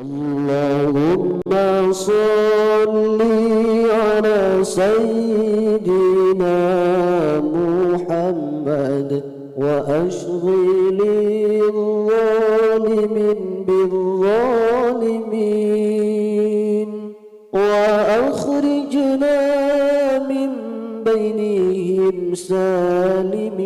اللهم صل على سيدنا محمد وأشغل الظالم بالظالمين وأخرجنا من بينهم سالمين.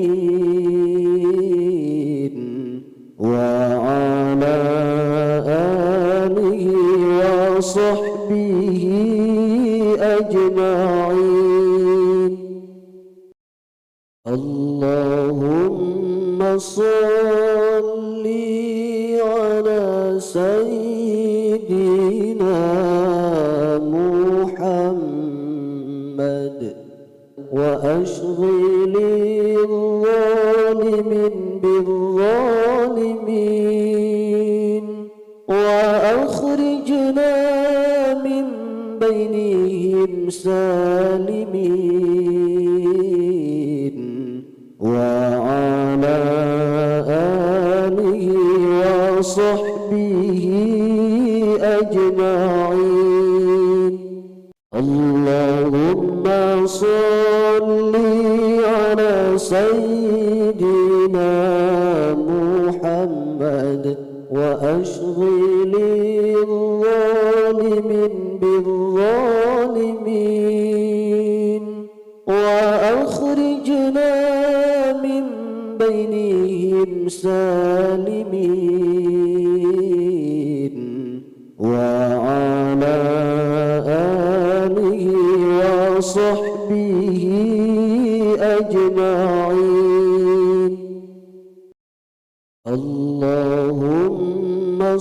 اللهم صل على سيدنا محمد وأشغل الظالم بالظالمين وأخرجنا من بينهم سالمين وصحبه أجمعين. اللهم صل على سيدنا محمد وأشغل الظالم بالظالمين. وأخرجنا من بينهم سالمين.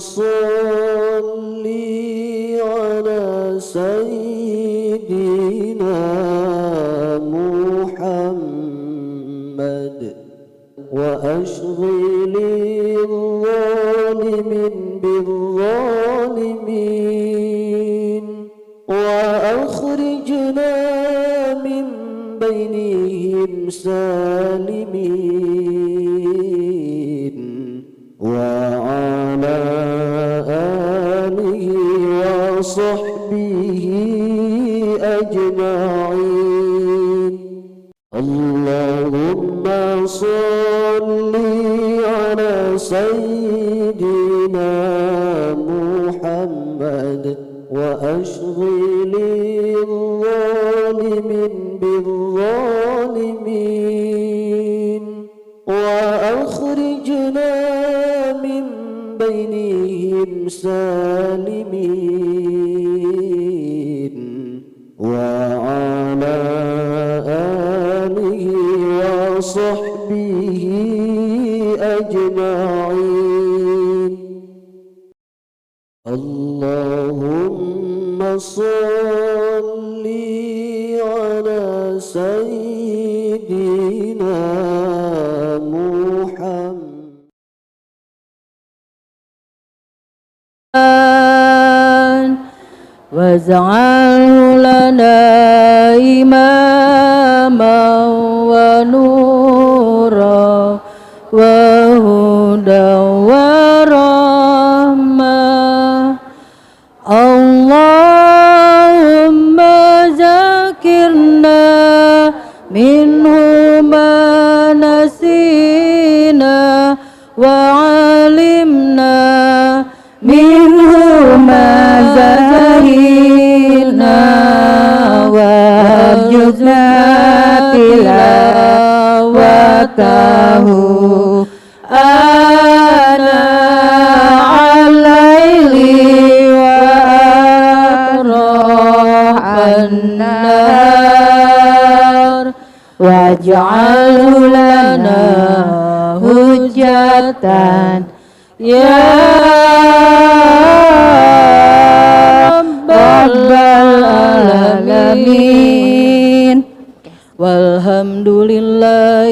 اللهم وصحبه أجمعين. اللهم صل على سيدنا محمد وأشغل الظالم بالظالمين. وأخرجنا من بينهم سالمين. واجعله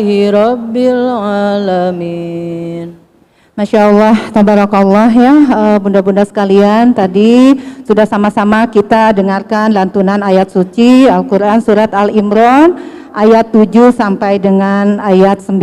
Rabbil Alamin. Masya Allah, tabarakallah ya. Eh, bunda-bunda sekalian tadi sudah sama-sama kita dengarkan lantunan ayat suci Al-Quran Surat Al-Imran ayat 7 sampai dengan ayat 9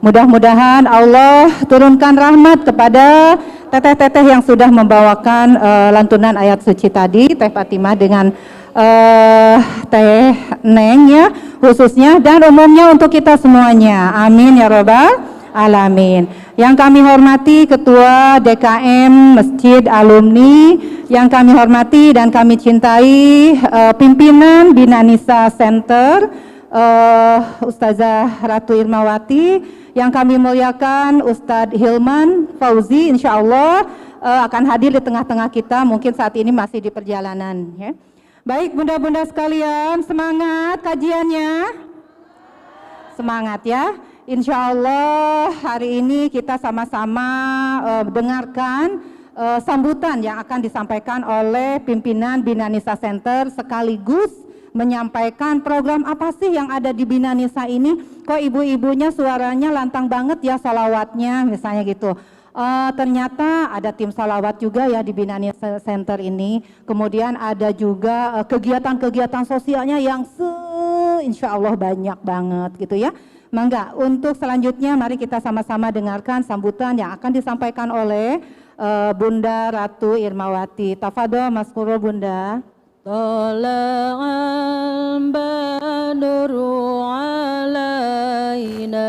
mudah-mudahan Allah turunkan rahmat kepada teteh-teteh yang sudah membawakan uh, lantunan ayat suci tadi Teh Fatimah dengan eh, Teh Neng ya khususnya dan umumnya untuk kita semuanya. Amin ya robbal alamin. Yang kami hormati Ketua DKM Masjid Alumni, yang kami hormati dan kami cintai eh, pimpinan Bina Nisa Center, eh, Ustazah Ratu Irmawati, yang kami muliakan Ustadz Hilman Fauzi, insya Allah eh, akan hadir di tengah-tengah kita, mungkin saat ini masih di perjalanan. Ya. Baik bunda-bunda sekalian, semangat kajiannya. Semangat ya. Insya Allah hari ini kita sama-sama eh, dengarkan eh, sambutan yang akan disampaikan oleh pimpinan Bina Nisa Center sekaligus menyampaikan program apa sih yang ada di Bina Nisa ini. Kok ibu-ibunya suaranya lantang banget ya salawatnya misalnya gitu. Uh, ternyata ada tim salawat juga ya di Binani Center ini. Kemudian ada juga eh, kegiatan-kegiatan uh, sosialnya yang se insya Allah banyak banget gitu ya. Mangga, untuk selanjutnya mari kita sama-sama dengarkan sambutan yang akan disampaikan oleh uh, Bunda Ratu Irmawati. Tafadol Mas Kuro Bunda. Tolongan badru alaina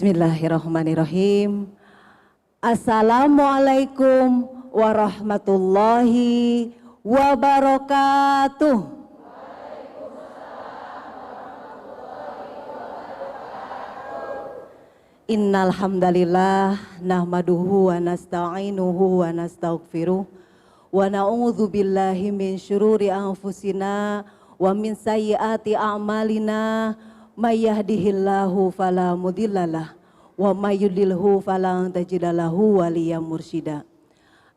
Bismillahirrahmanirrahim. Assalamualaikum warahmatullahi wabarakatuh. Innal hamdalillah nahmaduhu wa nasta'inuhu wa nastaghfiruh wa na'udzu billahi min syururi anfusina wa min sayyiati a'malina may yahdihillahu fala mudhillalah wa may yudlilhu fala tajidalahu waliyam mursyida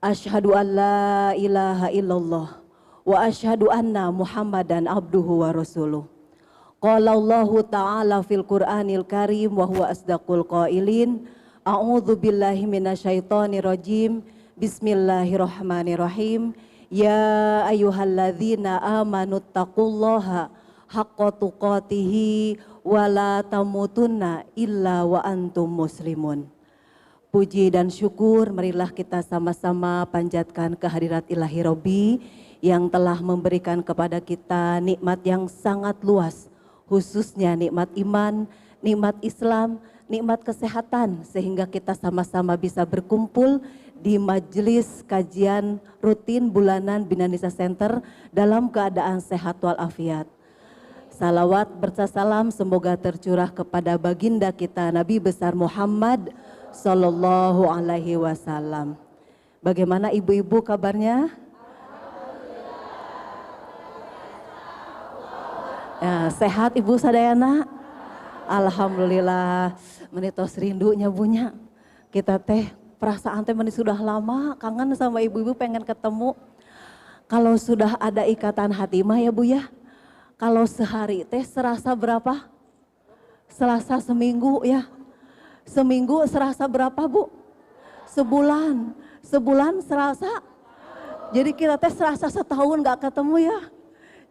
Asyhadu an la ilaha illallah wa asyhadu anna Muhammadan abduhu wa rasuluh Qala Allah Ta'ala fil Qur'anil Karim wa huwa asdaqul qailin. A'udzu billahi minasyaitonir rajim. Bismillahirrahmanirrahim. Ya ayyuhalladzina amanu taqullaha haqqa tuqatihi wa la tamutunna illa wa antum muslimun. Puji dan syukur marilah kita sama-sama panjatkan kehadirat ilahi Robi yang telah memberikan kepada kita nikmat yang sangat luas khususnya nikmat iman, nikmat Islam, nikmat kesehatan sehingga kita sama-sama bisa berkumpul di majelis kajian rutin bulanan Binanisa Center dalam keadaan sehat walafiat. Salawat bersalam semoga tercurah kepada baginda kita Nabi besar Muhammad Sallallahu Alaihi Wasallam. Bagaimana ibu-ibu kabarnya? Ya, sehat Ibu Sadayana? Alhamdulillah. Menitos rindunya bunya. Kita teh perasaan teh sudah lama kangen sama ibu-ibu pengen ketemu. Kalau sudah ada ikatan hati mah ya Bu ya. Kalau sehari teh serasa berapa? Selasa seminggu ya. Seminggu serasa berapa Bu? Sebulan. Sebulan serasa. Jadi kita teh serasa setahun gak ketemu ya.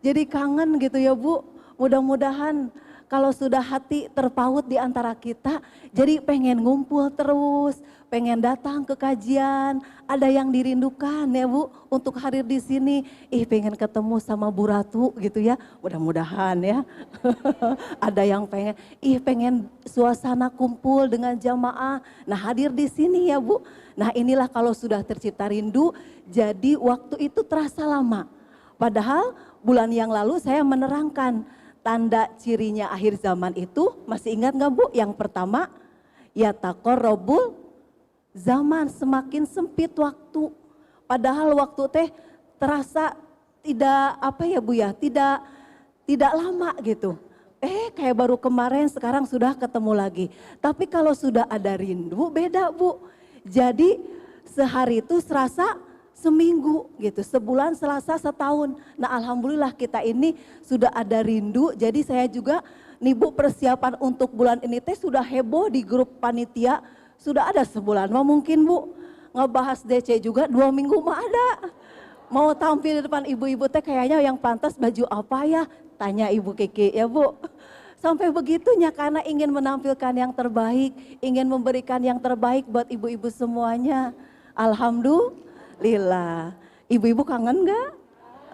Jadi kangen gitu ya Bu. Mudah-mudahan kalau sudah hati terpaut di antara kita, jadi pengen ngumpul terus, pengen datang ke kajian, ada yang dirindukan ya Bu untuk hadir di sini. Ih pengen ketemu sama Bu Ratu gitu ya, mudah-mudahan ya. ada yang pengen, ih pengen suasana kumpul dengan jamaah. Nah hadir di sini ya Bu. Nah inilah kalau sudah tercipta rindu, jadi waktu itu terasa lama. Padahal bulan yang lalu saya menerangkan tanda cirinya akhir zaman itu masih ingat nggak Bu? Yang pertama ya takorobul zaman semakin sempit waktu. Padahal waktu teh terasa tidak apa ya Bu ya, tidak tidak lama gitu. Eh kayak baru kemarin sekarang sudah ketemu lagi. Tapi kalau sudah ada rindu beda Bu. Jadi sehari itu serasa seminggu gitu, sebulan selasa setahun. Nah alhamdulillah kita ini sudah ada rindu, jadi saya juga nih Bu persiapan untuk bulan ini teh sudah heboh di grup panitia, sudah ada sebulan mah mungkin Bu. Ngebahas DC juga dua minggu mah ada. Mau tampil di depan ibu-ibu teh kayaknya yang pantas baju apa ya? Tanya Ibu Kiki ya Bu. Sampai begitunya karena ingin menampilkan yang terbaik, ingin memberikan yang terbaik buat ibu-ibu semuanya. Alhamdulillah. Ibu-ibu kangen nggak?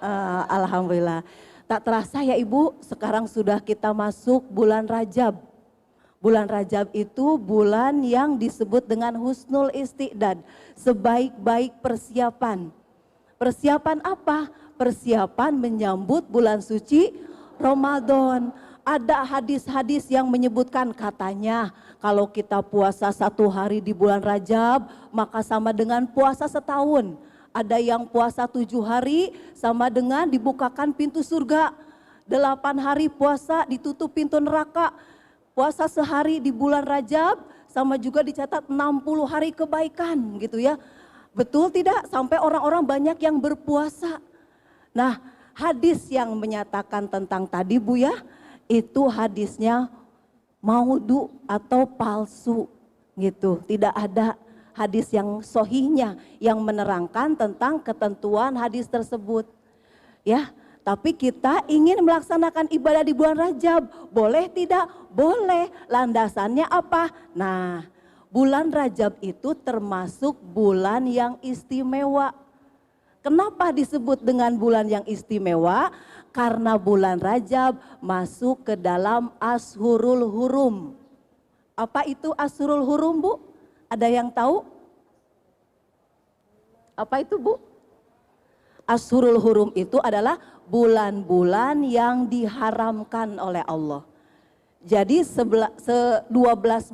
Ah, Alhamdulillah. Tak terasa ya ibu, sekarang sudah kita masuk bulan Rajab. Bulan Rajab itu bulan yang disebut dengan husnul istiqdad, sebaik-baik persiapan. Persiapan apa? Persiapan menyambut bulan suci Ramadan. Ada hadis-hadis yang menyebutkan katanya kalau kita puasa satu hari di bulan Rajab maka sama dengan puasa setahun. Ada yang puasa tujuh hari sama dengan dibukakan pintu surga. Delapan hari puasa ditutup pintu neraka. Puasa sehari di bulan Rajab sama juga dicatat 60 hari kebaikan gitu ya. Betul tidak? Sampai orang-orang banyak yang berpuasa. Nah, hadis yang menyatakan tentang tadi Bu ya, itu hadisnya maudu atau palsu gitu. Tidak ada hadis yang sohihnya yang menerangkan tentang ketentuan hadis tersebut. Ya, tapi kita ingin melaksanakan ibadah di bulan Rajab. Boleh tidak? Boleh. Landasannya apa? Nah, bulan Rajab itu termasuk bulan yang istimewa. Kenapa disebut dengan bulan yang istimewa? Karena bulan Rajab masuk ke dalam Ashurul Hurum. Apa itu Ashurul Hurum, Bu? Ada yang tahu? Apa itu, Bu? Ashurul Hurum itu adalah bulan-bulan yang diharamkan oleh Allah. Jadi 12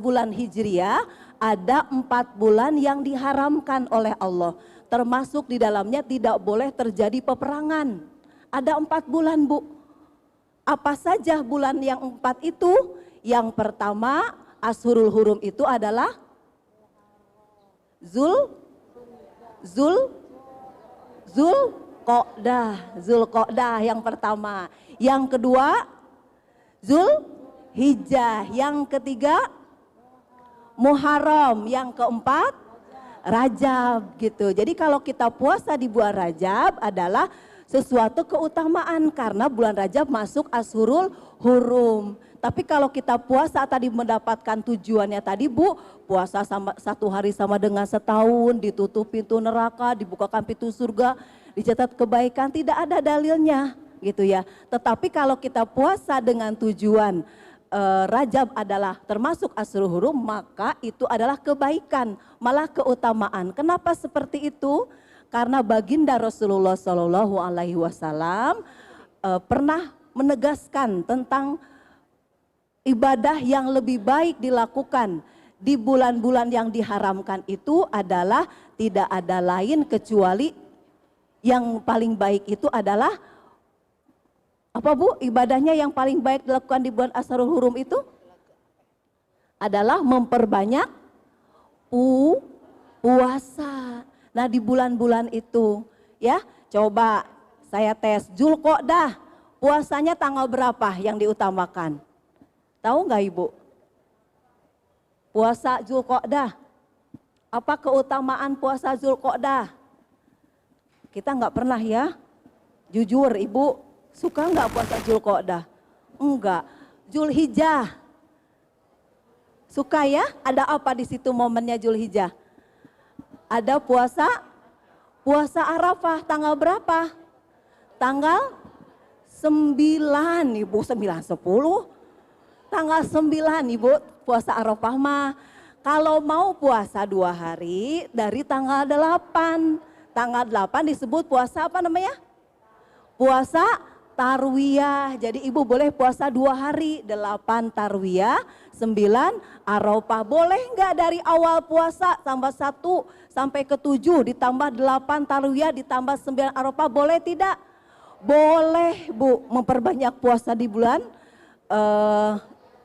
bulan Hijriah ada empat bulan yang diharamkan oleh Allah. Termasuk di dalamnya tidak boleh terjadi peperangan. Ada empat bulan bu. Apa saja bulan yang empat itu? Yang pertama Ashurul Hurum itu adalah Zul Zul Zul Qodah, Zul Qodah yang pertama. Yang kedua Zul Hijjah, yang ketiga Muharram, yang keempat Rajab gitu. Jadi kalau kita puasa di bulan Rajab adalah sesuatu keutamaan karena bulan Rajab masuk Ashurul Hurum. Tapi kalau kita puasa tadi mendapatkan tujuannya tadi Bu, puasa sama satu hari sama dengan setahun, ditutup pintu neraka, dibukakan pintu surga, dicatat kebaikan, tidak ada dalilnya gitu ya. Tetapi kalau kita puasa dengan tujuan eh, Rajab adalah termasuk Ashurul Hurum, maka itu adalah kebaikan, malah keutamaan. Kenapa seperti itu? Karena baginda Rasulullah Shallallahu Alaihi Wasallam eh, pernah menegaskan tentang ibadah yang lebih baik dilakukan di bulan-bulan yang diharamkan itu adalah tidak ada lain kecuali yang paling baik itu adalah apa Bu? Ibadahnya yang paling baik dilakukan di bulan Asharul Hurum itu adalah memperbanyak pu puasa. Nah, di bulan-bulan itu ya, coba saya tes Julkodah. Puasanya tanggal berapa yang diutamakan? Tahu nggak Ibu? Puasa Zulkodah. Apa keutamaan puasa Zulkodah? Kita nggak pernah ya. Jujur Ibu, suka nggak puasa Zulkodah? Enggak. Julhijjah. Suka ya? Ada apa di situ momennya Julhijjah? Ada puasa puasa Arafah tanggal berapa? Tanggal 9 Ibu, 9 10. Tanggal 9 Ibu puasa Arafah mah. Kalau mau puasa dua hari dari tanggal 8. Tanggal 8 disebut puasa apa namanya? Puasa tarwiyah. Jadi ibu boleh puasa dua hari, delapan tarwiyah, sembilan arafah. Boleh nggak dari awal puasa tambah satu sampai ke tujuh, ditambah delapan tarwiyah, ditambah sembilan arafah, boleh tidak? Boleh bu, memperbanyak puasa di bulan uh,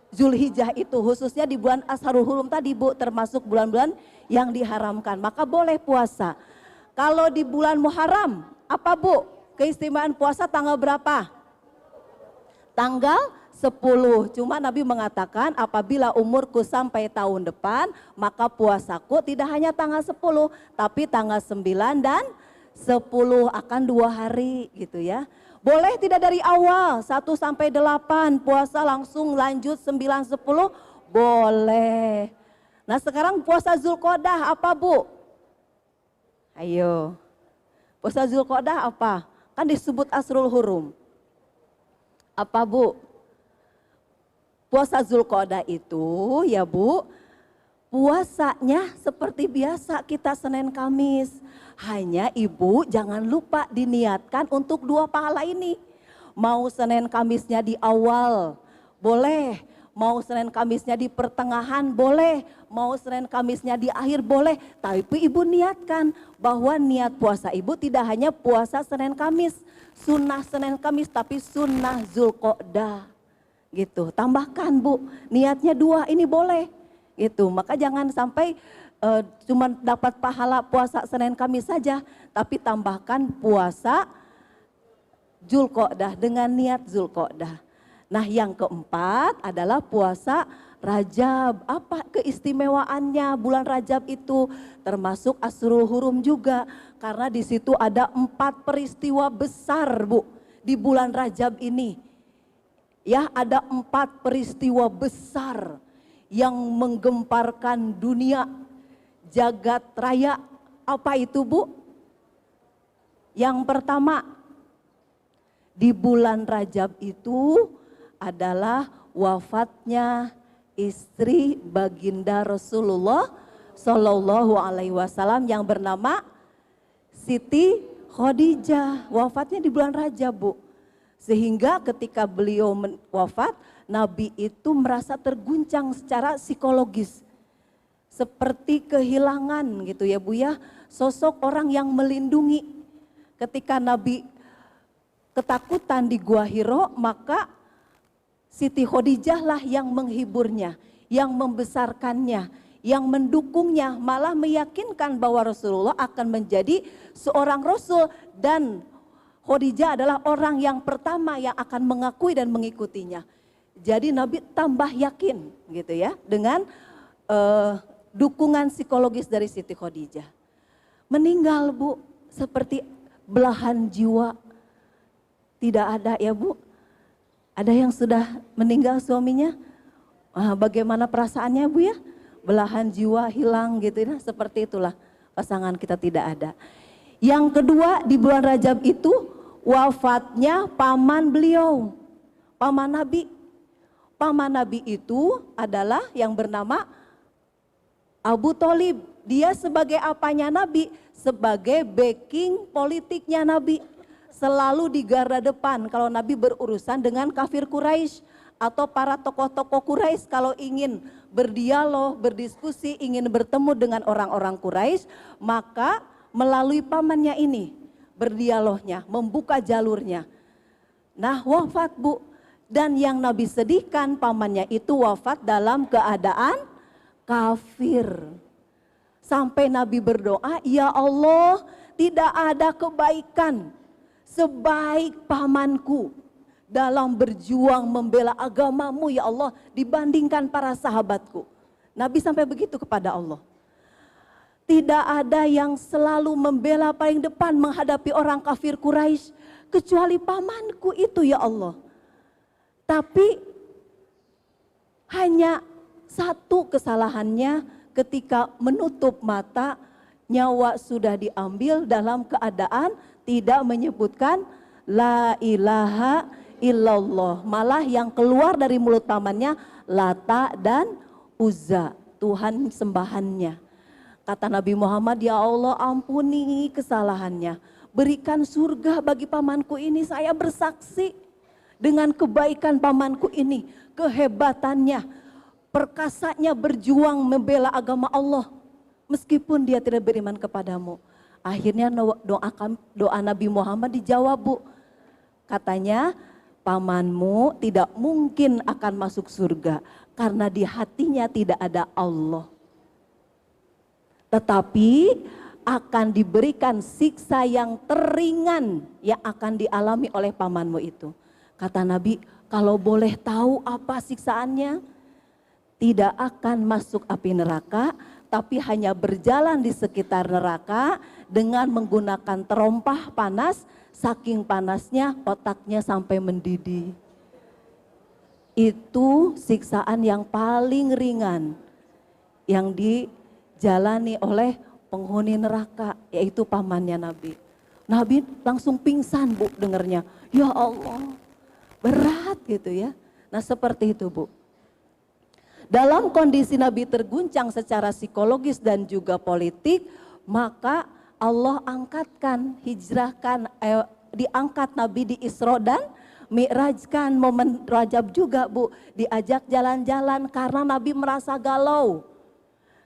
Zulhijjah itu khususnya di bulan Asharul Hurum tadi Bu termasuk bulan-bulan yang diharamkan maka boleh puasa. Kalau di bulan Muharram apa Bu? Keistimewaan puasa tanggal berapa? Tanggal 10. Cuma Nabi mengatakan apabila umurku sampai tahun depan, maka puasaku tidak hanya tanggal 10, tapi tanggal 9 dan 10 akan dua hari gitu ya. Boleh tidak dari awal 1 sampai 8 puasa langsung lanjut 9 10 boleh. Nah sekarang puasa Zulkodah apa Bu? Ayo. Puasa Zulkodah apa? Kan disebut Asrul Hurum. Apa Bu? Puasa Zulkodah itu ya Bu, puasanya seperti biasa kita Senin Kamis. Hanya Ibu jangan lupa diniatkan untuk dua pahala ini. Mau Senin Kamisnya di awal, boleh Mau Senin Kamisnya di pertengahan boleh, mau Senin Kamisnya di akhir boleh. Tapi ibu niatkan bahwa niat puasa ibu tidak hanya puasa Senin Kamis, sunnah Senin Kamis, tapi sunnah Zulkodah. Gitu, tambahkan bu, niatnya dua ini boleh. Gitu, maka jangan sampai uh, cuma dapat pahala puasa Senin Kamis saja, tapi tambahkan puasa Zulkodah dengan niat Zulkodah. Nah yang keempat adalah puasa Rajab. Apa keistimewaannya bulan Rajab itu? Termasuk Asrul Hurum juga. Karena di situ ada empat peristiwa besar Bu di bulan Rajab ini. Ya ada empat peristiwa besar yang menggemparkan dunia jagat raya. Apa itu Bu? Yang pertama di bulan Rajab itu adalah wafatnya istri baginda Rasulullah Shallallahu Alaihi Wasallam yang bernama Siti Khadijah. Wafatnya di bulan Rajab, Bu. Sehingga ketika beliau wafat, Nabi itu merasa terguncang secara psikologis. Seperti kehilangan gitu ya Bu ya, sosok orang yang melindungi. Ketika Nabi ketakutan di Gua Hiro, maka Siti Khadijah lah yang menghiburnya, yang membesarkannya, yang mendukungnya, malah meyakinkan bahwa Rasulullah akan menjadi seorang rasul dan Khadijah adalah orang yang pertama yang akan mengakui dan mengikutinya. Jadi Nabi tambah yakin gitu ya dengan uh, dukungan psikologis dari Siti Khadijah. Meninggal Bu seperti belahan jiwa. Tidak ada ya Bu, ada yang sudah meninggal suaminya? Ah, bagaimana perasaannya Bu ya? Belahan jiwa hilang gitu ya, seperti itulah pasangan kita tidak ada. Yang kedua di bulan Rajab itu wafatnya paman beliau, paman Nabi. Paman Nabi itu adalah yang bernama Abu Talib. Dia sebagai apanya Nabi? Sebagai backing politiknya Nabi selalu di garda depan kalau Nabi berurusan dengan kafir Quraisy atau para tokoh-tokoh Quraisy kalau ingin berdialog, berdiskusi, ingin bertemu dengan orang-orang Quraisy, maka melalui pamannya ini berdialognya, membuka jalurnya. Nah, wafat Bu. Dan yang Nabi sedihkan pamannya itu wafat dalam keadaan kafir. Sampai Nabi berdoa, "Ya Allah, tidak ada kebaikan sebaik pamanku dalam berjuang membela agamamu ya Allah dibandingkan para sahabatku. Nabi sampai begitu kepada Allah. Tidak ada yang selalu membela paling depan menghadapi orang kafir Quraisy kecuali pamanku itu ya Allah. Tapi Hanya satu kesalahannya ketika menutup mata, nyawa sudah diambil dalam keadaan tidak menyebutkan la ilaha illallah. Malah yang keluar dari mulut pamannya Lata dan Uzza, Tuhan sembahannya. Kata Nabi Muhammad, ya Allah ampuni kesalahannya. Berikan surga bagi pamanku ini, saya bersaksi dengan kebaikan pamanku ini, kehebatannya, perkasanya berjuang membela agama Allah. Meskipun dia tidak beriman kepadamu. Akhirnya doa, doa Nabi Muhammad dijawab bu. Katanya pamanmu tidak mungkin akan masuk surga karena di hatinya tidak ada Allah. Tetapi akan diberikan siksa yang teringan yang akan dialami oleh pamanmu itu. Kata Nabi, kalau boleh tahu apa siksaannya, tidak akan masuk api neraka, tapi hanya berjalan di sekitar neraka dengan menggunakan terompah panas, saking panasnya otaknya sampai mendidih. Itu siksaan yang paling ringan yang dijalani oleh penghuni neraka, yaitu pamannya Nabi. Nabi langsung pingsan bu dengernya, ya Allah berat gitu ya. Nah seperti itu bu. Dalam kondisi Nabi terguncang secara psikologis dan juga politik, maka Allah angkatkan, hijrahkan, eh, diangkat Nabi di Isra dan Mi'rajkan momen Rajab juga Bu, diajak jalan-jalan karena Nabi merasa galau.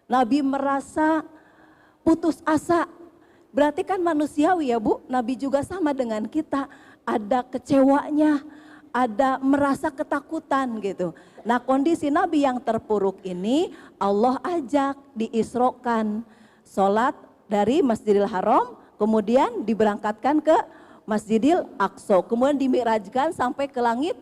Nabi merasa putus asa. Berarti kan manusiawi ya Bu, Nabi juga sama dengan kita, ada kecewanya, ada merasa ketakutan gitu. Nah kondisi Nabi yang terpuruk ini Allah ajak diisrokan sholat dari Masjidil Haram kemudian diberangkatkan ke Masjidil Aqsa kemudian dimirajkan sampai ke langit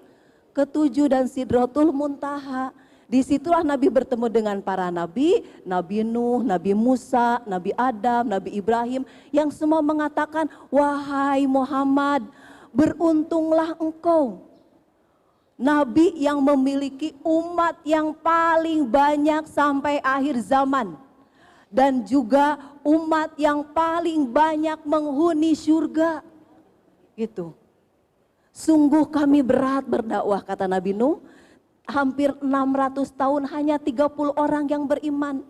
ketujuh dan Sidratul Muntaha. Di situlah Nabi bertemu dengan para nabi, Nabi Nuh, Nabi Musa, Nabi Adam, Nabi Ibrahim yang semua mengatakan, wahai Muhammad, beruntunglah engkau nabi yang memiliki umat yang paling banyak sampai akhir zaman dan juga umat yang paling banyak menghuni surga. Gitu. Sungguh kami berat berdakwah kata Nabi Nuh. Hampir 600 tahun hanya 30 orang yang beriman.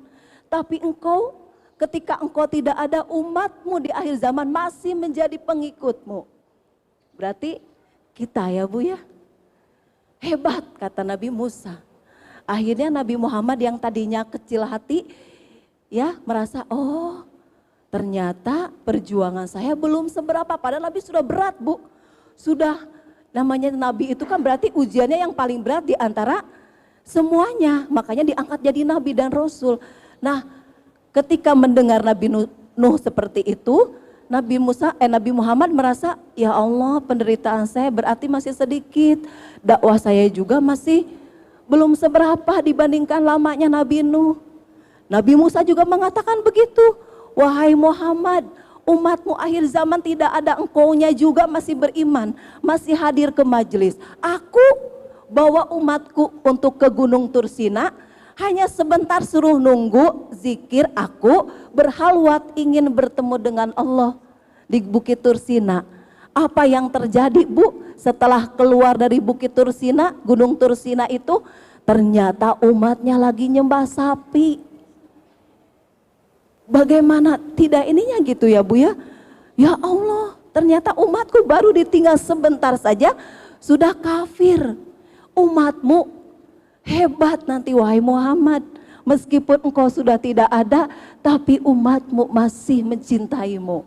Tapi engkau ketika engkau tidak ada umatmu di akhir zaman masih menjadi pengikutmu. Berarti kita ya Bu ya Hebat kata Nabi Musa. Akhirnya Nabi Muhammad yang tadinya kecil hati ya merasa oh ternyata perjuangan saya belum seberapa padahal Nabi sudah berat Bu. Sudah namanya Nabi itu kan berarti ujiannya yang paling berat di antara semuanya. Makanya diangkat jadi Nabi dan Rasul. Nah ketika mendengar Nabi Nuh seperti itu Nabi Musa eh Nabi Muhammad merasa ya Allah penderitaan saya berarti masih sedikit. Dakwah saya juga masih belum seberapa dibandingkan lamanya Nabi Nuh. Nabi Musa juga mengatakan begitu. Wahai Muhammad, umatmu akhir zaman tidak ada engkaunya juga masih beriman, masih hadir ke majelis. Aku bawa umatku untuk ke Gunung Tursina, hanya sebentar suruh nunggu zikir aku berhalwat ingin bertemu dengan Allah di Bukit Tursina. Apa yang terjadi Bu setelah keluar dari Bukit Tursina, Gunung Tursina itu ternyata umatnya lagi nyembah sapi. Bagaimana tidak ininya gitu ya Bu ya? Ya Allah, ternyata umatku baru ditinggal sebentar saja sudah kafir. Umatmu hebat nanti wahai Muhammad. Meskipun engkau sudah tidak ada, tapi umatmu masih mencintaimu.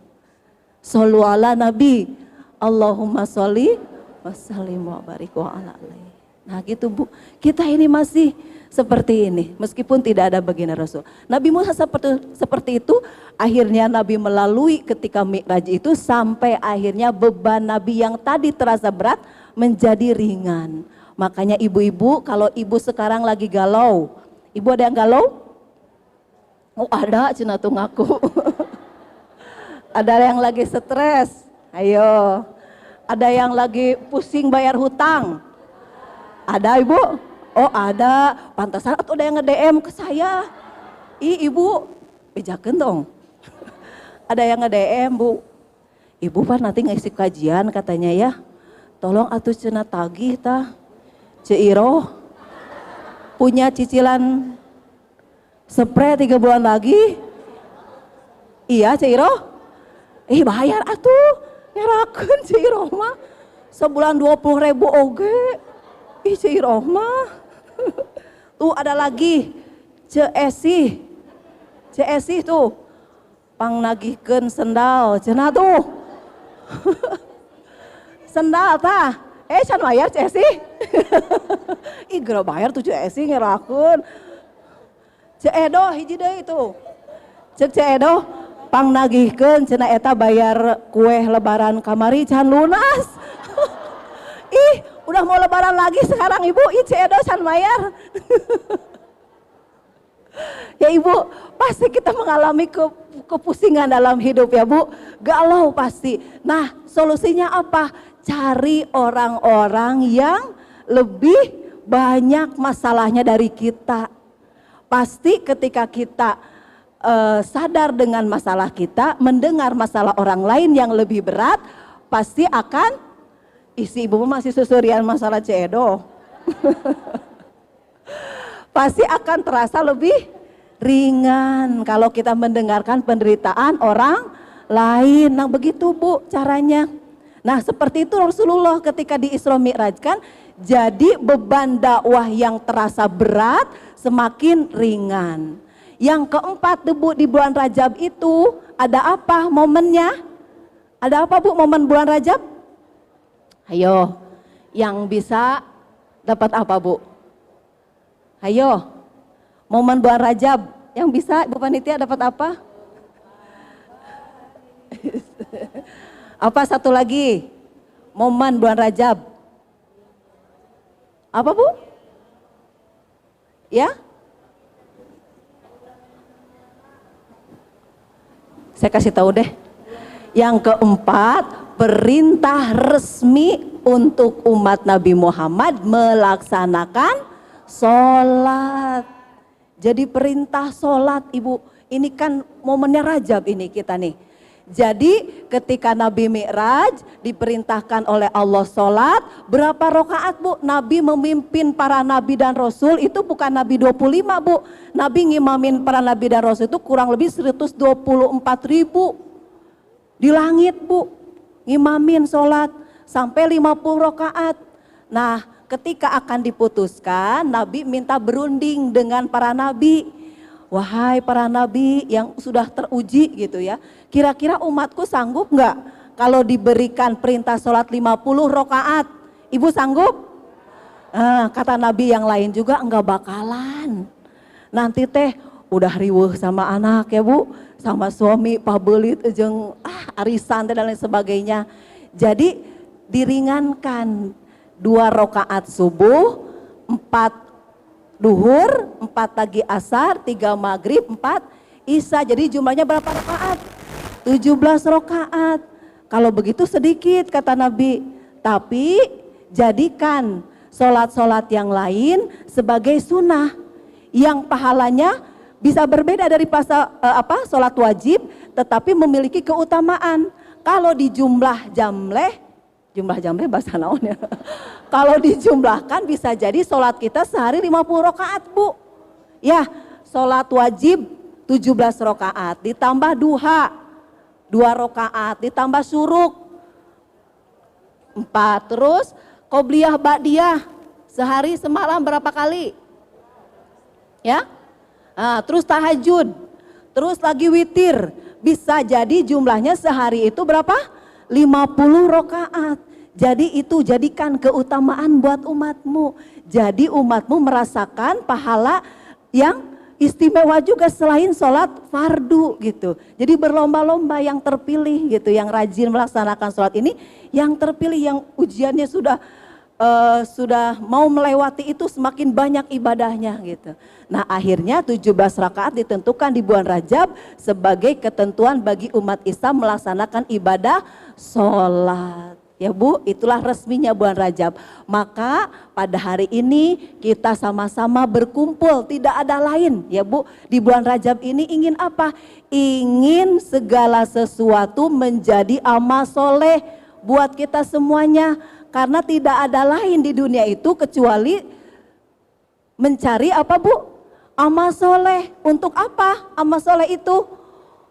Sallu Nabi. Allahumma sholli wassalim wa barik wa ala alaihi. Nah gitu Bu, kita ini masih seperti ini meskipun tidak ada bagian Rasul. Nabi Musa seperti, seperti itu akhirnya Nabi melalui ketika Mi'raj itu sampai akhirnya beban Nabi yang tadi terasa berat menjadi ringan. Makanya ibu-ibu kalau ibu sekarang lagi galau, ibu ada yang galau? Oh ada, cina tuh ngaku. ada yang lagi stres, ayo. Ada yang lagi pusing bayar hutang, ada ibu? Oh ada, pantasan atau ada yang nge-DM ke saya. Ih ibu, bejakan dong. ada yang nge-DM bu. Ibu pak nanti ngisi kajian katanya ya. Tolong atuh cena tagih tah. Ceiro punya cicilan spray tiga bulan lagi. Iya Ceiro. Ih bayar atuh. Ngerakeun Ceiro mah. Sebulan 20 ribu oge. Ih Ceiro mah. Tuh ada lagi. Ceesi. Ceesi tuh. Pang nagihkeun sendal. Cenah tuh. sendal tah. Eh can bayar Ceesi. Ih gara bayar tuh Ceesi ngerakeun. Ceedo hiji deui itu. Cek Ceedo pang nagihkeun cenah eta bayar kue lebaran kamari can lunas. Ih, udah mau lebaran lagi sekarang Ibu, ih Ceedo can bayar. ya Ibu, pasti kita mengalami ke, kepusingan dalam hidup ya Bu. Galau pasti. Nah, solusinya apa? Cari orang-orang yang lebih banyak masalahnya dari kita. Pasti ketika kita eh, sadar dengan masalah kita, mendengar masalah orang lain yang lebih berat, pasti akan isi ibu masih susurian masalah cedo. pasti akan terasa lebih ringan kalau kita mendengarkan penderitaan orang lain. Nah begitu bu caranya. Nah seperti itu Rasulullah ketika di Isra Mi'raj kan jadi beban dakwah yang terasa berat semakin ringan. Yang keempat debu di bulan Rajab itu ada apa momennya? Ada apa bu momen bulan Rajab? Ayo, yang bisa dapat apa bu? Ayo, momen bulan Rajab yang bisa Bu Panitia dapat apa? apa satu lagi? Momen bulan Rajab. Apa Bu? Ya? Saya kasih tahu deh. Yang keempat, perintah resmi untuk umat Nabi Muhammad melaksanakan sholat. Jadi perintah sholat ibu, ini kan momennya rajab ini kita nih. Jadi ketika Nabi Mi'raj diperintahkan oleh Allah sholat, berapa rokaat bu? Nabi memimpin para nabi dan rasul itu bukan Nabi 25 bu. Nabi ngimamin para nabi dan rasul itu kurang lebih 124 ribu. Di langit bu, ngimamin sholat sampai 50 rokaat. Nah ketika akan diputuskan, Nabi minta berunding dengan para nabi. Wahai para nabi yang sudah teruji gitu ya, kira-kira umatku sanggup nggak kalau diberikan perintah sholat 50 rokaat? Ibu sanggup? Nah, kata nabi yang lain juga enggak bakalan. Nanti teh udah riwuh sama anak ya bu, sama suami, pabelit, jeng ah, arisan dan lain sebagainya. Jadi diringankan dua rokaat subuh, empat duhur, empat lagi asar, tiga maghrib, empat isya. Jadi jumlahnya berapa rokaat? 17 rokaat. Kalau begitu sedikit kata Nabi. Tapi jadikan sholat-sholat yang lain sebagai sunnah. Yang pahalanya bisa berbeda dari pasal eh, apa sholat wajib tetapi memiliki keutamaan. Kalau di jumlah jamleh jumlah jamnya bahasa naon ya. Kalau dijumlahkan bisa jadi sholat kita sehari 50 rokaat bu. Ya sholat wajib 17 rokaat ditambah duha 2 rokaat ditambah suruk 4 terus qobliyah ba'diyah sehari semalam berapa kali? Ya. Nah, terus tahajud, terus lagi witir, bisa jadi jumlahnya sehari itu berapa? 50 rokaat. Jadi itu jadikan keutamaan buat umatmu. Jadi umatmu merasakan pahala yang istimewa juga selain sholat fardu gitu. Jadi berlomba-lomba yang terpilih gitu, yang rajin melaksanakan sholat ini, yang terpilih yang ujiannya sudah uh, sudah mau melewati itu semakin banyak ibadahnya gitu. Nah akhirnya 17 rakaat ditentukan di bulan Rajab sebagai ketentuan bagi umat Islam melaksanakan ibadah sholat. Ya Bu, itulah resminya bulan Rajab. Maka pada hari ini kita sama-sama berkumpul, tidak ada lain ya Bu. Di bulan Rajab ini ingin apa? Ingin segala sesuatu menjadi amal soleh buat kita semuanya. Karena tidak ada lain di dunia itu kecuali mencari apa Bu? Amal soleh. Untuk apa amal soleh itu?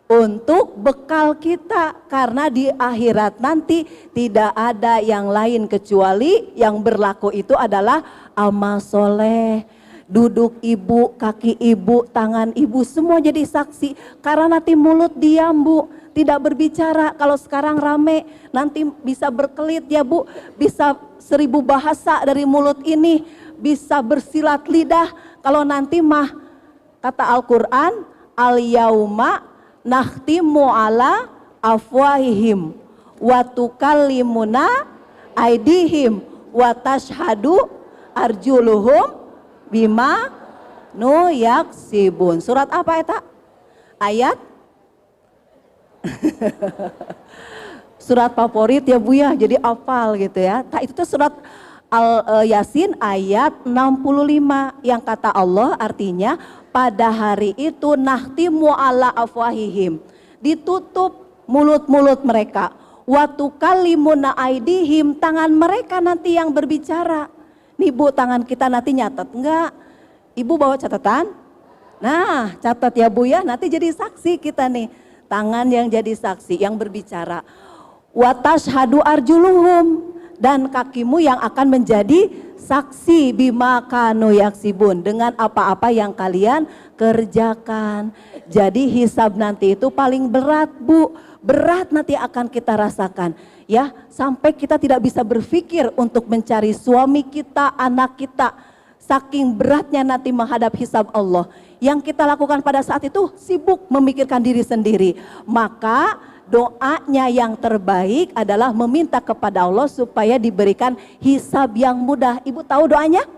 untuk bekal kita karena di akhirat nanti tidak ada yang lain kecuali yang berlaku itu adalah amal soleh duduk ibu, kaki ibu, tangan ibu semua jadi saksi karena nanti mulut diam bu tidak berbicara kalau sekarang rame nanti bisa berkelit ya bu bisa seribu bahasa dari mulut ini bisa bersilat lidah kalau nanti mah kata Al-Quran al yauma nakhtimu ala afwahihim wa tukallimuna aidihim wa tashhadu arjuluhum bima nu yaksibun. Surat apa eta? Ayat Surat favorit ya Bu ya, jadi hafal gitu ya. Nah, itu tuh surat Al Yasin ayat 65 yang kata Allah artinya pada hari itu nahtimu ala afwahihim. Ditutup mulut-mulut mereka. Watu kalimuna aidihim tangan mereka nanti yang berbicara. Nih bu tangan kita nanti nyatet enggak? Ibu bawa catatan? Nah catat ya bu ya nanti jadi saksi kita nih. Tangan yang jadi saksi yang berbicara. Watas hadu arjuluhum dan kakimu yang akan menjadi saksi bima kanu yaksibun dengan apa-apa yang kalian kerjakan. Jadi hisab nanti itu paling berat Bu, berat nanti akan kita rasakan. Ya, sampai kita tidak bisa berpikir untuk mencari suami kita, anak kita. Saking beratnya nanti menghadap hisab Allah. Yang kita lakukan pada saat itu sibuk memikirkan diri sendiri. Maka doanya yang terbaik adalah meminta kepada Allah supaya diberikan hisab yang mudah. Ibu tahu doanya?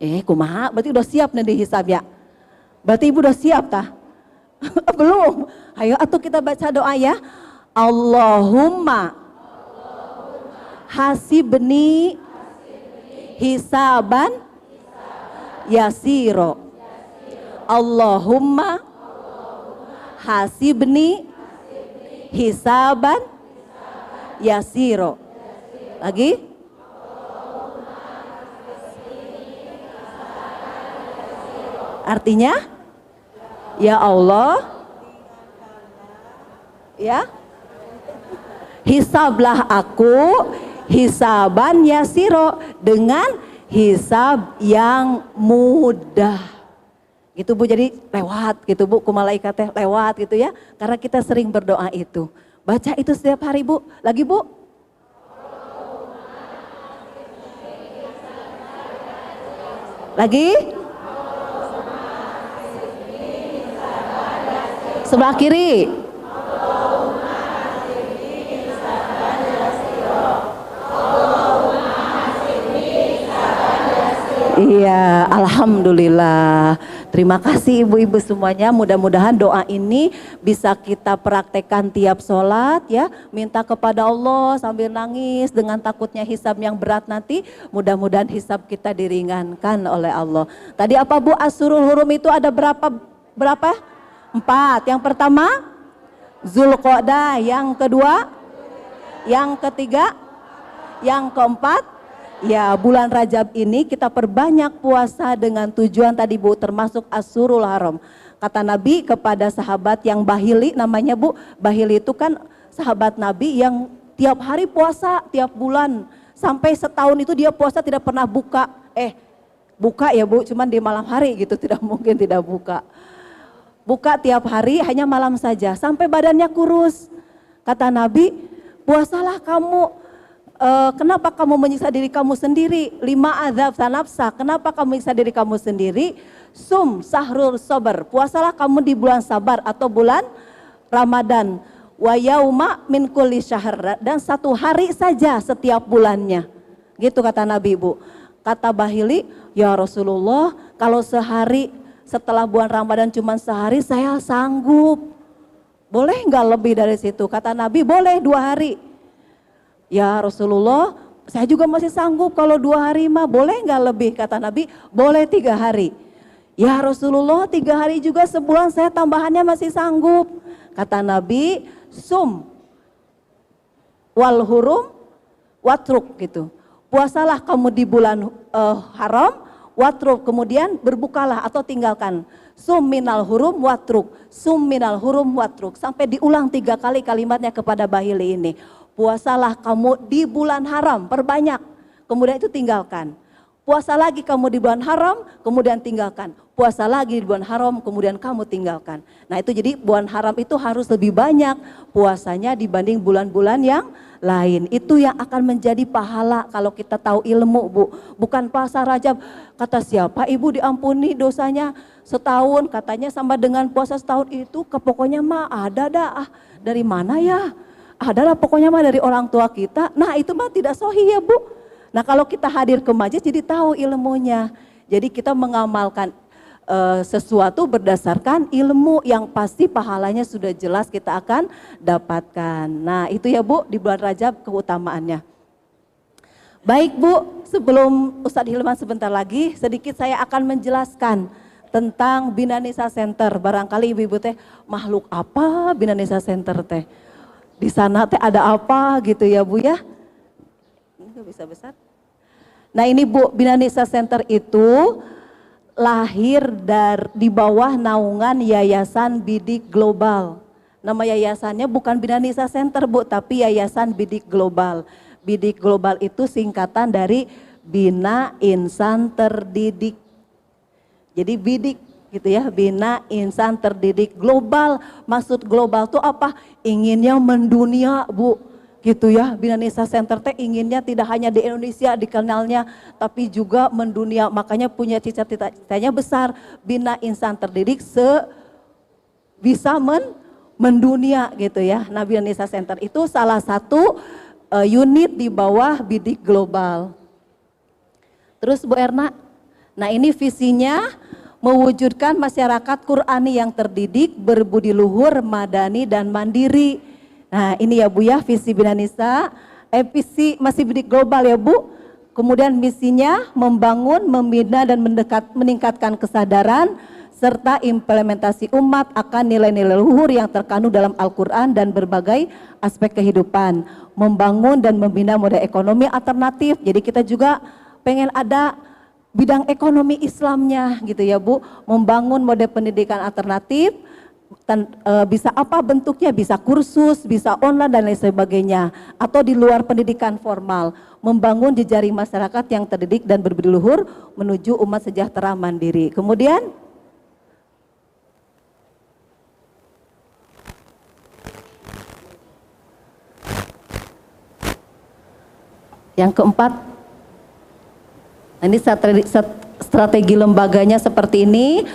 Eh, kumaha? Berarti udah siap di hisab ya? Berarti ibu udah siap tah? Belum. Ayo atau kita baca doa ya. Allahumma hasibni hisaban yasiro. Allahumma hasibni hisaban yasiro. Lagi? Artinya? Ya Allah. Ya. Hisablah aku hisaban yasiro dengan hisab yang mudah. Gitu Bu, jadi lewat gitu Bu, ku malaikat lewat gitu ya. Karena kita sering berdoa itu. Baca itu setiap hari Bu. Lagi Bu? Lagi? Sebelah kiri. Iya, alhamdulillah. Terima kasih ibu-ibu semuanya. Mudah-mudahan doa ini bisa kita praktekkan tiap sholat ya. Minta kepada Allah sambil nangis dengan takutnya hisab yang berat nanti. Mudah-mudahan hisab kita diringankan oleh Allah. Tadi apa Bu Asurul Hurum itu ada berapa berapa? Empat. Yang pertama Zulqodah. Yang kedua, yang ketiga, yang keempat Ya bulan Rajab ini kita perbanyak puasa dengan tujuan tadi Bu termasuk Asurul Haram. Kata Nabi kepada sahabat yang Bahili namanya Bu, Bahili itu kan sahabat Nabi yang tiap hari puasa tiap bulan sampai setahun itu dia puasa tidak pernah buka. Eh buka ya Bu, cuman di malam hari gitu tidak mungkin tidak buka. Buka tiap hari hanya malam saja sampai badannya kurus. Kata Nabi, puasalah kamu uh, kenapa kamu menyiksa diri kamu sendiri? Lima azab sanapsa, kenapa kamu menyiksa diri kamu sendiri? Sum sahrul sober, puasalah kamu di bulan sabar atau bulan Ramadan. Wa min kulli syahr dan satu hari saja setiap bulannya. Gitu kata Nabi Bu. Kata Bahili, ya Rasulullah kalau sehari setelah bulan Ramadan cuma sehari saya sanggup. Boleh nggak lebih dari situ? Kata Nabi boleh dua hari. Ya Rasulullah, saya juga masih sanggup kalau dua hari mah boleh nggak lebih? Kata Nabi, boleh tiga hari. Ya Rasulullah, tiga hari juga sebulan saya tambahannya masih sanggup. Kata Nabi, sum wal hurum watruk gitu. Puasalah kamu di bulan eh, haram, watruk kemudian berbukalah atau tinggalkan. Sum minal hurum watruk, sum minal hurum watruk. Sampai diulang tiga kali kalimatnya kepada Bahili ini. Puasalah kamu di bulan haram, perbanyak. Kemudian itu tinggalkan. Puasa lagi kamu di bulan haram, kemudian tinggalkan. Puasa lagi di bulan haram, kemudian kamu tinggalkan. Nah itu jadi bulan haram itu harus lebih banyak puasanya dibanding bulan-bulan yang lain. Itu yang akan menjadi pahala kalau kita tahu ilmu bu. Bukan puasa rajab. Kata siapa ibu diampuni dosanya setahun. Katanya sama dengan puasa setahun itu pokoknya mah ada dah. Ah, dari mana ya? Ada lah pokoknya mah dari orang tua kita. Nah itu mah tidak sohi ya bu. Nah kalau kita hadir ke majelis jadi tahu ilmunya. Jadi kita mengamalkan eh, sesuatu berdasarkan ilmu yang pasti pahalanya sudah jelas kita akan dapatkan. Nah itu ya Bu di bulan Rajab keutamaannya. Baik Bu, sebelum Ustadz Hilman sebentar lagi sedikit saya akan menjelaskan tentang Binanisa Center. Barangkali ibu-ibu teh makhluk apa Binanisa Center teh? Di sana teh ada apa gitu ya Bu ya? Enggak bisa besar. Nah ini Bu, Binanisa Center itu lahir dari di bawah naungan Yayasan Bidik Global. Nama yayasannya bukan Binanisa Center Bu, tapi Yayasan Bidik Global. Bidik Global itu singkatan dari Bina Insan Terdidik. Jadi bidik gitu ya, bina insan terdidik global. Maksud global itu apa? Inginnya mendunia, Bu. Gitu ya Binanisa Center teh inginnya tidak hanya di Indonesia dikenalnya tapi juga mendunia. Makanya punya cita-citanya besar. Bina insan terdidik se bisa men mendunia gitu ya. Nah Binanisa Center itu salah satu uh, unit di bawah bidik global. Terus Bu Erna nah ini visinya mewujudkan masyarakat Qurani yang terdidik berbudi luhur madani dan mandiri Nah ini ya Bu ya visi Binanisa, eh, visi masih bidik global ya Bu. Kemudian misinya membangun, membina dan mendekat, meningkatkan kesadaran serta implementasi umat akan nilai-nilai luhur yang terkandung dalam Al-Quran dan berbagai aspek kehidupan. Membangun dan membina model ekonomi alternatif. Jadi kita juga pengen ada bidang ekonomi Islamnya gitu ya Bu. Membangun model pendidikan alternatif, Ten, e, bisa apa bentuknya, bisa kursus, bisa online dan lain sebagainya, atau di luar pendidikan formal, membangun jejaring masyarakat yang terdidik dan berbudi menuju umat sejahtera mandiri. Kemudian yang keempat, ini strategi, lembaganya seperti ini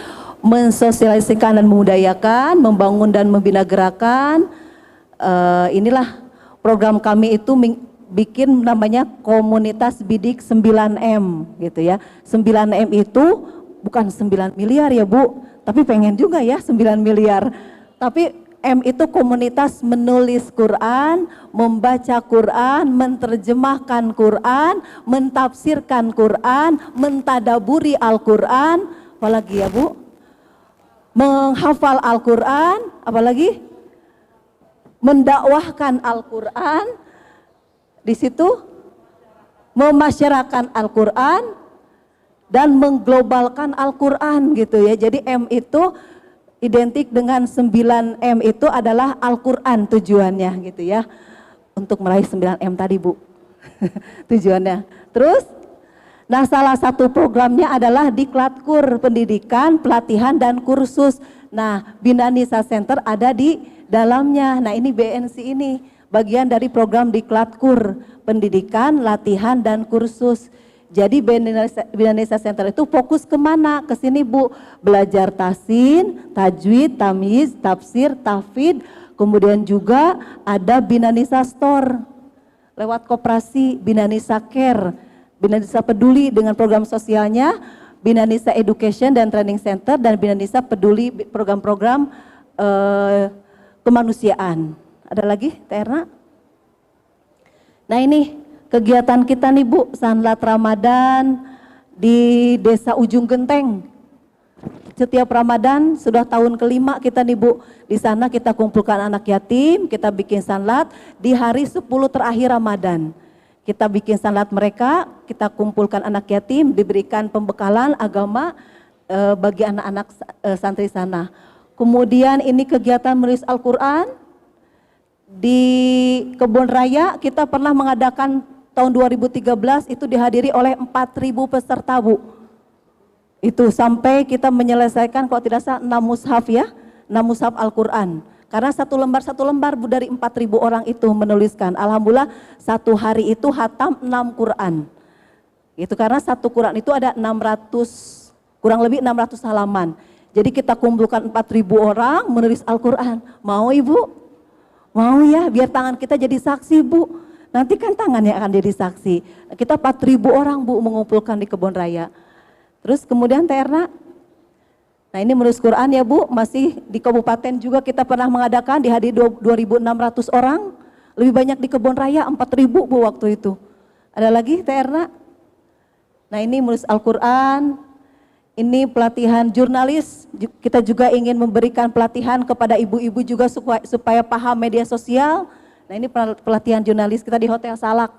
mensosialisasikan dan memudayakan, membangun dan membina gerakan. Uh, inilah program kami itu bikin namanya komunitas bidik 9M gitu ya. 9M itu bukan 9 miliar ya Bu, tapi pengen juga ya 9 miliar. Tapi M itu komunitas menulis Quran, membaca Quran, menerjemahkan Quran, mentafsirkan Quran, mentadaburi Al-Quran, apalagi ya Bu? menghafal Al-Quran, apalagi mendakwahkan Al-Quran, di situ memasyarakat Al-Quran dan mengglobalkan Al-Quran gitu ya. Jadi M itu identik dengan 9M itu adalah Al-Quran tujuannya gitu ya. Untuk meraih 9M tadi Bu tujuannya. Terus Nah salah satu programnya adalah Diklatkur Pendidikan, Pelatihan, dan Kursus. Nah Bina Nisa Center ada di dalamnya. Nah ini BNC ini bagian dari program Diklatkur Pendidikan, Latihan, dan Kursus. Jadi Bina Nisa Center itu fokus ke mana? Ke sini Bu, belajar tasin, tajwid, tamiz, tafsir, tafid, kemudian juga ada Binanisa Store lewat koperasi Binanisa Care Binanisa Peduli dengan program sosialnya, Binanisa Education dan Training Center, dan Binanisa Peduli program-program uh, kemanusiaan. Ada lagi, Terna? Nah ini kegiatan kita nih Bu, Sanlat Ramadan di Desa Ujung Genteng. Setiap Ramadan sudah tahun kelima kita nih Bu, di sana kita kumpulkan anak yatim, kita bikin sanlat di hari 10 terakhir Ramadan. Kita bikin sanlat mereka, kita kumpulkan anak yatim, diberikan pembekalan agama eh, bagi anak-anak eh, santri sana. Kemudian ini kegiatan menulis Al-Quran, di Kebun Raya kita pernah mengadakan tahun 2013 itu dihadiri oleh 4.000 peserta Bu. Itu sampai kita menyelesaikan kalau tidak salah 6 mushaf ya, 6 mushaf Al-Quran. Karena satu lembar satu lembar Bu dari 4.000 orang itu menuliskan. Alhamdulillah satu hari itu hatam 6 Quran. Itu karena satu Quran itu ada 600 kurang lebih 600 halaman. Jadi kita kumpulkan 4.000 orang menulis Al-Quran. Mau Ibu? Mau ya biar tangan kita jadi saksi Bu. Nanti kan tangannya akan jadi saksi. Kita 4.000 orang Bu mengumpulkan di kebun raya. Terus kemudian Terna, nah ini menulis Quran ya Bu, masih di kabupaten juga kita pernah mengadakan dihadiri 2.600 orang. Lebih banyak di kebun raya 4.000 Bu waktu itu. Ada lagi Terna? Nah ini menulis Al-Quran, ini pelatihan jurnalis, kita juga ingin memberikan pelatihan kepada ibu-ibu juga supaya, supaya paham media sosial. Nah ini pelatihan jurnalis kita di Hotel Salak.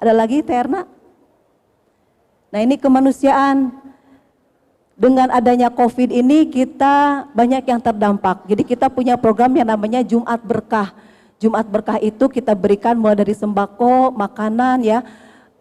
Ada lagi Terna? Nah ini kemanusiaan. Dengan adanya COVID ini kita banyak yang terdampak. Jadi kita punya program yang namanya Jumat Berkah. Jumat Berkah itu kita berikan mulai dari sembako, makanan ya,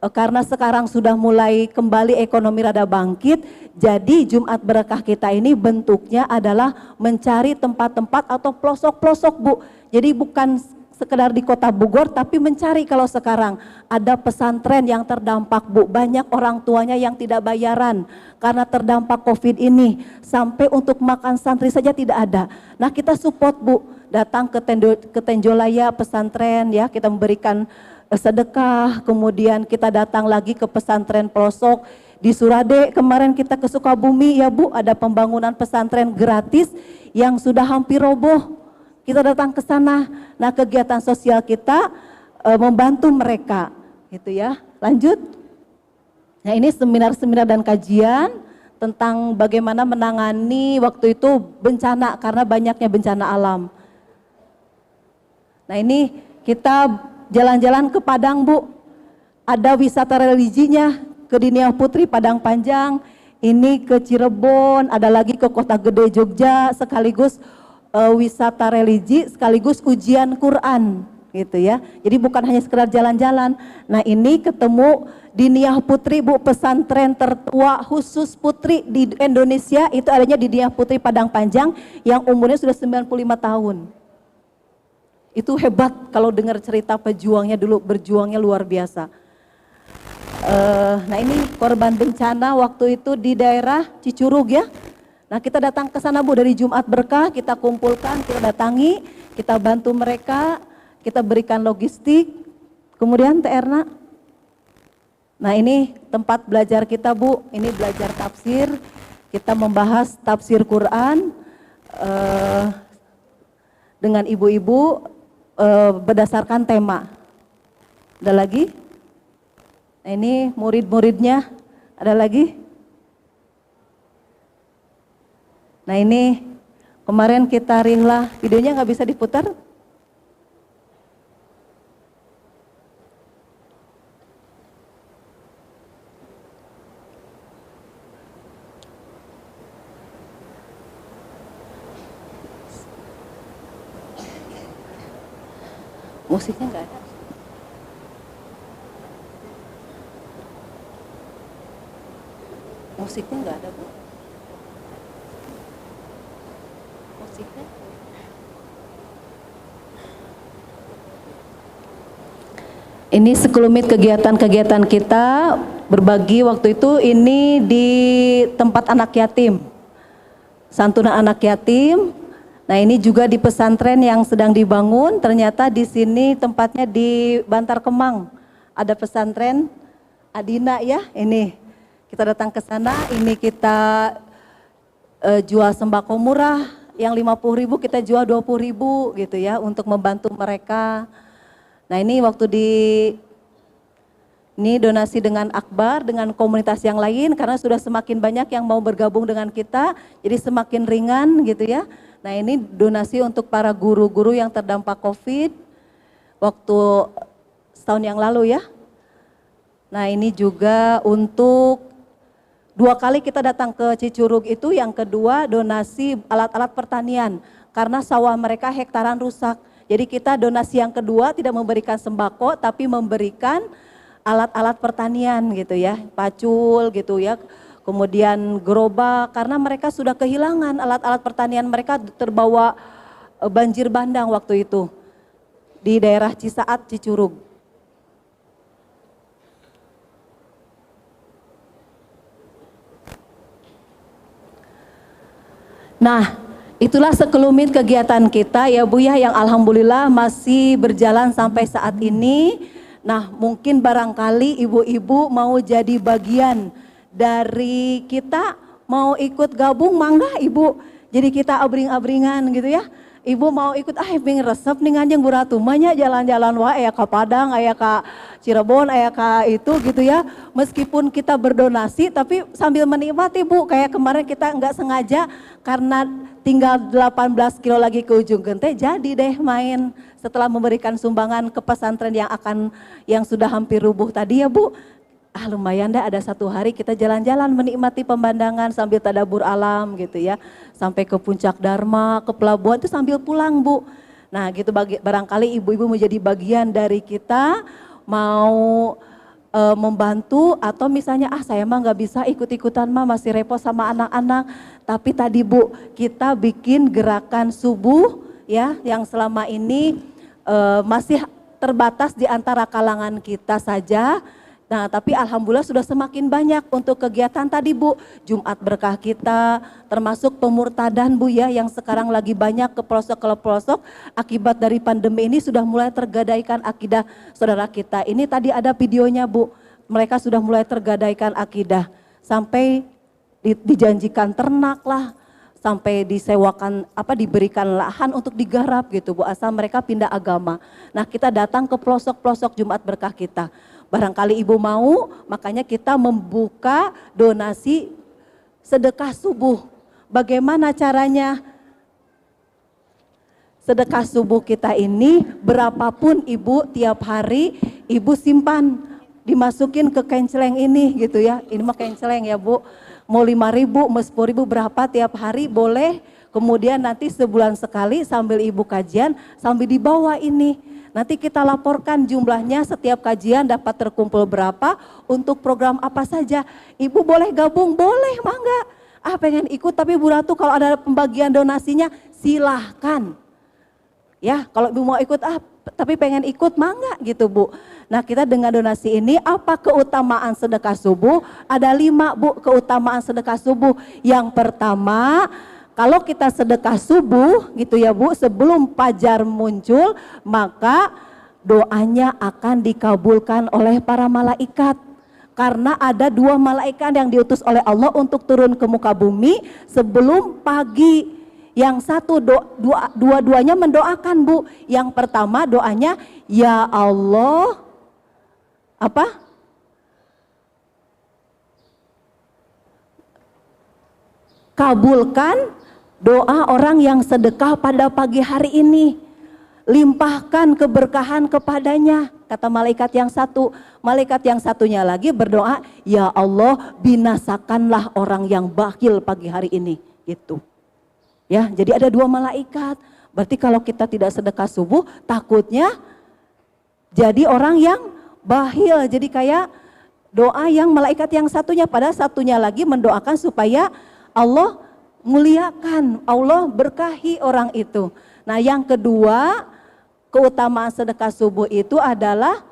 Eh, karena sekarang sudah mulai kembali ekonomi rada bangkit, jadi Jumat berkah kita ini bentuknya adalah mencari tempat-tempat atau pelosok-pelosok Bu. Jadi bukan sekedar di kota Bogor, tapi mencari kalau sekarang ada pesantren yang terdampak Bu. Banyak orang tuanya yang tidak bayaran karena terdampak COVID ini. Sampai untuk makan santri saja tidak ada. Nah kita support Bu, datang ke, Tendo, ke Tenjolaya pesantren ya, kita memberikan sedekah, kemudian kita datang lagi ke pesantren pelosok di Surade. Kemarin kita ke Sukabumi ya Bu, ada pembangunan pesantren gratis yang sudah hampir roboh. Kita datang ke sana. Nah, kegiatan sosial kita e, membantu mereka, gitu ya. Lanjut. Nah, ini seminar-seminar dan kajian tentang bagaimana menangani waktu itu bencana karena banyaknya bencana alam. Nah, ini kita jalan-jalan ke Padang Bu, ada wisata religinya ke Dinia Putri Padang Panjang, ini ke Cirebon, ada lagi ke Kota Gede Jogja, sekaligus uh, wisata religi, sekaligus ujian Quran gitu ya. Jadi bukan hanya sekedar jalan-jalan. Nah ini ketemu Diniah Putri Bu pesantren tertua khusus putri di Indonesia itu adanya di Diniah Putri Padang Panjang yang umurnya sudah 95 tahun. Itu hebat kalau dengar cerita pejuangnya dulu, berjuangnya luar biasa. Uh, nah ini korban bencana waktu itu di daerah Cicurug ya. Nah kita datang ke sana Bu dari Jumat Berkah, kita kumpulkan, kita datangi, kita bantu mereka, kita berikan logistik. Kemudian Teh Erna, nah ini tempat belajar kita Bu, ini belajar tafsir, kita membahas tafsir Quran uh, dengan ibu-ibu uh, berdasarkan tema. Ada lagi? Nah, ini murid-muridnya. Ada lagi? Nah ini kemarin kita ringlah videonya nggak bisa diputar. Musiknya nggak ada. Musiknya nggak ada, Bu. Musiknya. Ini sekelumit kegiatan-kegiatan kita berbagi waktu itu ini di tempat anak yatim. Santunan anak yatim Nah ini juga di pesantren yang sedang dibangun, ternyata di sini tempatnya di Bantar Kemang. Ada pesantren Adina ya, ini kita datang ke sana, ini kita uh, jual sembako murah, yang 50 ribu kita jual 20 ribu gitu ya, untuk membantu mereka. Nah ini waktu di Ini donasi dengan akbar, dengan komunitas yang lain karena sudah semakin banyak yang mau bergabung dengan kita, jadi semakin ringan gitu ya. Nah ini donasi untuk para guru-guru yang terdampak COVID waktu setahun yang lalu ya. Nah ini juga untuk dua kali kita datang ke Cicurug itu, yang kedua donasi alat-alat pertanian karena sawah mereka hektaran rusak. Jadi kita donasi yang kedua tidak memberikan sembako tapi memberikan alat-alat pertanian gitu ya, pacul gitu ya, kemudian gerobak karena mereka sudah kehilangan alat-alat pertanian mereka terbawa eh, banjir bandang waktu itu di daerah Cisaat Cicurug. Nah, itulah sekelumit kegiatan kita ya Bu ya yang alhamdulillah masih berjalan sampai saat ini. Nah, mungkin barangkali ibu-ibu mau jadi bagian dari kita mau ikut gabung mangga Ibu. Jadi kita abring-abringan gitu ya. Ibu mau ikut ah pengen resep nih anjing buratu banyak jalan-jalan wah aya ke Padang, aya ke Cirebon, aya ke itu gitu ya. Meskipun kita berdonasi tapi sambil menikmati Bu, kayak kemarin kita nggak sengaja karena tinggal 18 kilo lagi ke ujung gente jadi deh main setelah memberikan sumbangan ke pesantren yang akan yang sudah hampir rubuh tadi ya Bu ah lumayan deh ada satu hari kita jalan-jalan menikmati pemandangan sambil tadabur alam gitu ya. Sampai ke puncak Dharma, ke pelabuhan itu sambil pulang Bu. Nah gitu bagi, barangkali ibu-ibu menjadi bagian dari kita mau e, membantu atau misalnya ah saya mah nggak bisa ikut-ikutan mah masih repot sama anak-anak. Tapi tadi Bu kita bikin gerakan subuh ya yang selama ini e, masih terbatas di antara kalangan kita saja. Nah, tapi alhamdulillah sudah semakin banyak untuk kegiatan tadi Bu, Jumat berkah kita, termasuk pemurtadan Bu ya yang sekarang lagi banyak ke pelosok ke pelosok akibat dari pandemi ini sudah mulai tergadaikan akidah saudara kita. Ini tadi ada videonya Bu, mereka sudah mulai tergadaikan akidah. Sampai di, dijanjikan ternak lah, sampai disewakan apa diberikan lahan untuk digarap gitu Bu asal mereka pindah agama. Nah, kita datang ke pelosok-pelosok Jumat berkah kita. Barangkali ibu mau, makanya kita membuka donasi sedekah subuh. Bagaimana caranya? Sedekah subuh kita ini berapapun ibu tiap hari ibu simpan dimasukin ke kenceleng ini gitu ya. Ini mah kenceleng ya bu. Mau lima ribu, mau sepuluh ribu berapa tiap hari boleh. Kemudian nanti sebulan sekali sambil ibu kajian sambil dibawa ini Nanti kita laporkan jumlahnya setiap kajian dapat terkumpul berapa untuk program apa saja. Ibu boleh gabung, boleh mangga. Ah pengen ikut tapi Bu Ratu kalau ada pembagian donasinya silahkan. Ya kalau ibu mau ikut ah tapi pengen ikut mangga gitu Bu. Nah kita dengan donasi ini apa keutamaan sedekah subuh? Ada lima Bu keutamaan sedekah subuh. Yang pertama kalau kita sedekah subuh gitu ya Bu, sebelum fajar muncul, maka doanya akan dikabulkan oleh para malaikat. Karena ada dua malaikat yang diutus oleh Allah untuk turun ke muka bumi sebelum pagi. Yang satu dua, dua-duanya mendoakan Bu. Yang pertama doanya, ya Allah, apa? Kabulkan Doa orang yang sedekah pada pagi hari ini. Limpahkan keberkahan kepadanya. Kata malaikat yang satu. Malaikat yang satunya lagi berdoa, Ya Allah binasakanlah orang yang bakhil pagi hari ini. Gitu. Ya, jadi ada dua malaikat. Berarti kalau kita tidak sedekah subuh, takutnya jadi orang yang bahil. Jadi kayak doa yang malaikat yang satunya, pada satunya lagi mendoakan supaya Allah muliakan, Allah berkahi orang itu. Nah yang kedua, keutamaan sedekah subuh itu adalah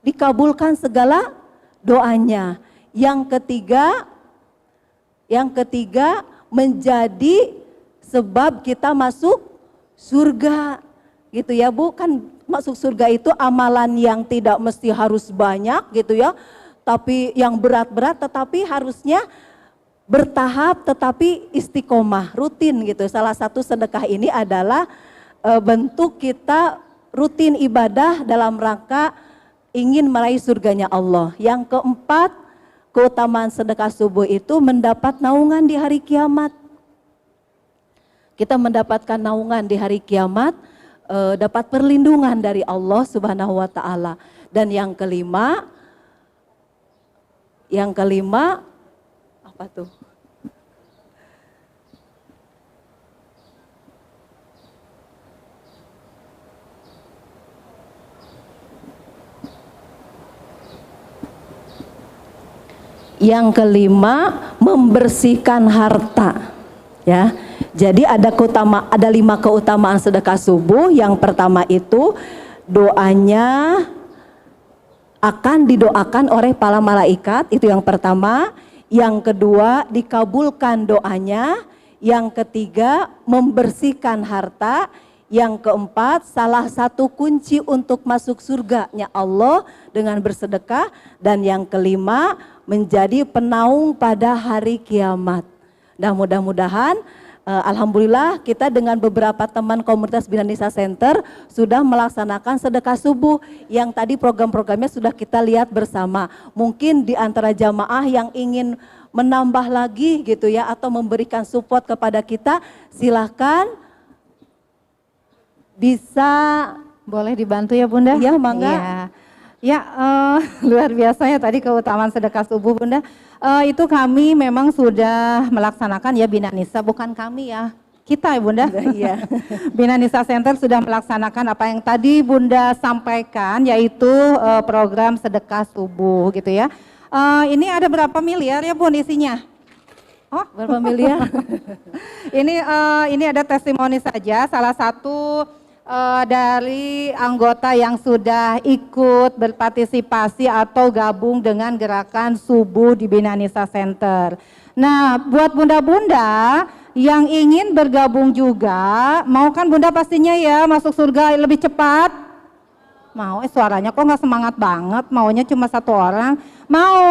dikabulkan segala doanya. Yang ketiga, yang ketiga menjadi sebab kita masuk surga gitu ya bu kan masuk surga itu amalan yang tidak mesti harus banyak gitu ya tapi yang berat-berat tetapi harusnya bertahap tetapi istiqomah, rutin gitu. Salah satu sedekah ini adalah e, bentuk kita rutin ibadah dalam rangka ingin meraih surganya Allah. Yang keempat, keutamaan sedekah subuh itu mendapat naungan di hari kiamat. Kita mendapatkan naungan di hari kiamat, eh, dapat perlindungan dari Allah Subhanahu wa taala. Dan yang kelima, yang kelima apa tuh? Yang kelima, membersihkan harta. Ya. Jadi ada keutama ada lima keutamaan sedekah subuh. Yang pertama itu doanya akan didoakan oleh para malaikat, itu yang pertama. Yang kedua, dikabulkan doanya. Yang ketiga, membersihkan harta. Yang keempat, salah satu kunci untuk masuk surganya Allah dengan bersedekah. Dan yang kelima, menjadi penaung pada hari kiamat. Nah mudah-mudahan eh, Alhamdulillah kita dengan beberapa teman komunitas Bina Nisa Center sudah melaksanakan sedekah subuh yang tadi program-programnya sudah kita lihat bersama. Mungkin di antara jamaah yang ingin menambah lagi gitu ya atau memberikan support kepada kita silahkan bisa Boleh dibantu ya Bunda? Iya, mangga. Iya. Ya, eh, luar biasa ya tadi keutamaan sedekah subuh Bunda. Eh, itu kami memang sudah melaksanakan ya Bina Nisa, bukan kami ya. Kita ya Bunda. Iya. Bina Nisa Center sudah melaksanakan apa yang tadi Bunda sampaikan yaitu eh, program sedekah subuh gitu ya. Eh, ini ada berapa miliar ya Bun isinya? Oh, berapa miliar? ini eh, ini ada testimoni saja salah satu eh, dari anggota yang sudah ikut berpartisipasi atau gabung dengan gerakan subuh di Binanisa Center. Nah, buat bunda-bunda yang ingin bergabung juga, mau kan bunda pastinya ya masuk surga lebih cepat? Mau, eh suaranya kok nggak semangat banget, maunya cuma satu orang. Mau?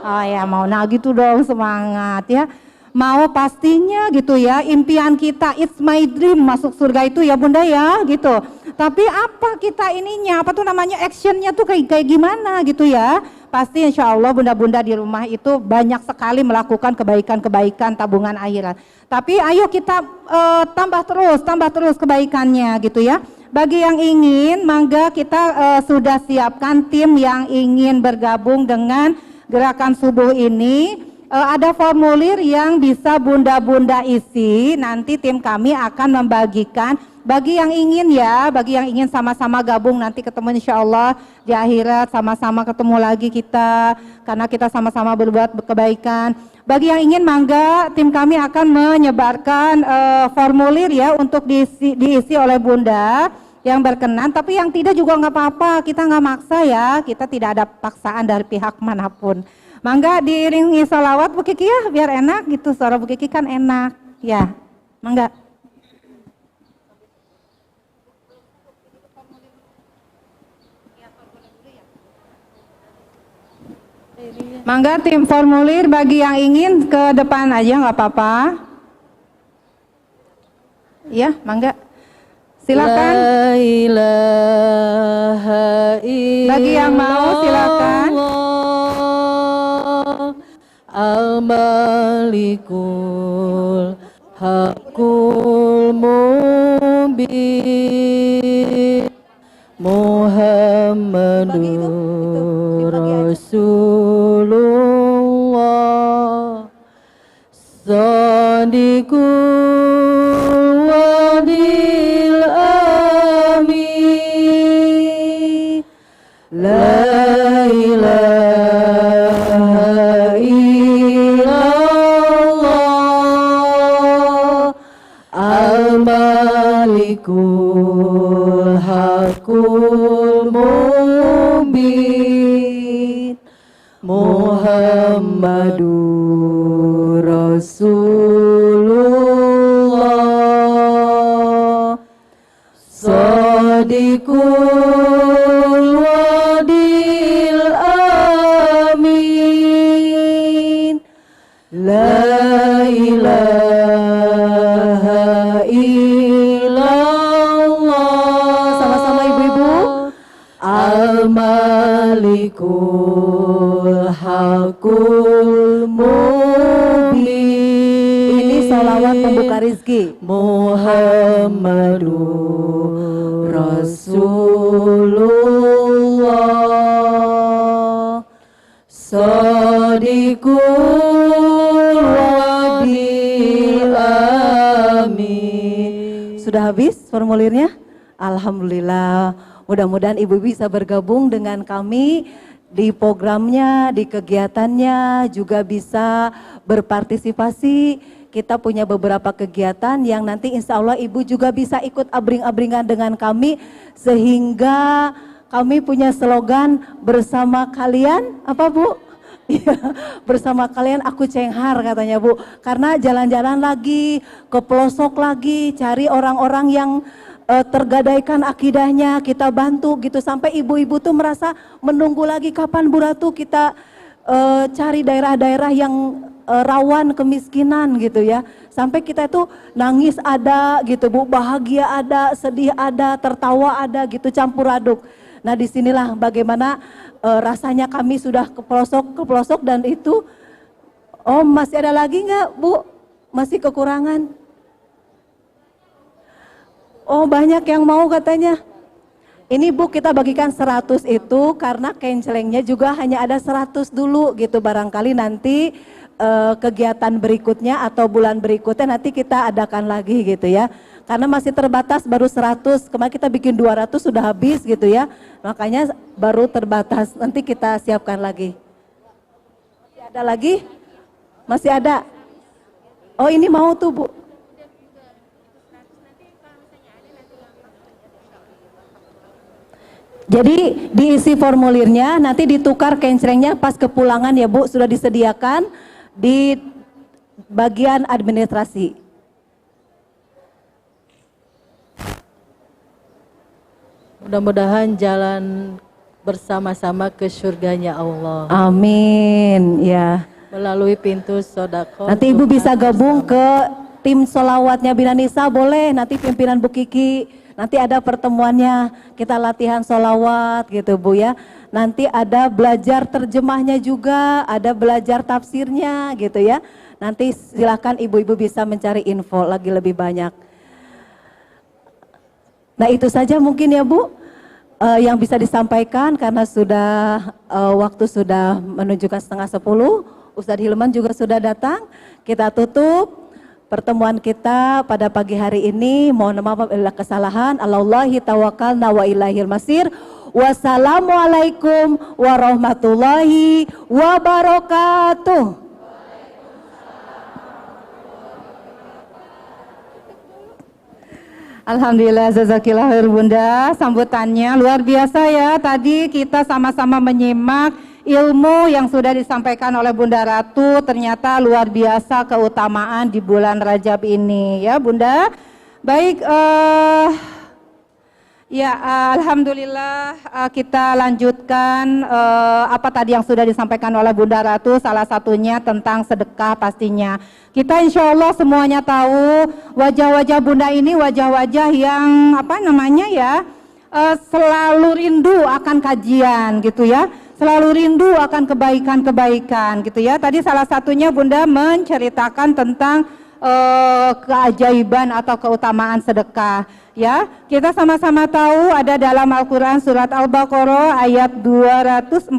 Oh ya mau, nah gitu dong semangat ya. Mau pastinya gitu ya, impian kita, it's my dream masuk surga itu ya bunda ya gitu. Tapi apa kita ininya, apa tuh namanya actionnya tuh kayak, kayak gimana gitu ya. Pasti insya Allah bunda-bunda di rumah itu banyak sekali melakukan kebaikan-kebaikan tabungan akhirat. Tapi ayo kita eh, tambah terus, tambah terus kebaikannya gitu ya. Bagi yang ingin, mangga kita eh, sudah siapkan tim yang ingin bergabung dengan gerakan subuh ini. Eh, ada formulir yang bisa bunda-bunda isi. Nanti tim kami akan membagikan bagi yang ingin ya, bagi yang ingin sama-sama gabung nanti ketemu insya Allah di akhirat sama-sama ketemu lagi kita karena kita sama-sama berbuat kebaikan. Bagi yang ingin mangga, tim kami akan menyebarkan eh, formulir ya untuk diisi, diisi oleh bunda yang berkenan. Tapi yang tidak juga nggak apa-apa, kita nggak maksa ya, kita tidak ada paksaan dari pihak mana pun. Mangga diiringi salawat Bu Kiki ya, biar enak gitu. Suara Bu Kiki kan enak, ya. Mangga. Mangga tim formulir bagi yang ingin ke depan aja nggak apa-apa. Ya, mangga. Silakan. Bagi yang mau, silakan. Al-Malikul Hakul Mubin Mudah-mudahan Ibu bisa bergabung dengan kami di programnya, di kegiatannya, juga bisa berpartisipasi. Kita punya beberapa kegiatan yang nanti insya Allah Ibu juga bisa ikut abring-abringan dengan kami sehingga kami punya slogan bersama kalian apa Bu? Iya, bersama kalian aku cenghar katanya Bu. Karena jalan-jalan lagi, ke pelosok lagi, cari orang-orang yang eh, tergadaikan akidahnya, kita bantu gitu sampai ibu-ibu tuh merasa menunggu lagi kapan Bu Ratu kita eh, cari daerah-daerah yang eh, rawan kemiskinan gitu ya. Sampai kita itu nangis ada gitu Bu, bahagia ada, sedih ada, tertawa ada gitu campur aduk. Nah di sinilah bagaimana eh, rasanya kami sudah ke pelosok ke pelosok dan itu oh masih ada lagi nggak bu masih kekurangan oh banyak yang mau katanya. Ini bu kita bagikan 100 itu karena kencelengnya juga hanya ada 100 dulu gitu. Barangkali nanti eh, kegiatan berikutnya atau bulan berikutnya nanti kita adakan lagi gitu ya. Karena masih terbatas baru 100 kemarin kita bikin 200 sudah habis gitu ya. Makanya baru terbatas. Nanti kita siapkan lagi. Ada lagi? Masih ada? Oh ini mau tuh bu Jadi diisi formulirnya, nanti ditukar kencerengnya pas kepulangan ya Bu, sudah disediakan di bagian administrasi. Mudah-mudahan jalan bersama-sama ke surganya Allah Amin, ya. melalui pintu sodako. Nanti Ibu bisa gabung ke tim solawatnya Bina Nisa, boleh. Nanti pimpinan Bu Kiki, nanti ada pertemuannya, kita latihan solawat gitu Bu ya. Nanti ada belajar terjemahnya juga, ada belajar tafsirnya gitu ya. Nanti silakan ibu-ibu bisa mencari info lagi lebih banyak. Nah itu saja mungkin ya Bu eh, yang bisa disampaikan karena sudah eh, waktu sudah menunjukkan setengah sepuluh. Ustadz Hilman juga sudah datang. Kita tutup pertemuan kita pada pagi hari ini. Mohon maaf apabila kesalahan. Allahi tawakalna wa ilahil masir. Wassalamualaikum warahmatullahi wabarakatuh. Alhamdulillah jazakillah Bunda sambutannya luar biasa ya tadi kita sama-sama menyimak ilmu yang sudah disampaikan oleh Bunda Ratu ternyata luar biasa keutamaan di bulan Rajab ini. Ya Bunda. Baik eh, Ya, alhamdulillah eh, kita lanjutkan eh, apa tadi yang sudah disampaikan oleh Bunda Ratu, salah satunya tentang sedekah pastinya. Kita insya Allah semuanya tahu wajah-wajah Bunda ini wajah-wajah yang apa namanya ya, eh, selalu rindu akan kajian gitu ya, selalu rindu akan kebaikan-kebaikan gitu ya. Tadi salah satunya Bunda menceritakan tentang eh, keajaiban atau keutamaan sedekah. Ya, kita sama-sama tahu ada dalam Al-Quran surat Al-Baqarah ayat 245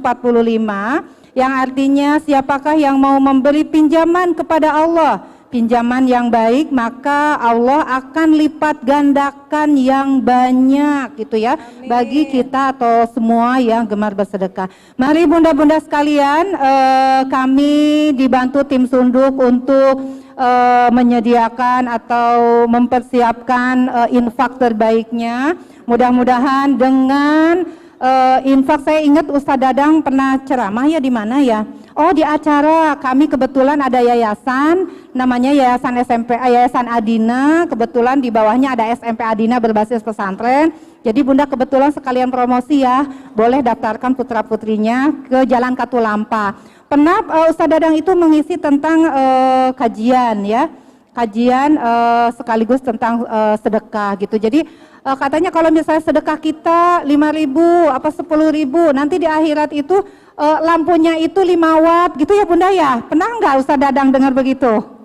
yang artinya siapakah yang mau memberi pinjaman kepada Allah pinjaman yang baik maka Allah akan lipat gandakan yang banyak gitu ya bagi kita atau semua yang gemar bersedekah. Mari bunda-bunda sekalian eh, kami dibantu tim sunduk untuk eh, menyediakan atau mempersiapkan eh, infak terbaiknya. Mudah-mudahan dengan eh, infak saya ingat Ustadz Dadang pernah ceramah ya di mana ya? Oh di acara kami kebetulan ada yayasan namanya Yayasan SMP eh, Yayasan Adina kebetulan di bawahnya ada SMP Adina berbasis pesantren. Jadi Bunda kebetulan sekalian promosi ya boleh daftarkan putra putrinya ke Jalan Katulampa. Pernah uh, Ustadz Dadang itu mengisi tentang uh, kajian ya kajian uh, sekaligus tentang uh, sedekah gitu. Jadi Eh, katanya kalau misalnya sedekah kita 5 ribu, apa 10 ribu, nanti di akhirat itu eh, lampunya itu 5 watt gitu ya Bunda ya. Pernah nggak Ustaz Dadang dengar begitu?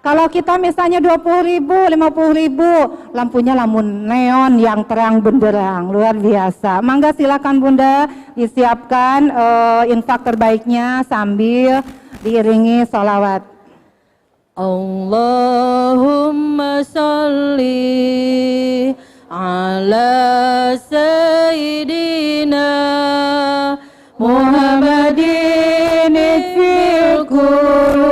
Kalau kita misalnya 20 ribu, 50 ribu, lampunya lamun neon yang terang benderang, luar biasa. Mangga silakan Bunda disiapkan eh, infak terbaiknya sambil diiringi sholawat. Allahumma salli ala sayyidina Muhammadin qulubi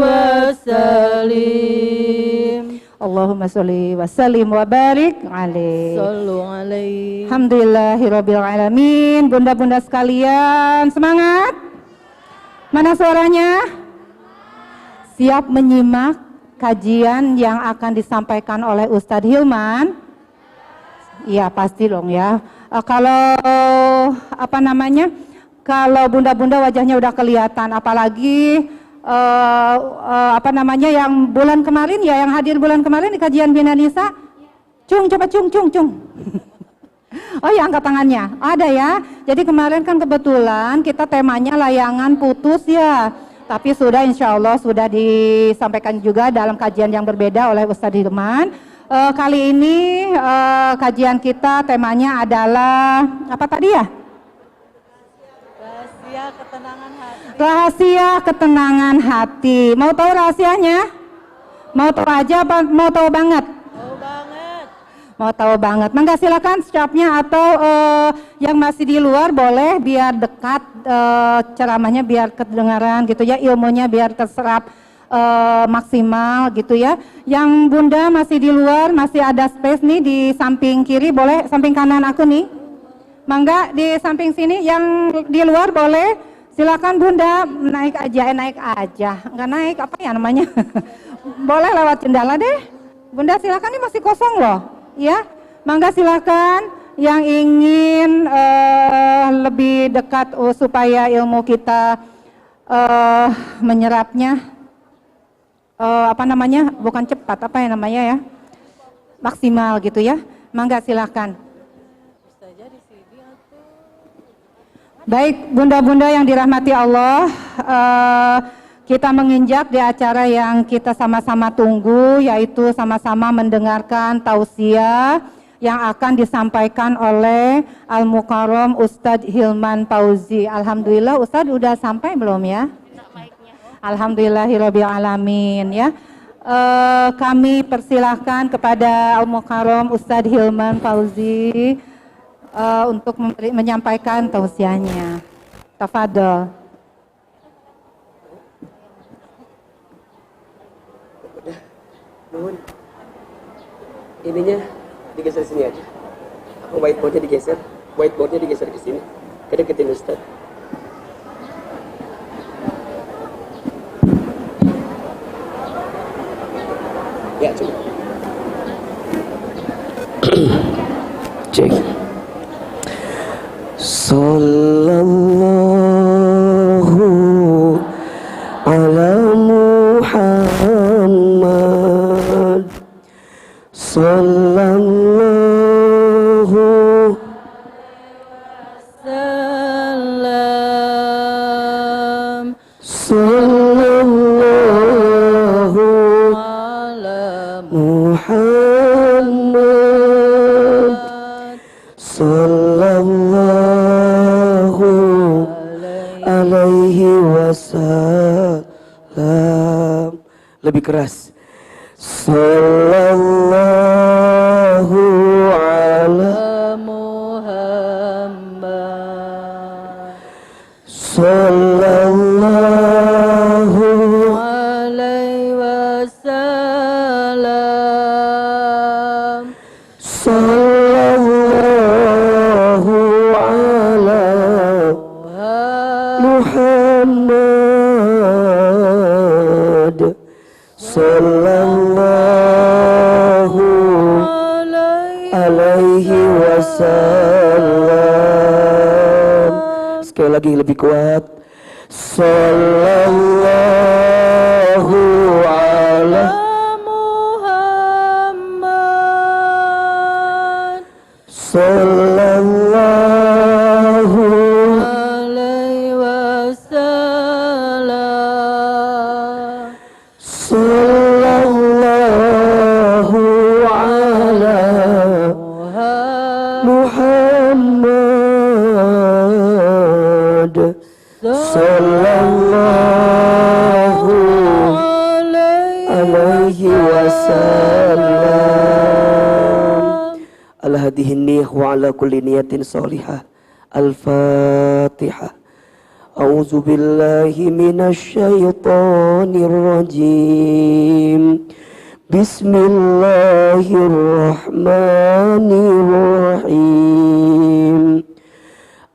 wa salim Allahumma sholli wa sallim wa barik alaih. Sallu alaihi Alhamdulillahirabbil alamin. Bunda-bunda sekalian, semangat. Mana suaranya? Siap menyimak kajian yang akan disampaikan oleh Ustadz Hilman? Iya, pasti dong ya. Eh, kalau apa namanya? Kalau bunda-bunda wajahnya udah kelihatan, apalagi eh, eh, apa namanya yang bulan kemarin ya, yang hadir bulan kemarin di kajian Bina Nisa, cung coba cung cung cung. Oh ya angkat tangannya, ada ya. Jadi kemarin kan kebetulan kita temanya layangan putus ya. Tapi sudah insya Allah sudah disampaikan juga dalam kajian yang berbeda oleh Ustadz Hilman. Eh, kali ini eh, kajian kita temanya adalah apa tadi ya? Rahasia ketenangan hati Rahasia ketenangan hati. Mau tahu rahasianya? Mau tahu aja apa mau tahu banget? Oh banget Mau tahu banget. Mangga silakan stopnya atau eh, yang masih di luar boleh biar dekat eh, ceramahnya biar kedengaran gitu ya, ilmunya biar terserap eh, maksimal gitu ya. Yang Bunda masih di luar, masih ada space nih di samping kiri, boleh samping kanan aku nih. Mangga di samping sini yang di luar boleh silakan Bunda naik aja, eh, naik aja, nggak naik apa ya namanya? boleh lewat jendela deh. Bunda silakan ini masih kosong loh, ya. Mangga silakan yang ingin eh, lebih dekat oh, supaya ilmu kita eh, menyerapnya eh, apa namanya? Bukan cepat, apa ya namanya ya? Maksimal gitu ya. Mangga silakan. Baik, bunda-bunda yang dirahmati Allah, eh, kita menginjak di acara yang kita sama-sama tunggu, yaitu sama-sama mendengarkan tausiah yang akan disampaikan oleh Al Mukarram Ustadz Hilman Fauzi. Alhamdulillah, Ustadz udah sampai belum ya? Alhamdulillahirabbil alamin ya. Eh, kami persilahkan kepada Al Mukarram Ustadz Hilman Fauzi eh, untuk memberi- menyampaikan tausiahnya. Tafadol. Ininya digeser sini aja. Apa whiteboardnya digeser? Whiteboardnya digeser ke sini. Kedeketin Ustaz. Ya, coba. Cek. Sallallahu ala Muhammad Sallallahu Lebih وسلم. على هذه النية وعلى كل نية صالحة. الفاتحة. أعوذ بالله من الشيطان الرجيم. بسم الله الرحمن الرحيم.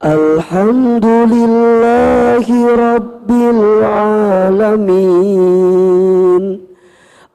الحمد لله رب العالمين.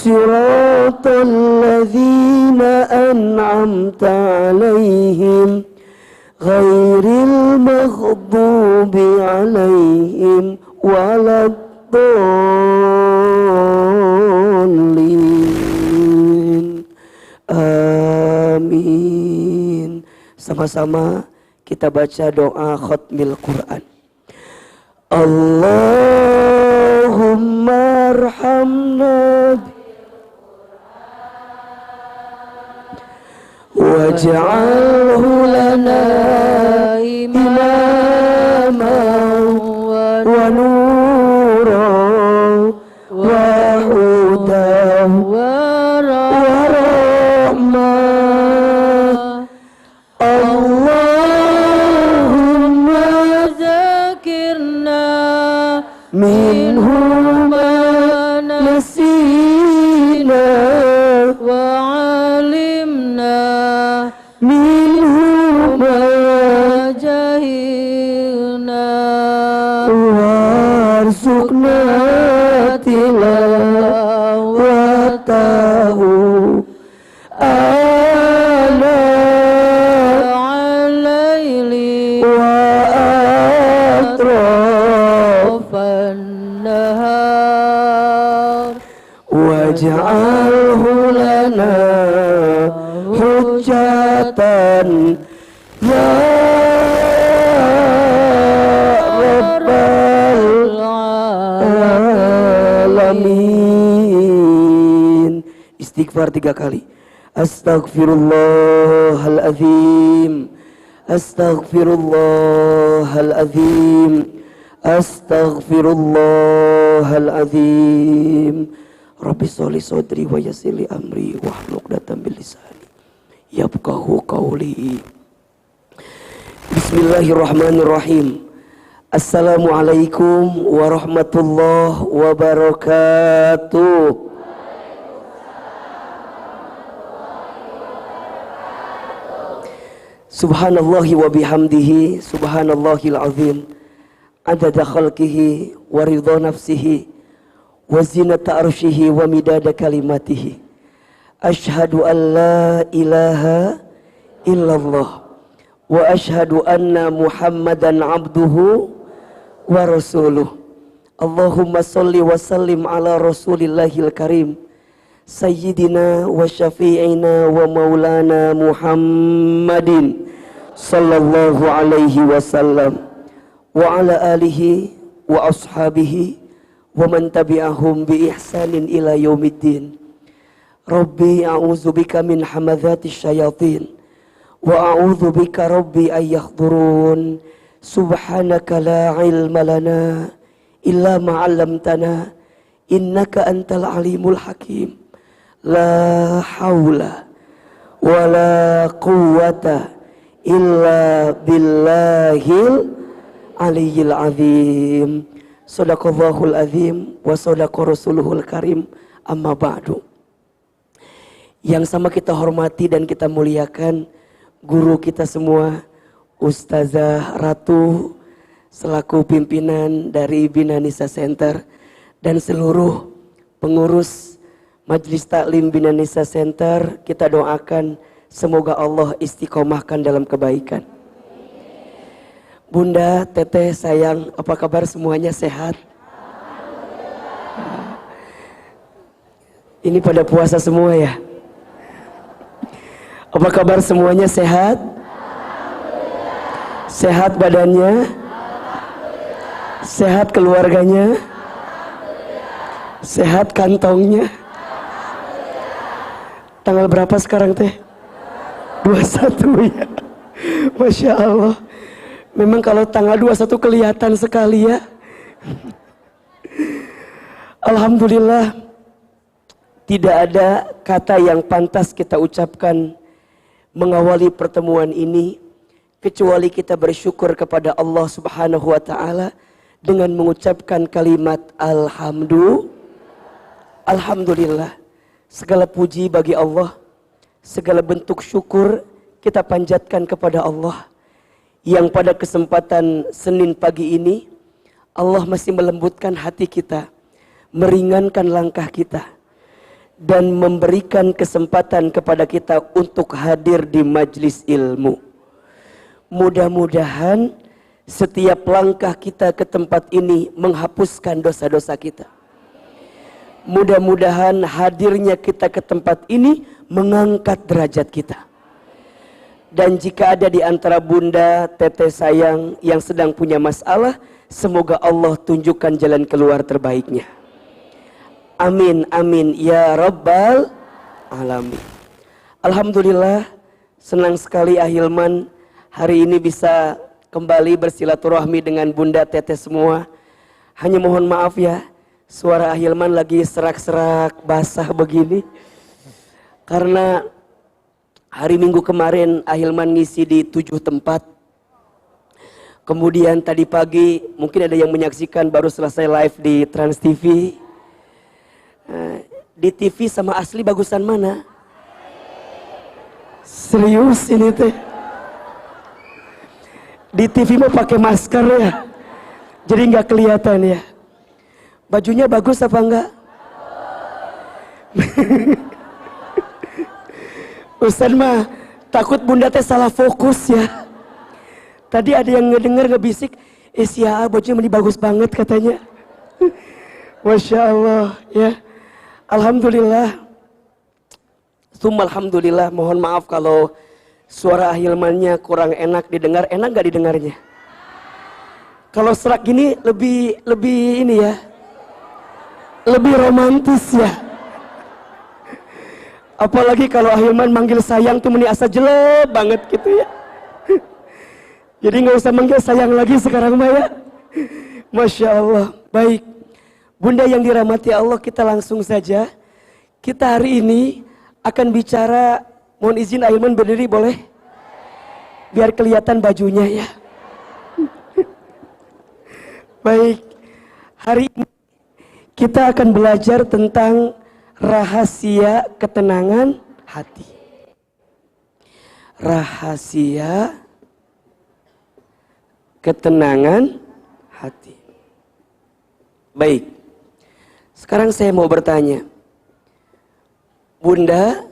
صراط الذين أنعمت عليهم غير المغضوب عليهم ولا الضالين Amin Sama-sama kita baca doa khatmil Quran. Allahumma arhamna واجعله لنا إماما. حجة يا رب العالمين Istighfar tiga kali Astaghfirullahaladzim Astaghfirullahaladzim Astaghfirullahaladzim Rabbi sholli sodri wa yassirli amri wahlul datam bil lisani yafqahu qawli. Bismillahirrahmanirrahim. Assalamualaikum warahmatullahi wabarakatuh. Subhanallahi wa bihamdihi Subhanallahil azim. Adada khalqihi wa ridha nafsihi Wa zinata arshihi wa midada kalimatihi Ashhadu an la ilaha illallah. Wa ashhadu anna muhammadan abduhu wa rasuluh. Allahumma salli wa sallim ala rasulillahil karim. Sayyidina wa syafi'ina wa maulana Muhammadin Sallallahu alaihi wasallam. Wa ala alihi wa ashabihi Wa man tabi'ahum bi ihsanin ila yaumiddin Rabbi a'udzu bika min hamadzati syayatin. Wa a'udzu bika rabbi an yahdurun Subhanaka la ilma lana illa ma 'allamtana. Innaka antal alimul hakim. La haula wala quwwata illa billahil aliyil azim. Sadaqallahul azim wa sadaqa rasuluhul karim. Amma ba'du yang sama kita hormati dan kita muliakan guru kita semua Ustazah Ratu selaku pimpinan dari Binanisa Center dan seluruh pengurus Majelis Taklim Binanisa Center kita doakan semoga Allah istiqomahkan dalam kebaikan. Bunda, Teteh, sayang, apa kabar semuanya sehat? Ini pada puasa semua ya? Apa kabar semuanya sehat? Sehat badannya? Sehat keluarganya? Sehat kantongnya? Tanggal berapa sekarang teh? 21 ya. Masya Allah. Memang kalau tanggal 21 kelihatan sekali ya. Alhamdulillah. Tidak ada kata yang pantas kita ucapkan mengawali pertemuan ini kecuali kita bersyukur kepada Allah Subhanahu wa taala dengan mengucapkan kalimat alhamdulillah. Alhamdulillah. Segala puji bagi Allah, segala bentuk syukur kita panjatkan kepada Allah yang pada kesempatan Senin pagi ini Allah masih melembutkan hati kita, meringankan langkah kita dan memberikan kesempatan kepada kita untuk hadir di majlis ilmu. Mudah-mudahan setiap langkah kita ke tempat ini menghapuskan dosa-dosa kita. Mudah-mudahan hadirnya kita ke tempat ini mengangkat derajat kita. Dan jika ada di antara bunda, teteh sayang yang sedang punya masalah, semoga Allah tunjukkan jalan keluar terbaiknya. Amin, amin, ya Rabbal Alamin. Alhamdulillah, senang sekali Ahilman hari ini bisa kembali bersilaturahmi dengan bunda teteh semua. Hanya mohon maaf ya, suara Ahilman lagi serak-serak basah begini. Karena Hari Minggu kemarin Ahilman ngisi di tujuh tempat. Kemudian tadi pagi mungkin ada yang menyaksikan baru selesai live di Trans TV. Di TV sama asli bagusan mana? Serius ini teh. Di TV mau pakai masker ya. Jadi nggak kelihatan ya. Bajunya bagus apa enggak? Ustaz mah takut bunda teh salah fokus ya. Tadi ada yang ngedenger ngebisik, eh si bajunya meni bagus banget katanya. Masya Allah ya. Alhamdulillah. Summa alhamdulillah. Mohon maaf kalau suara ahilmannya kurang enak didengar. Enak gak didengarnya? Kalau serak gini lebih lebih ini ya. Lebih romantis ya. Apalagi kalau Ahilman manggil sayang tuh meni asa jelek banget gitu ya. Jadi nggak usah manggil sayang lagi sekarang mah ya. Masya Allah. Baik. Bunda yang dirahmati Allah kita langsung saja. Kita hari ini akan bicara. Mohon izin Ahilman berdiri boleh? Biar kelihatan bajunya ya. Baik. Hari ini kita akan belajar tentang rahasia ketenangan hati. Rahasia ketenangan hati. Baik. Sekarang saya mau bertanya. Bunda,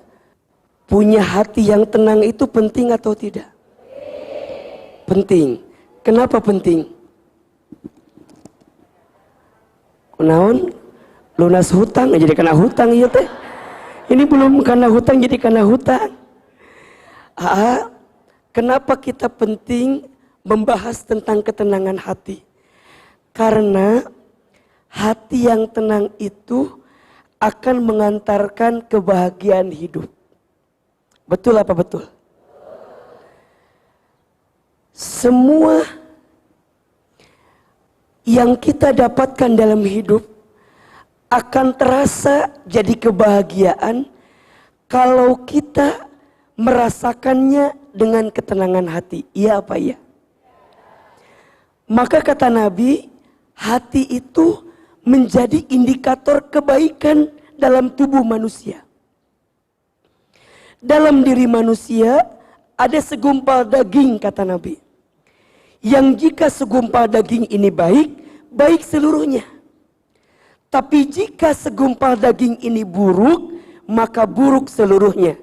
punya hati yang tenang itu penting atau tidak? Penting. Kenapa penting? Kunaon? lunas hutang jadi kena hutang iya teh ini belum kena hutang jadi kena hutang ah, kenapa kita penting membahas tentang ketenangan hati karena hati yang tenang itu akan mengantarkan kebahagiaan hidup betul apa betul semua yang kita dapatkan dalam hidup akan terasa jadi kebahagiaan kalau kita merasakannya dengan ketenangan hati. Iya apa ya? Maka kata Nabi, hati itu menjadi indikator kebaikan dalam tubuh manusia. Dalam diri manusia ada segumpal daging kata Nabi. Yang jika segumpal daging ini baik, baik seluruhnya. Tapi jika segumpal daging ini buruk, maka buruk seluruhnya.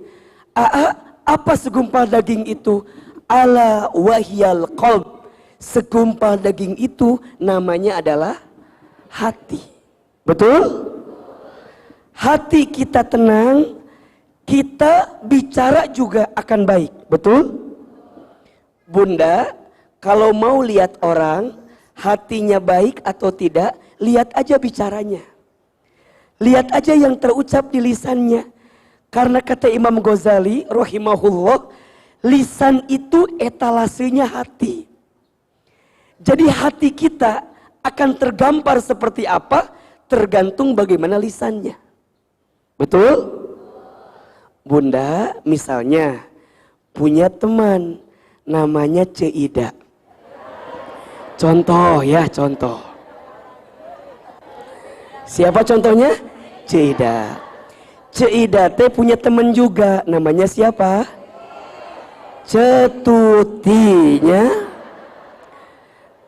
Aa, apa segumpal daging itu? Ala wahyal qalb. Segumpal daging itu namanya adalah hati. Betul? Hati kita tenang, kita bicara juga akan baik. Betul? Bunda, kalau mau lihat orang, hatinya baik atau tidak, lihat aja bicaranya. Lihat aja yang terucap di lisannya. Karena kata Imam Ghazali rahimahullah, lisan itu etalasenya hati. Jadi hati kita akan tergambar seperti apa tergantung bagaimana lisannya. Betul? Bunda misalnya punya teman namanya Ceida. Contoh ya, contoh. Siapa contohnya? Ceida. Ceida teh punya teman juga, namanya siapa? Cetutinya.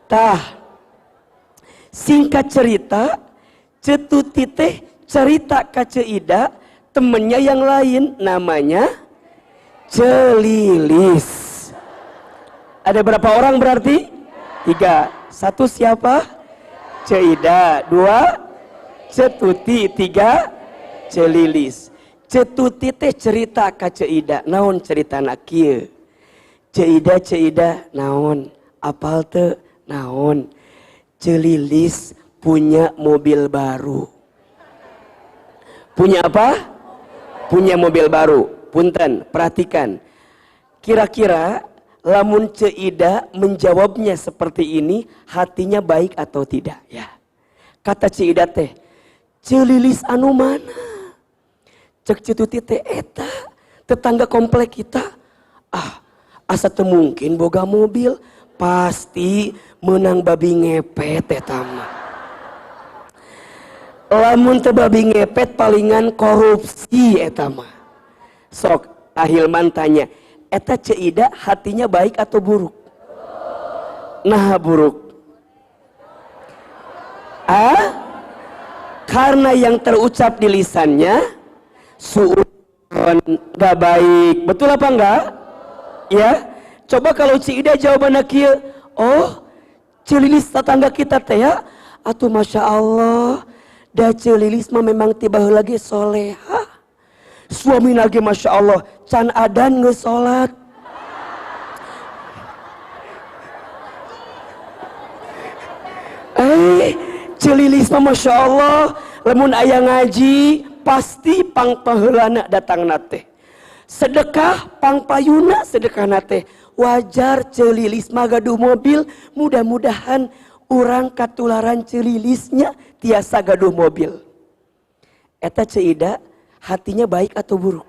Tah. Singkat cerita, Cetuti teh cerita ke Ceida, temennya yang lain namanya Celilis. Ada berapa orang berarti? Tiga. Satu siapa? Ceida. Dua cetuti tiga celilis cetuti teh cerita ka ceida naon cerita nak kieu Ceida ceida naon apal te naon celilis punya mobil baru. Punya apa? Punya mobil baru. Punten perhatikan. Kira-kira lamun ceida menjawabnya seperti ini hatinya baik atau tidak? Ya. Kata ceida teh celilis anu mana? Cek cituti teh eta tetangga komplek kita. Ah asa mungkin boga mobil? Pasti menang babi ngepet eta mah lamun teu babi ngepet palingan korupsi eta mah sok ahilman tanya eta ceida hatinya baik atau buruk? Nah buruk. Ah? Karena yang terucap di lisannya suudon gak baik. Betul apa enggak? Ya coba kalau Cida jawabannya kia oh celilis tetangga kita teh ya. Atuh masya Allah. Da celilis mah memang tiba lagi soleha. Suami lagi masya Allah. Can adan nge sholat eh celilis mah masya Allah. Lemun ayah ngaji pasti pang paheulana datang nate sedekah pang payuna sedekah nate wajar celilis magaduh mobil. Mudah-mudahan orang katularan celilisnya tiasa gaduh mobil. Eta ceida hatinya baik atau buruk?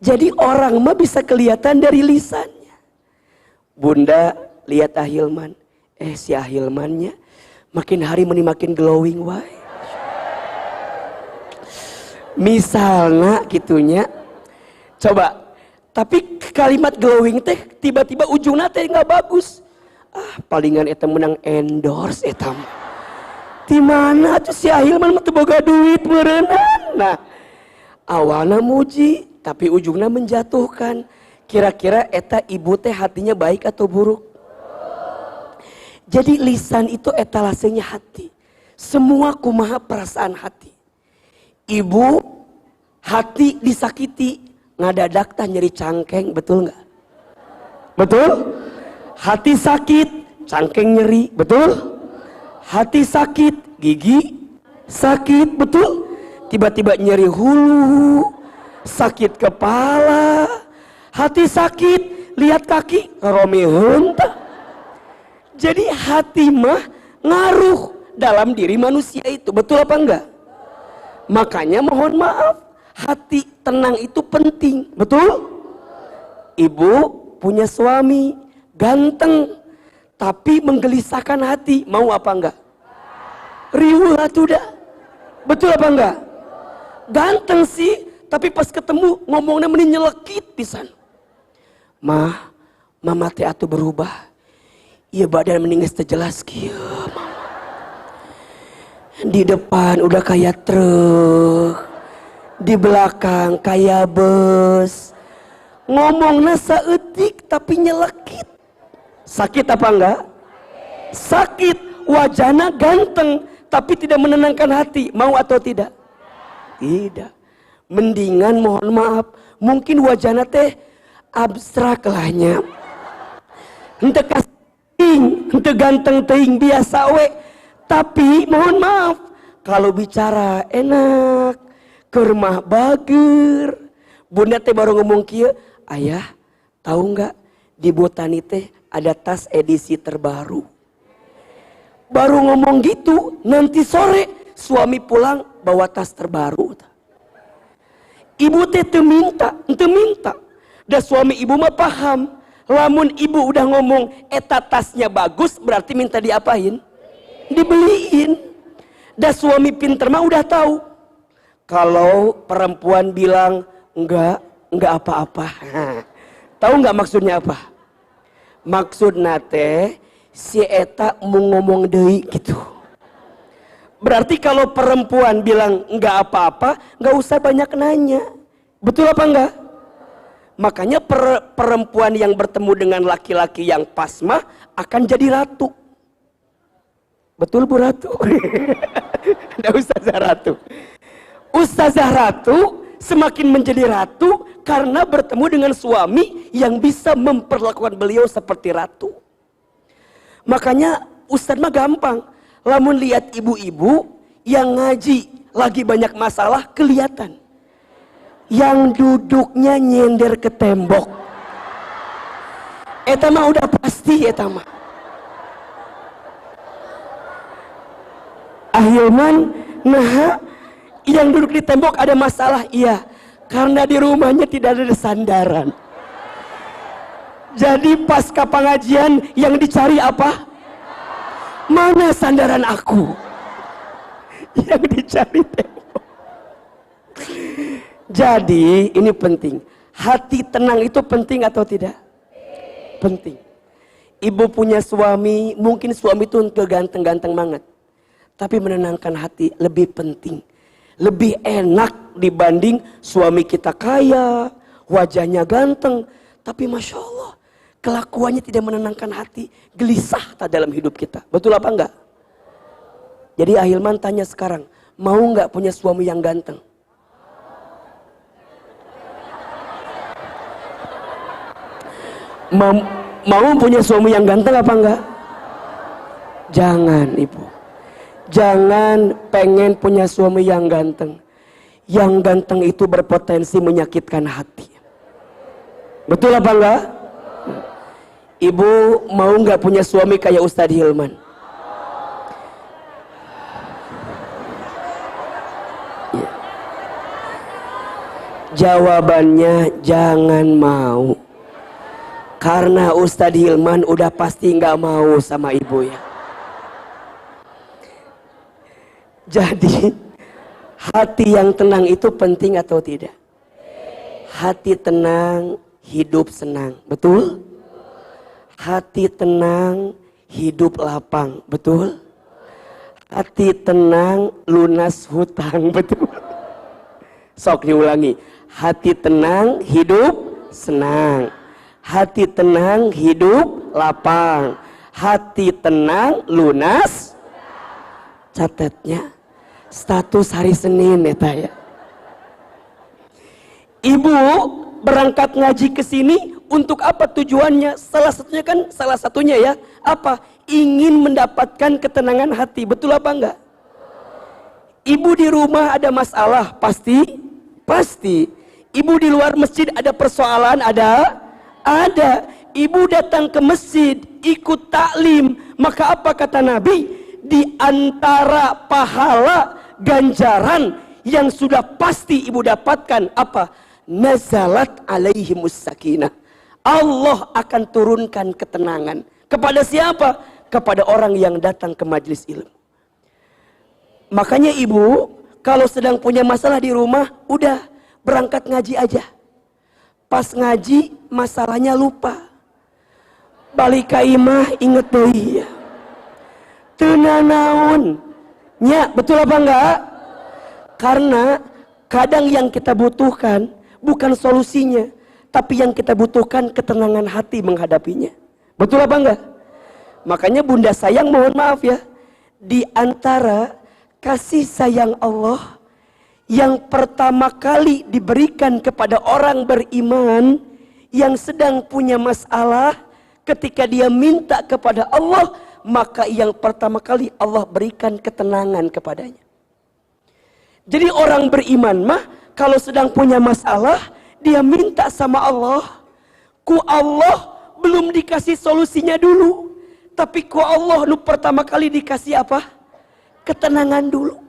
Jadi orang mah bisa kelihatan dari lisannya. Bunda lihat ahilman. Eh si ahilmannya makin hari meni makin glowing wae misalnya gitunya. Coba tapi kalimat glowing teh tiba-tiba ujungnya teh nggak bagus. Ah palingan eta menang endorse mah. di mana tuh si Ahilman mah teu boga duit meureunana? Nah awalnya muji tapi ujungnya menjatuhkan. Kira-kira eta ibu teh hatinya baik atau buruk? Jadi lisan itu etalasenya hati. Semua kumaha perasaan hati? Ibu hati disakiti ngadadak tah nyeri cangkeng betul nggak? Betul? Hati sakit cangkeng nyeri betul? Hati sakit gigi sakit betul? Tiba-tiba nyeri hulu sakit kepala hati sakit lihat kaki romi tah jadi hati mah ngaruh dalam diri manusia itu betul apa enggak Makanya mohon maaf, hati tenang itu penting, betul? Ibu punya suami ganteng, tapi menggelisahkan hati, mau apa enggak? Riuh atuh dah. Betul apa enggak? Ganteng sih, tapi pas ketemu ngomongnya mending nyelekit pisan. Mah, mama teh atuh berubah. Iya badan mending jelas kieu, di depan udah kayak truk di belakang kayak bus ngomongnya seetik tapi nyelekit. Sakit apa enggak? Sakit. Wajahnya ganteng tapi tidak menenangkan hati. Mau atau tidak? Tidak. Mendingan mohon maaf. Mungkin wajahnya teh abstrak lahnya. Ente kasih ente ganteng teing biasa we. Tapi mohon maaf, kalau bicara enak, ke rumah bager. Bunda teh baru ngomong kia, ayah tahu nggak di botani teh ada tas edisi terbaru. Baru ngomong gitu, nanti sore suami pulang bawa tas terbaru. Ibu teh minta, ente minta. Dan suami ibu mah paham. Lamun ibu udah ngomong eta tasnya bagus berarti minta diapain? dibeliin. Dan suami pinter mah udah tahu. Kalau perempuan bilang enggak, enggak apa-apa. tahu enggak maksudnya apa? Maksud nate si eta mau ngomong deui gitu. Berarti kalau perempuan bilang enggak apa-apa, enggak usah banyak nanya. Betul apa enggak? Makanya per, perempuan yang bertemu dengan laki-laki yang pasmah akan jadi ratu. Betul Bu Ratu? Ada Ustazah Ratu. Ustazah Ratu semakin menjadi ratu karena bertemu dengan suami yang bisa memperlakukan beliau seperti ratu. Makanya Ustadz mah gampang. Lamun lihat ibu-ibu yang ngaji lagi banyak masalah kelihatan. Yang duduknya nyender ke tembok. Eta mah udah pasti eta mah. Ahilman, nah yang duduk di tembok ada masalah, iya. Karena di rumahnya tidak ada sandaran. Jadi pas ke pengajian yang dicari apa? Mana sandaran aku? Yang dicari tembok. Jadi ini penting. Hati tenang itu penting atau tidak? Penting. Ibu punya suami, mungkin suami itu ganteng-ganteng banget. Tapi menenangkan hati lebih penting. Lebih enak dibanding suami kita kaya, wajahnya ganteng. Tapi Masya Allah, kelakuannya tidak menenangkan hati. Gelisah tak dalam hidup kita. Betul apa enggak? Jadi Ahilman tanya sekarang, mau nggak punya suami yang ganteng? Mau, mau punya suami yang ganteng apa enggak? Jangan ibu. Jangan pengen punya suami yang ganteng. Yang ganteng itu berpotensi menyakitkan hati. Betul apa enggak? Ibu mau nggak punya suami kayak Ustadz Hilman? Ya. Jawabannya jangan mau. Karena Ustadz Hilman udah pasti nggak mau sama ibu ya. Jadi hati yang tenang itu penting atau tidak? Hati tenang, hidup senang. Betul? Hati tenang, hidup lapang. Betul? Hati tenang, lunas hutang. Betul? Sok diulangi. Hati tenang, hidup senang. Hati tenang, hidup lapang. Hati tenang, lunas. Catatnya status hari Senin eta ya. Ibu berangkat ngaji ke sini untuk apa tujuannya? Salah satunya kan salah satunya ya, apa? Ingin mendapatkan ketenangan hati. Betul apa enggak? Ibu di rumah ada masalah, pasti? Pasti. Ibu di luar masjid ada persoalan, ada? Ada. Ibu datang ke masjid, ikut taklim, maka apa kata Nabi? Di antara pahala ganjaran yang sudah pasti ibu dapatkan apa? Nazalat alaihimus sakinah. Allah akan turunkan ketenangan. Kepada siapa? Kepada orang yang datang ke majelis ilmu. Makanya ibu, kalau sedang punya masalah di rumah, udah berangkat ngaji aja. Pas ngaji, masalahnya lupa. Balik ke imah, inget deh ya. Tenanaun. Ya, betul apa enggak? Karena kadang yang kita butuhkan bukan solusinya, tapi yang kita butuhkan ketenangan hati menghadapinya. Betul apa enggak? Makanya bunda sayang mohon maaf ya. Di antara kasih sayang Allah yang pertama kali diberikan kepada orang beriman yang sedang punya masalah ketika dia minta kepada Allah maka yang pertama kali Allah berikan ketenangan kepadanya. Jadi orang beriman mah kalau sedang punya masalah dia minta sama Allah, ku Allah belum dikasih solusinya dulu, tapi ku Allah nu pertama kali dikasih apa? Ketenangan dulu.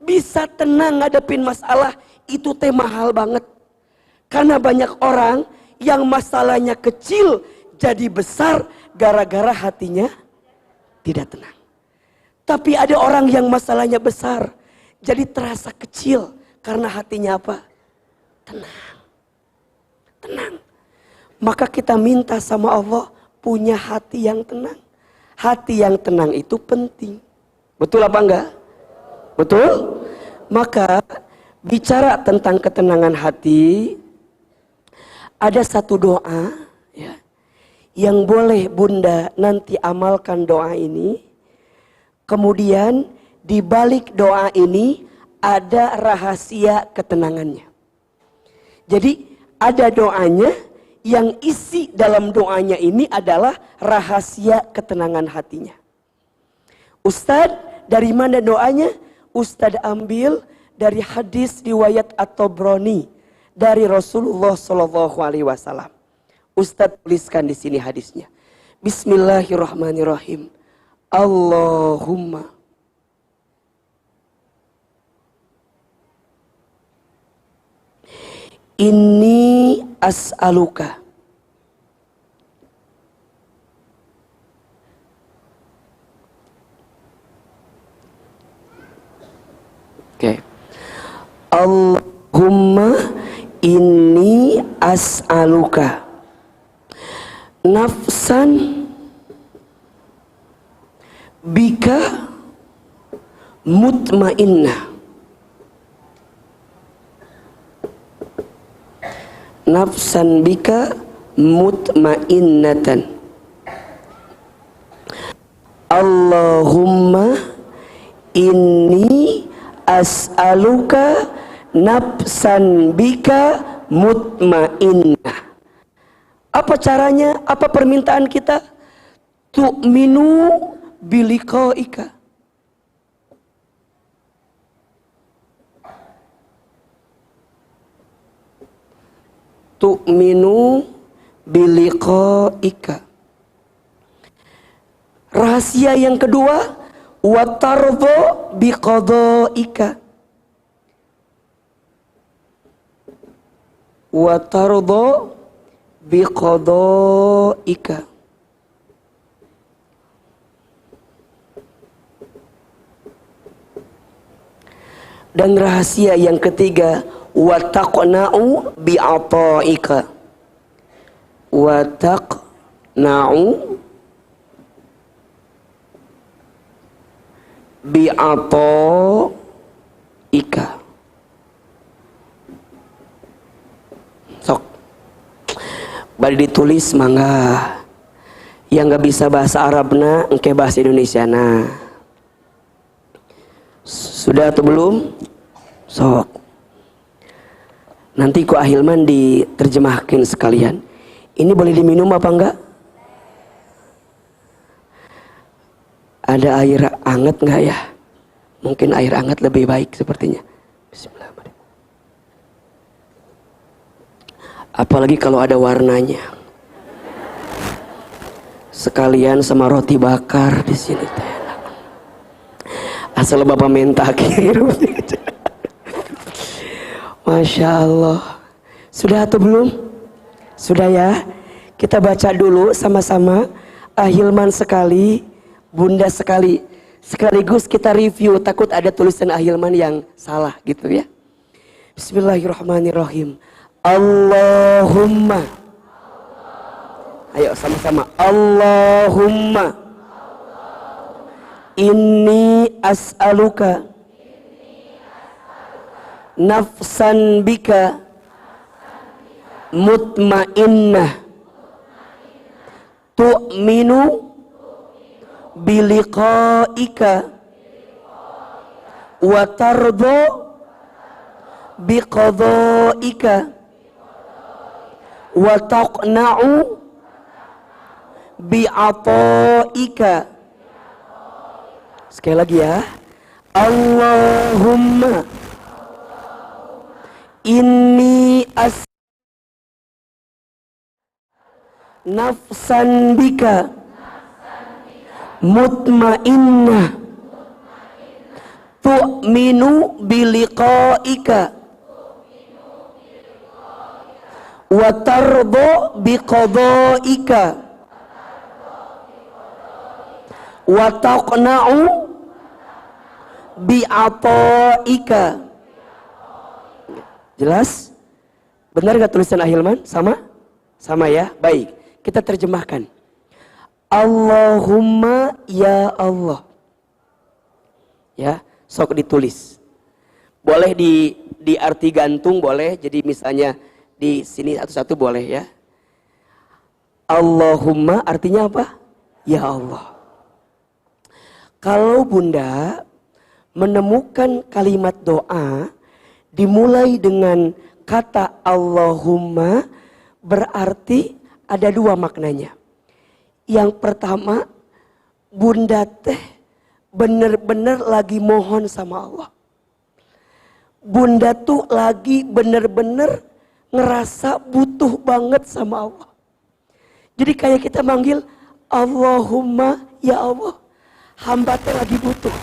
Bisa tenang ngadepin masalah itu teh mahal banget. Karena banyak orang yang masalahnya kecil jadi besar gara-gara hatinya tidak tenang. Tapi ada orang yang masalahnya besar, jadi terasa kecil karena hatinya apa? Tenang. Tenang. Maka kita minta sama Allah punya hati yang tenang. Hati yang tenang itu penting. Betul apa enggak? Betul? Maka bicara tentang ketenangan hati, ada satu doa yang boleh bunda nanti amalkan doa ini. Kemudian di balik doa ini ada rahasia ketenangannya. Jadi ada doanya yang isi dalam doanya ini adalah rahasia ketenangan hatinya. Ustadz, dari mana doanya? Ustadz ambil dari hadis riwayat atau broni dari Rasulullah Shallallahu Alaihi Wasallam. Ustadz tuliskan di sini hadisnya. Bismillahirrahmanirrahim. Allahumma Inni as'aluka Oke. Allahumma inni as'aluka nafsan. Bika. Mutmainnah. Nafsan bika. Mutmainnatan. Allahumma inni as'aluka nafsan bika mutmainnah apa caranya? Apa permintaan kita? Tu'minu biliqaika. Tu'minu biliqaika. Rahasia yang kedua watardo biqadaika. Watardo biqadaika. Dan rahasia yang ketiga wa taqna'u bi'ata'ika. Wa taqna'u bi'ata'ika bari ditulis mangga. Yang nggak bisa bahasa Arabna engke bahasa Indonesia nah sudah atau belum? Sok. Nanti ku ahilman diterjemahkan sekalian. Ini boleh diminum apa enggak? Ada air hangat enggak ya? Mungkin air hangat lebih baik sepertinya. Bismillahirrahmanirrahim apalagi kalau ada warnanya. Sekalian sama roti bakar di sini enak. asal bapak minta kirim. Masya Allah. Sudah atau belum? Sudah ya. Kita baca dulu sama-sama. Ahilman sekali Bunda sekali. Sekaligus kita review Takut ada tulisan Ahilman yang salah gitu ya. Bismillahirrahmanirrahim Allahumma. Ayo sama-sama. Allahumma. Inni as'aluka nafsan bika mutmainnah. Tu'minu biliqaika wa tardo biqadaika wa taqna'u bi'ataika. Sekali lagi ya. Allahumma Inni as nafsan bika mutmainnah. Tu'minu biliqaika wa tardo biqadaika wa taqna'u bi'ataika Jelas? Benar gak tulisan Ahilman? Sama? Sama ya? Baik. Kita terjemahkan. Allahumma ya Allah. Ya, sok ditulis. Boleh di di arti gantung boleh. Jadi misalnya di sini satu-satu boleh ya. Allahumma artinya apa? Ya Allah. Kalau Bunda menemukan kalimat doa dimulai dengan kata Allahumma berarti ada dua maknanya. Yang pertama, bunda teh bener-bener lagi mohon sama Allah. Bunda tuh lagi bener-bener ngerasa butuh banget sama Allah. Jadi kayak kita manggil Allahumma ya Allah. Hamba teh lagi butuh.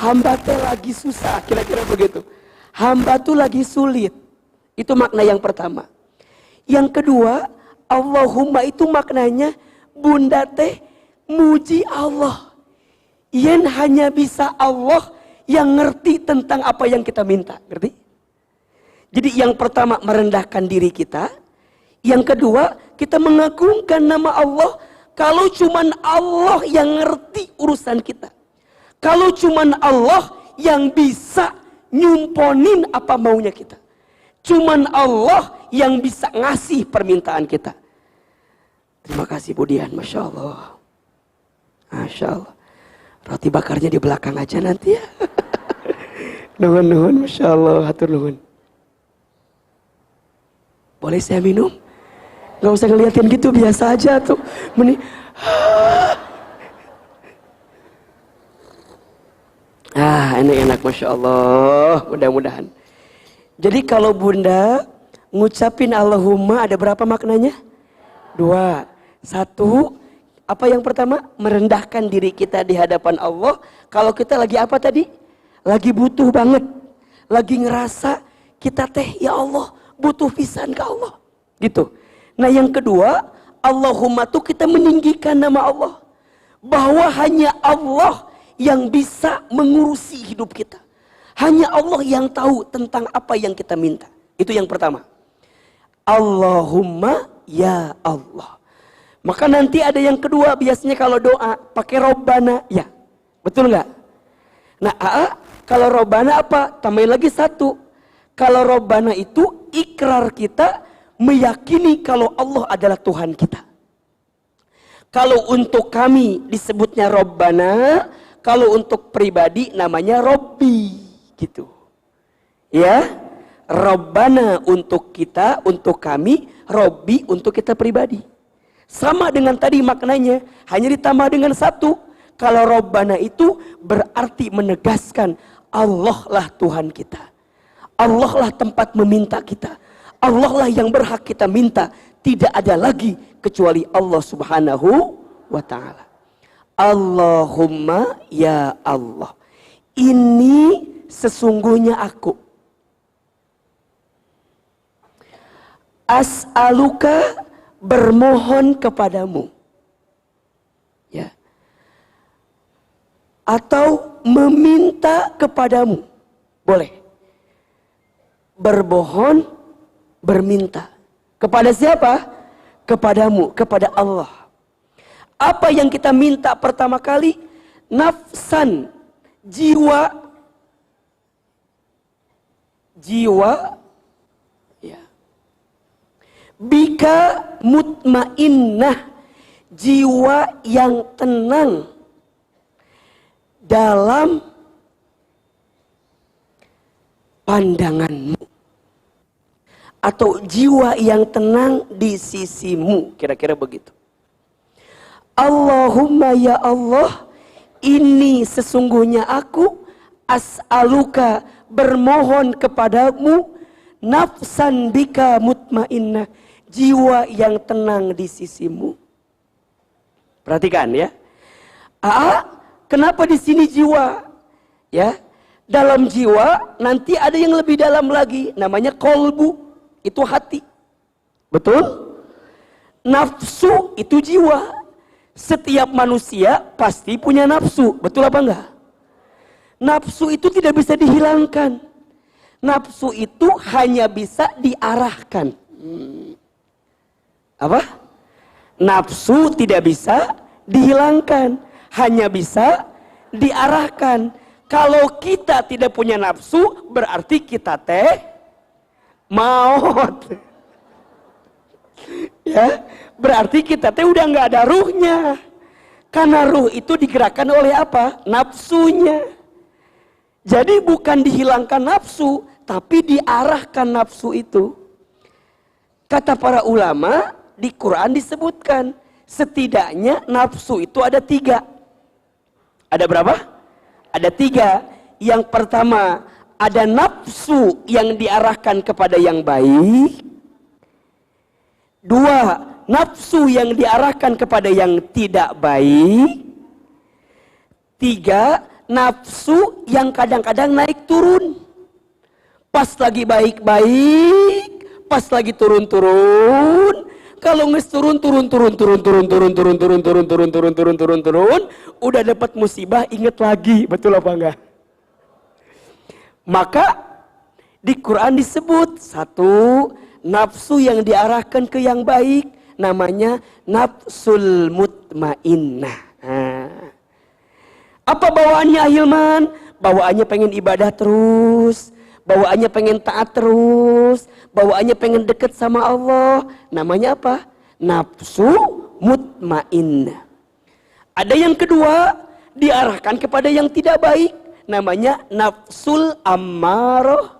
Hamba teh lagi susah. Kira-kira begitu. Hamba tuh lagi sulit. Itu makna yang pertama. Yang kedua, Allahumma itu maknanya bunda teh muji Allah. Yang hanya bisa Allah yang ngerti tentang apa yang kita minta. Ngerti? Jadi yang pertama merendahkan diri kita. Yang kedua kita mengagungkan nama Allah. Kalau cuman Allah yang ngerti urusan kita. Kalau cuman Allah yang bisa nyumponin apa maunya kita. Cuman Allah yang bisa ngasih permintaan kita. Terima kasih Budian, Masya Allah. Masya Allah. Roti bakarnya di belakang aja nanti ya. nuhun, nuhun, Masya Allah, hatur nuhun. Boleh saya minum? Gak usah ngeliatin gitu, biasa aja tuh. Meni Ah, ini enak Masya Allah. Mudah-mudahan. Jadi kalau bunda ngucapin Allahumma ada berapa maknanya? Dua. Satu, apa yang pertama? Merendahkan diri kita di hadapan Allah. Kalau kita lagi apa tadi? Lagi butuh banget. Lagi ngerasa kita teh ya Allah butuh pisan ke Allah. Gitu. Nah yang kedua, Allahumma tuh kita meninggikan nama Allah. Bahwa hanya Allah yang bisa mengurusi hidup kita. Hanya Allah yang tahu tentang apa yang kita minta. Itu yang pertama. Allahumma ya Allah. Maka nanti ada yang kedua biasanya kalau doa pakai robbana ya. Betul nggak? Nah, AA, kalau robbana apa? Tambahin lagi satu. Kalau robbana itu ikrar kita meyakini kalau Allah adalah Tuhan kita. Kalau untuk kami disebutnya robbana, kalau untuk pribadi namanya robbi gitu. Ya. Robbana untuk kita, untuk kami, robbi untuk kita pribadi. Sama dengan tadi maknanya, hanya ditambah dengan satu. Kalau Robbana itu berarti menegaskan Allah lah Tuhan kita. Allah lah tempat meminta kita. Allah lah yang berhak kita minta. Tidak ada lagi kecuali Allah subhanahu wa ta'ala. Allahumma ya Allah. Ini sesungguhnya aku. As'aluka bermohon kepadamu. Ya. Atau meminta kepadamu. Boleh. Berbohon, berminta. Kepada siapa? Kepadamu, kepada Allah. Apa yang kita minta pertama kali? Nafsan, jiwa, jiwa ya. Bika mutmainnah jiwa yang tenang dalam pandanganmu atau jiwa yang tenang di sisimu. Kira-kira begitu. Allahumma ya Allah ini sesungguhnya aku as'aluka bermohon kepadamu nafsan bika mutmainnah jiwa yang tenang di sisimu. Perhatikan ya. Aa, kenapa di sini jiwa? Ya dalam jiwa nanti ada yang lebih dalam lagi namanya kolbu itu hati betul nafsu itu jiwa setiap manusia pasti punya nafsu betul apa enggak Nafsu itu tidak bisa dihilangkan. Nafsu itu hanya bisa diarahkan. Hmm. Apa? Nafsu tidak bisa dihilangkan, hanya bisa diarahkan. Kalau kita tidak punya nafsu, berarti kita teh maut. ya, berarti kita teh udah nggak ada ruhnya. Karena ruh itu digerakkan oleh apa? Nafsunya. Jadi bukan dihilangkan nafsu, tapi diarahkan nafsu itu. Kata para ulama di Quran disebutkan setidaknya nafsu itu ada tiga. Ada berapa? Ada tiga. Yang pertama ada nafsu yang diarahkan kepada yang baik. Dua, nafsu yang diarahkan kepada yang tidak baik. Tiga, nafsu yang kadang-kadang naik turun. Pas lagi baik-baik, pas lagi turun-turun. Kalau nges turun, turun, turun, turun, turun, turun, turun, turun, turun, turun, turun, turun, turun, turun, udah dapat musibah, inget lagi, betul apa enggak? Maka di Quran disebut satu nafsu yang diarahkan ke yang baik namanya nafsul mutmainnah. Nah. Apa bawaannya Hilman? Bawaannya pengen ibadah terus, bawaannya pengen taat terus, bawaannya pengen deket sama Allah. Namanya apa? Nafsu mutmainnah. Ada yang kedua, diarahkan kepada yang tidak baik, namanya nafsul ammaroh.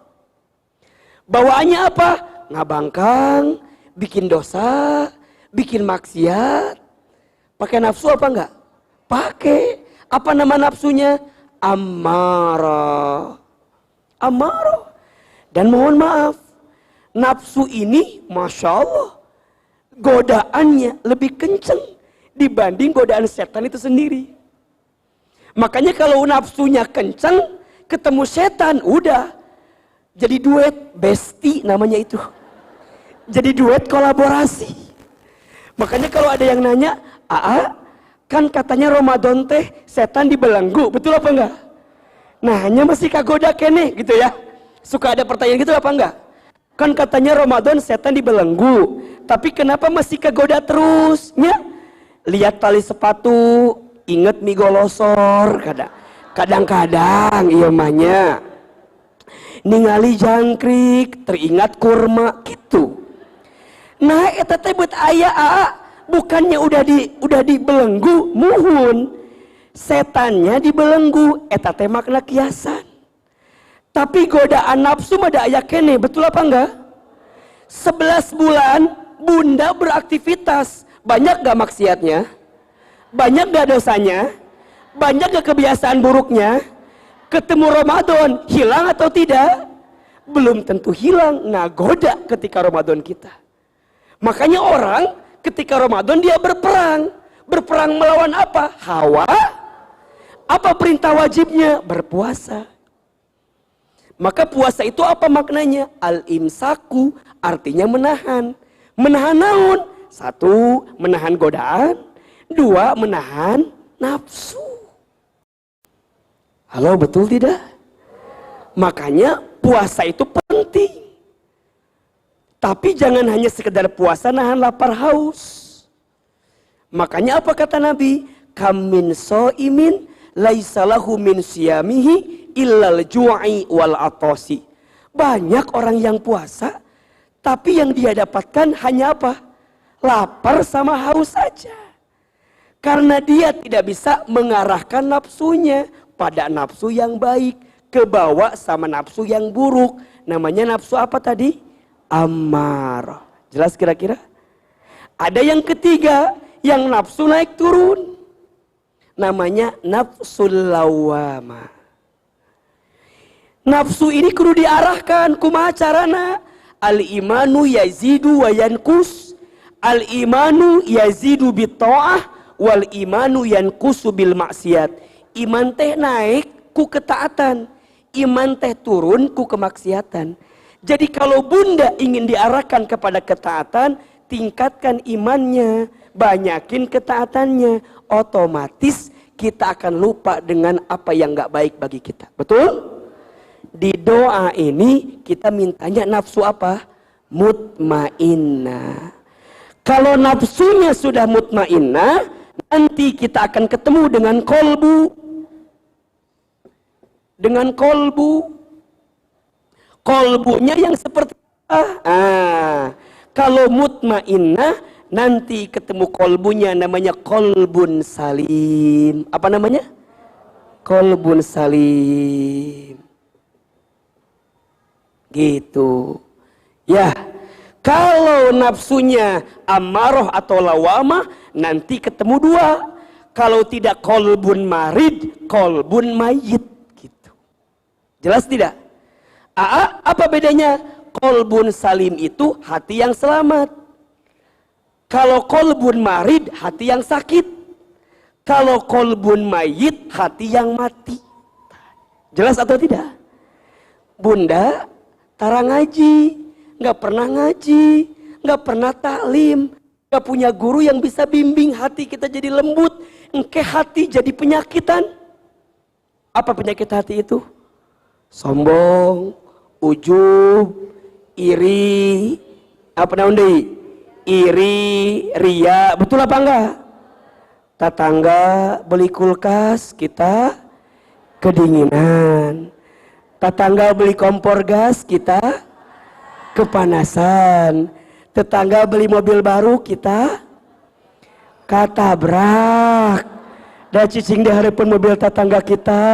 Bawaannya apa? Ngabangkang, bikin dosa, bikin maksiat. Pakai nafsu apa enggak? Pakai. Apa nama nafsunya? Ammarah. Ammarah. Dan mohon maaf, nafsu ini Masya Allah, godaannya lebih kenceng dibanding godaan setan itu sendiri. Makanya kalau nafsunya kenceng, ketemu setan, udah. Jadi duet, besti namanya itu. Jadi duet kolaborasi. Makanya kalau ada yang nanya, Aa, kan katanya Ramadan teh setan dibelenggu, betul apa enggak? Nah, hanya masih kagoda kene gitu ya. Suka ada pertanyaan gitu apa enggak? Kan katanya Ramadan setan dibelenggu, tapi kenapa masih kagoda terus? Ya? Lihat tali sepatu, inget mie golosor, kadang kadang-kadang iya mahnya ningali jangkrik teringat kurma gitu. Nah eta teh buat ayah aa bukannya udah di udah dibelenggu muhun. Setannya dibelenggu eta teh makna kiasan. Tapi godaan nafsu ada ayah kene betul apa enggak? 11 bulan bunda beraktivitas. Banyak gak maksiatnya banyak gak dosanya? Banyak gak kebiasaan buruknya? Ketemu Ramadan hilang atau tidak? Belum tentu hilang ngagoda ketika Ramadan kita. Makanya orang ketika Ramadan dia berperang. Berperang melawan apa? Hawa? Apa perintah wajibnya? Berpuasa. Maka puasa itu apa maknanya? Al imsaku artinya menahan. Menahan naun satu menahan godaan dua menahan nafsu Halo, betul tidak? Makanya puasa itu penting. Tapi jangan hanya sekedar puasa nahan lapar haus. Makanya apa kata Nabi? Kamin so'imin laisalahu min siyamihi illal ju'i wal atosi. Banyak orang yang puasa, tapi yang dia dapatkan hanya apa? Lapar sama haus saja. Karena dia tidak bisa mengarahkan nafsunya pada nafsu yang baik kebawa sama nafsu yang buruk. Namanya nafsu apa tadi? Amarah jelas kira-kira? Ada yang ketiga yang nafsu naik turun. Namanya nafsu lawama. Nafsu ini kudu diarahkan kumaha carana? Al imanu yazidu wa yankus al imanu yazidu bitoah wal imanu yankusu bil maksiat. Iman teh naik ku ketaatan. Iman teh turun ku kemaksiatan. Jadi kalau bunda ingin diarahkan kepada ketaatan tingkatkan imannya banyakin ketaatannya otomatis kita akan lupa dengan apa yang gak baik bagi kita. Betul? Di doa ini kita mintanya nafsu apa? Mutmainnah. Kalau nafsunya sudah mutmainnah nanti kita akan ketemu dengan kolbu. Dengan kolbu. Kolbunya yang seperti ah, ah. kalau mutmainnah nanti ketemu kolbunya namanya kolbun salim. Apa namanya? Kolbun salim. Gitu. Ya Kalau nafsunya amarah atau lawamah, nanti ketemu dua. Kalau tidak kolbun marid, kolbun mayit. Gitu. Jelas tidak? Aa, apa bedanya? Kolbun salim itu hati yang selamat. Kalau kolbun marid, hati yang sakit. Kalau kolbun mayit, hati yang mati. Jelas atau tidak? Bunda, tara ngaji, nggak pernah ngaji, nggak pernah taklim, nggak punya guru yang bisa bimbing hati kita jadi lembut, engke hati jadi penyakitan. Apa penyakit hati itu? Sombong, ujub, iri, apa namanya? Iri, ria, betul apa enggak? Tetangga beli kulkas, kita kedinginan. Tetangga beli kompor gas, kita kepanasan. Tetangga beli mobil baru, kita katabrak. Dan cicing di hadapan mobil tetangga kita.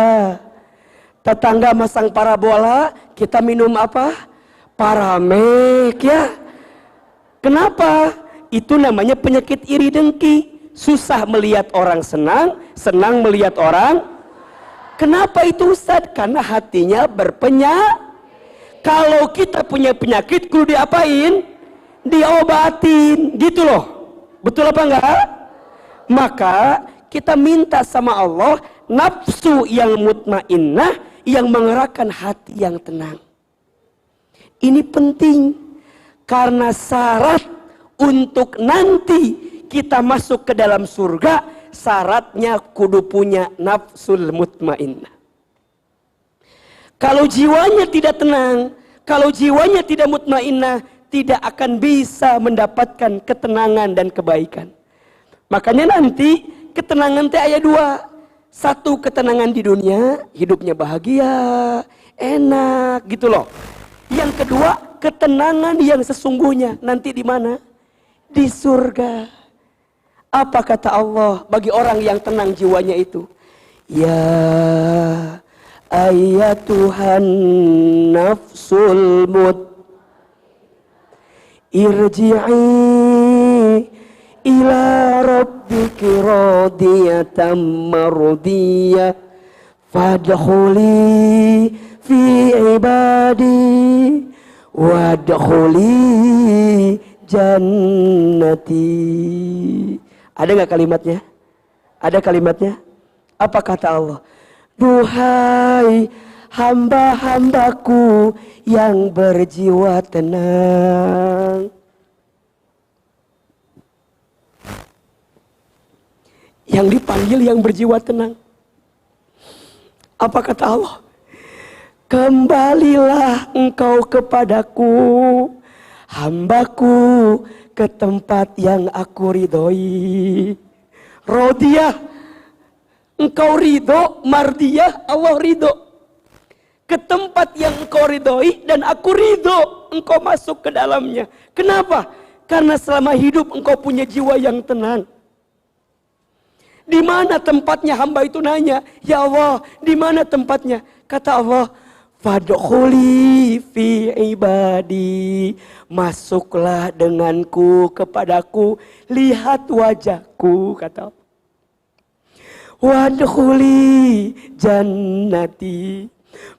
Tetangga masang parabola, kita minum apa? Paramek ya. Kenapa? Itu namanya penyakit iri dengki. Susah melihat orang senang, senang melihat orang. Kenapa itu Ustaz? Karena hatinya berpenyak. Kalau kita punya penyakit, kudu diapain? Diobatin, gitu loh. Betul apa enggak? Maka kita minta sama Allah nafsu yang mutmainnah yang mengerahkan hati yang tenang. Ini penting karena syarat untuk nanti kita masuk ke dalam surga syaratnya kudu punya nafsul mutmainnah. Kalau jiwanya tidak tenang, kalau jiwanya tidak mutmainnah, tidak akan bisa mendapatkan ketenangan dan kebaikan. Makanya nanti ketenangan teh ayat dua. Satu ketenangan di dunia, hidupnya bahagia, enak gitu loh. Yang kedua, ketenangan yang sesungguhnya nanti di mana? Di surga. Apa kata Allah bagi orang yang tenang jiwanya itu? Ya ayatuhan nafsul mut. Irji'i ila rabbiki radiyatan mardiyah. Fadkhuli fi ibadi. Wadkhuli jannati. Ada nggak kalimatnya? Ada kalimatnya? Apa kata Allah duhai hamba-hambaku yang berjiwa tenang yang dipanggil yang berjiwa tenang. Apa kata Allah? Kembalilah engkau kepadaku, hambaku ke tempat yang aku ridhoi. Rodiah, engkau ridho, mardiah, Allah ridho. Ke tempat yang engkau ridhoi dan aku ridho, engkau masuk ke dalamnya. Kenapa? Karena selama hidup engkau punya jiwa yang tenang. Di mana tempatnya hamba itu nanya, Ya Allah, di mana tempatnya? Kata Allah, Fadkhuli fi ibadi. Masuklah denganku kepadaku, lihat wajahku, kata Allah. Wadkhuli jannati.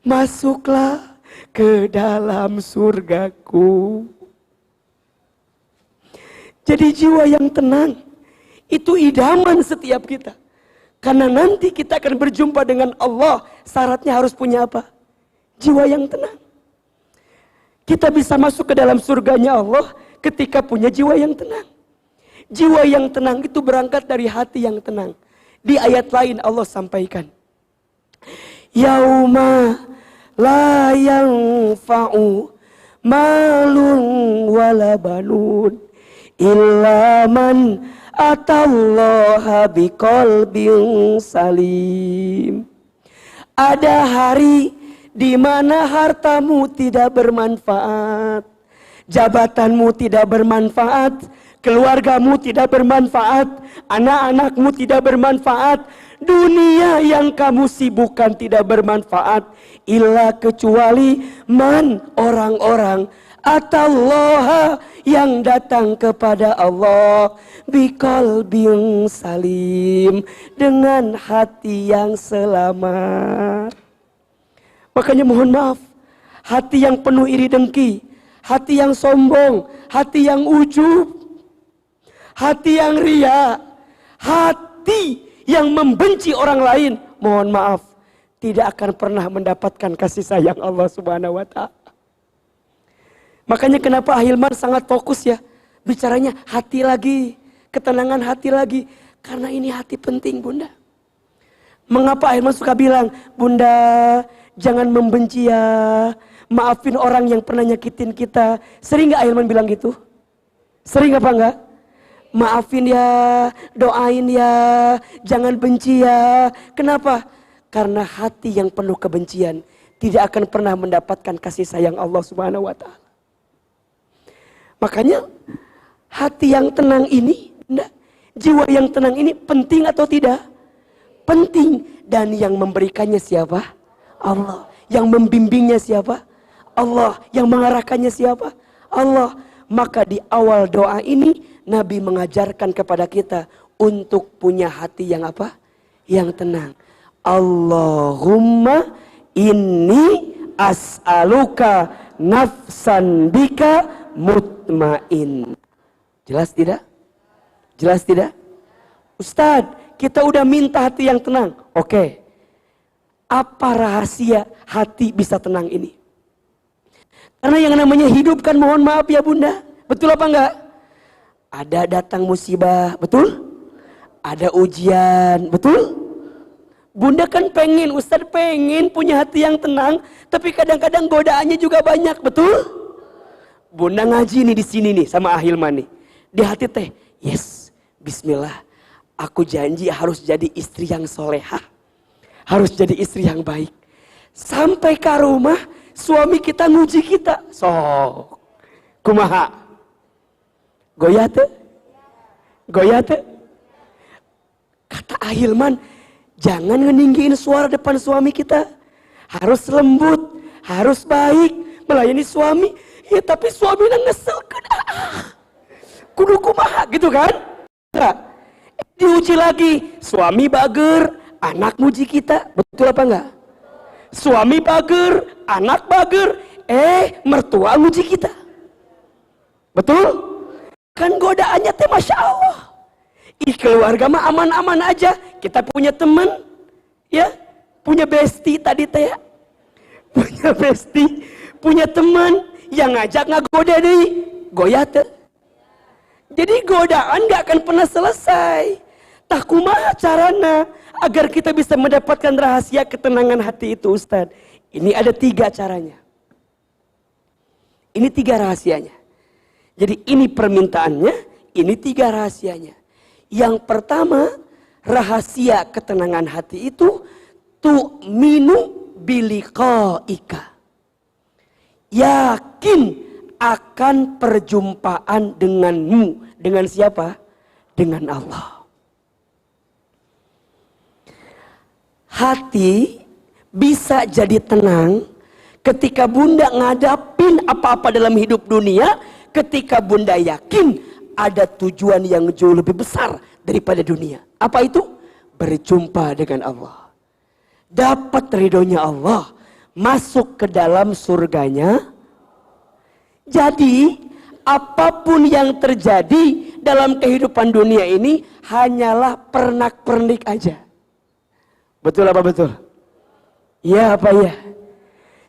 Masuklah ke dalam surgaku. Jadi jiwa yang tenang itu idaman setiap kita. Karena nanti kita akan berjumpa dengan Allah. Syaratnya harus punya apa? Jiwa yang tenang. Kita bisa masuk ke dalam surganya Allah ketika punya jiwa yang tenang. Jiwa yang tenang itu berangkat dari hati yang tenang. Di ayat lain Allah sampaikan. Yauma la yanfa'u malun wala banun illa man atallaha biqalbin salim. Ada hari di mana hartamu tidak bermanfaat, jabatanmu tidak bermanfaat, keluargamu tidak bermanfaat, anak-anakmu tidak bermanfaat, dunia yang kamu sibukkan tidak bermanfaat, illa kecuali man orang-orang. Atallaha yang datang kepada Allah. Biqalbin salim. Dengan hati yang selamat. Makanya mohon maaf, hati yang penuh iri dengki, hati yang sombong, hati yang ujub, hati yang ria, hati yang membenci orang lain, mohon maaf, tidak akan pernah mendapatkan kasih sayang Allah Subhanahu wa taala. Makanya kenapa Ahilman sangat fokus ya, bicaranya hati lagi, ketenangan hati lagi, karena ini hati penting Bunda. Mengapa Ahilman suka bilang, Bunda jangan membenci ya, maafin orang yang pernah nyakitin kita. Sering gak Ahilman bilang gitu? Sering apa enggak? Maafin ya, doain ya, jangan benci ya. Kenapa? Karena hati yang penuh kebencian tidak akan pernah mendapatkan kasih sayang Allah Subhanahu wa taala. Makanya hati yang tenang ini, enggak, jiwa yang tenang ini penting atau tidak? Penting dan yang memberikannya siapa? Allah. Yang membimbingnya siapa? Allah. Yang mengarahkannya siapa? Allah. Maka di awal doa ini Nabi mengajarkan kepada kita untuk punya hati yang apa? Yang tenang. Allahumma inni as'aluka nafsan bika mutmain. Jelas tidak? Jelas tidak? Ustadz, kita udah minta hati yang tenang. Oke. Apa rahasia hati bisa tenang ini? Karena yang namanya hidup kan mohon maaf ya bunda. Betul apa enggak? Ada datang musibah, betul? Ada ujian, betul? Bunda kan pengen, Ustadz pengen punya hati yang tenang, tapi kadang-kadang godaannya juga banyak, betul? Bunda ngaji nih di sini nih sama Ahilman nih. Di hati teh, yes, bismillah. Aku janji harus jadi istri yang solehah. Harus jadi istri yang baik. Sampai ke rumah, suami kita nguji kita. Sok. Kumaha. Goyah teh? Kata Ahilman, jangan ngeninggiin suara depan suami kita. Harus lembut, harus baik, melayani suami. Ya tapi suaminya ngesel kena. Kudu kumaha gitu kan? Enggak. Eh, diuji lagi, suami bager, anak muji kita. Betul apa enggak? Suami bager, anak bager, eh mertua muji kita. Betul? Kan godaannya teh Masya Allah. Ih keluarga mah aman-aman aja. Kita punya teman, ya, punya besti tadi teh, ya. punya besti, punya teman yang ngajak ngagoda deh, goyah teh. Jadi godaan gak akan pernah selesai. Tak kumaha carana agar kita bisa mendapatkan rahasia ketenangan hati itu Ustaz. Ini ada tiga caranya. Ini tiga rahasianya. Jadi ini permintaannya, ini tiga rahasianya. Yang pertama, rahasia ketenangan hati itu tu'minu biliqaika. Yakin akan perjumpaan denganmu. Dengan siapa? Dengan Allah. Hati bisa jadi tenang ketika bunda ngadapin apa-apa dalam hidup dunia ketika bunda yakin ada tujuan yang jauh lebih besar daripada dunia. Apa itu? Berjumpa dengan Allah. Dapat ridhonya Allah. Masuk ke dalam surganya. Jadi apa pun yang terjadi dalam kehidupan dunia ini hanyalah pernak-pernik aja. Betul apa betul? Iya apa ya?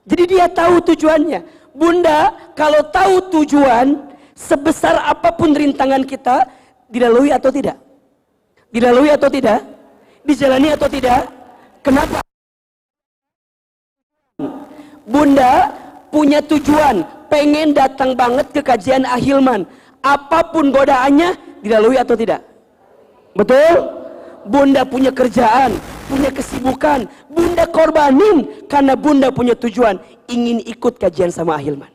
Jadi dia tahu tujuannya. Bunda, kalau tahu tujuan, sebesar apa pun rintangan kita, dilalui atau tidak? Dilalui atau tidak? Dijalani atau tidak? Kenapa? Bunda punya tujuan, pengen datang banget ke kajian Ahilman. Apa pun godaannya, dilalui atau tidak? Betul? Bunda punya kerjaan, punya kesibukan. Bunda korbanin karena bunda punya tujuan ingin ikut kajian sama Ahilman.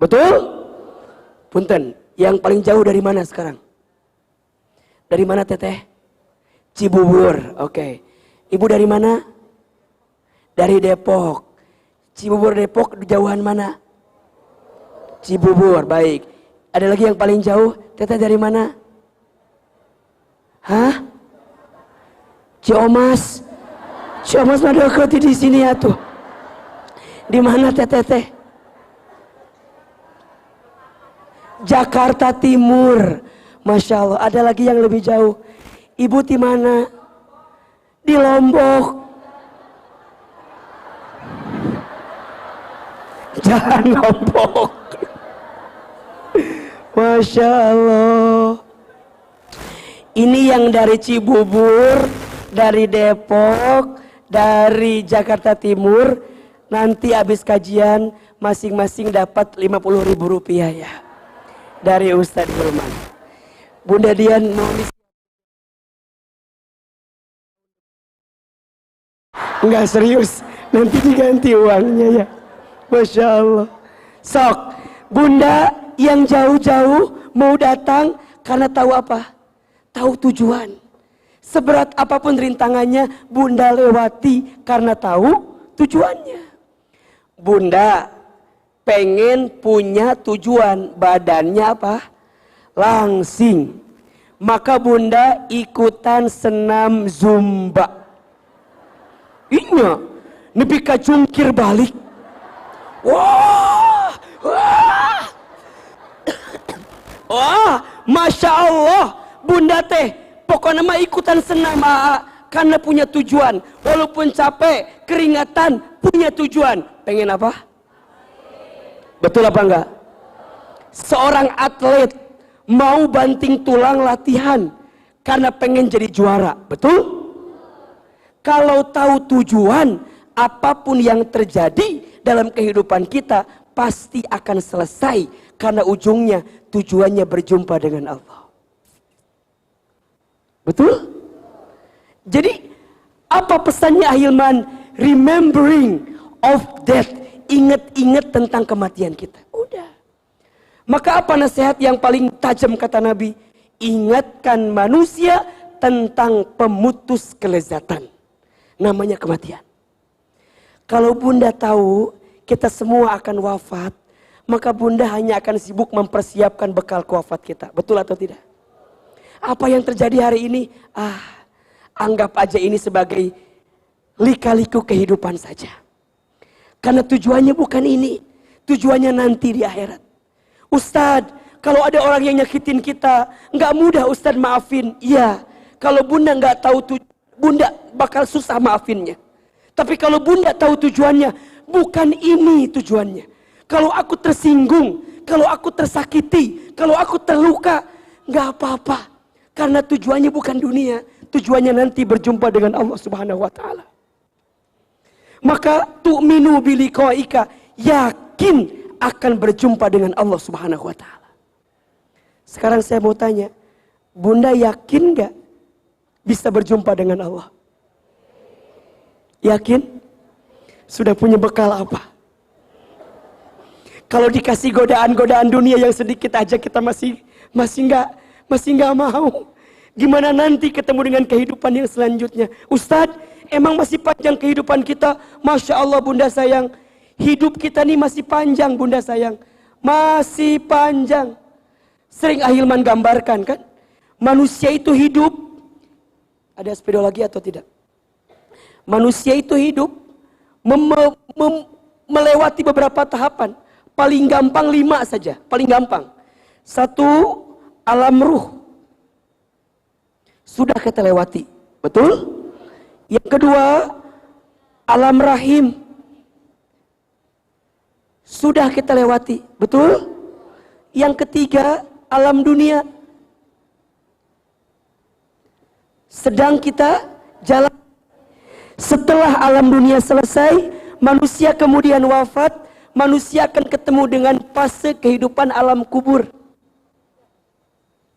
Betul? Punten, yang paling jauh dari mana sekarang? Dari mana teteh? Cibubur, oke. Ibu dari mana? Dari Depok. Cibubur Depok jauhan mana? Cibubur, baik. Ada lagi yang paling jauh? Teteh dari mana? Hah? Ciomas. Ciomas mah deket di sini ya tuh. Di mana teteh teh? Jakarta Timur. Masya Allah. Ada lagi yang lebih jauh. Ibu di mana? Di Lombok. Jangan Lombok. Masya Allah. Ini yang dari Cibubur, dari Depok, dari Jakarta Timur. Nanti habis kajian masing-masing dapat 50 ribu rupiah ya. Dari Ustadz Hilman. Bunda Dian mau Enggak serius, nanti diganti uangnya ya. Masya Allah. Sok, bunda yang jauh-jauh mau datang karena tahu apa? Tahu tujuan. Seberat apa pun rintangannya, bunda lewati karena tahu tujuannya. Bunda pengen punya tujuan, badannya apa? Langsing. Maka bunda ikutan senam zumba. Inya, nepi kacungkir balik. Wah, wah, wah, masya Allah, bunda teh, pokoknya mah ikutan senam aa, karena punya tujuan. Walaupun capek, keringatan, punya tujuan. Pengen apa? Betul apa enggak? Seorang atlet mau banting tulang latihan karena pengen jadi juara, betul? Kalau tahu tujuan, apa pun yang terjadi dalam kehidupan kita pasti akan selesai karena ujungnya tujuannya berjumpa dengan Allah. Betul? Jadi apa pesannya Ahilman? Remembering of death. Ingat-ingat tentang kematian kita. Udah. Maka apa nasihat yang paling tajam kata Nabi? Ingatkan manusia tentang pemutus kelezatan namanya kematian. Kalau bunda tahu kita semua akan wafat, maka bunda hanya akan sibuk mempersiapkan bekal kewafat kita. Betul atau tidak? Apa yang terjadi hari ini? Ah, anggap aja ini sebagai lika-liku kehidupan saja. Karena tujuannya bukan ini. Tujuannya nanti di akhirat. Ustadz, kalau ada orang yang nyakitin kita, nggak mudah Ustadz maafin. Iya, kalau bunda nggak tahu tujuan bunda bakal susah maafinnya. Tapi kalau bunda tahu tujuannya, bukan ini tujuannya. Kalau aku tersinggung, kalau aku tersakiti, kalau aku terluka, nggak apa-apa. Karena tujuannya bukan dunia, tujuannya nanti berjumpa dengan Allah Subhanahu wa taala. Maka tu'minu biliqaika, yakin akan berjumpa dengan Allah Subhanahu wa taala. Sekarang saya mau tanya, Bunda yakin nggak bisa berjumpa dengan Allah? Yakin? Sudah punya bekal apa? Kalau dikasih godaan-godaan dunia yang sedikit aja kita masih masih nggak masih nggak mau. Gimana nanti ketemu dengan kehidupan yang selanjutnya? Ustadz, emang masih panjang kehidupan kita? Masya Allah bunda sayang. Hidup kita nih masih panjang bunda sayang. Masih panjang. Sering Ahilman gambarkan kan? Manusia itu hidup. Ada sepeda lagi atau tidak? Manusia itu hidup mem mem melewati beberapa tahapan. Paling gampang lima saja, paling gampang. Satu, alam ruh. Sudah kita lewati, betul? Yang kedua, alam rahim. Sudah kita lewati, betul? Yang ketiga, alam dunia. Sedang kita jalan setelah alam dunia selesai, manusia kemudian wafat, manusia akan ketemu dengan fase kehidupan alam kubur.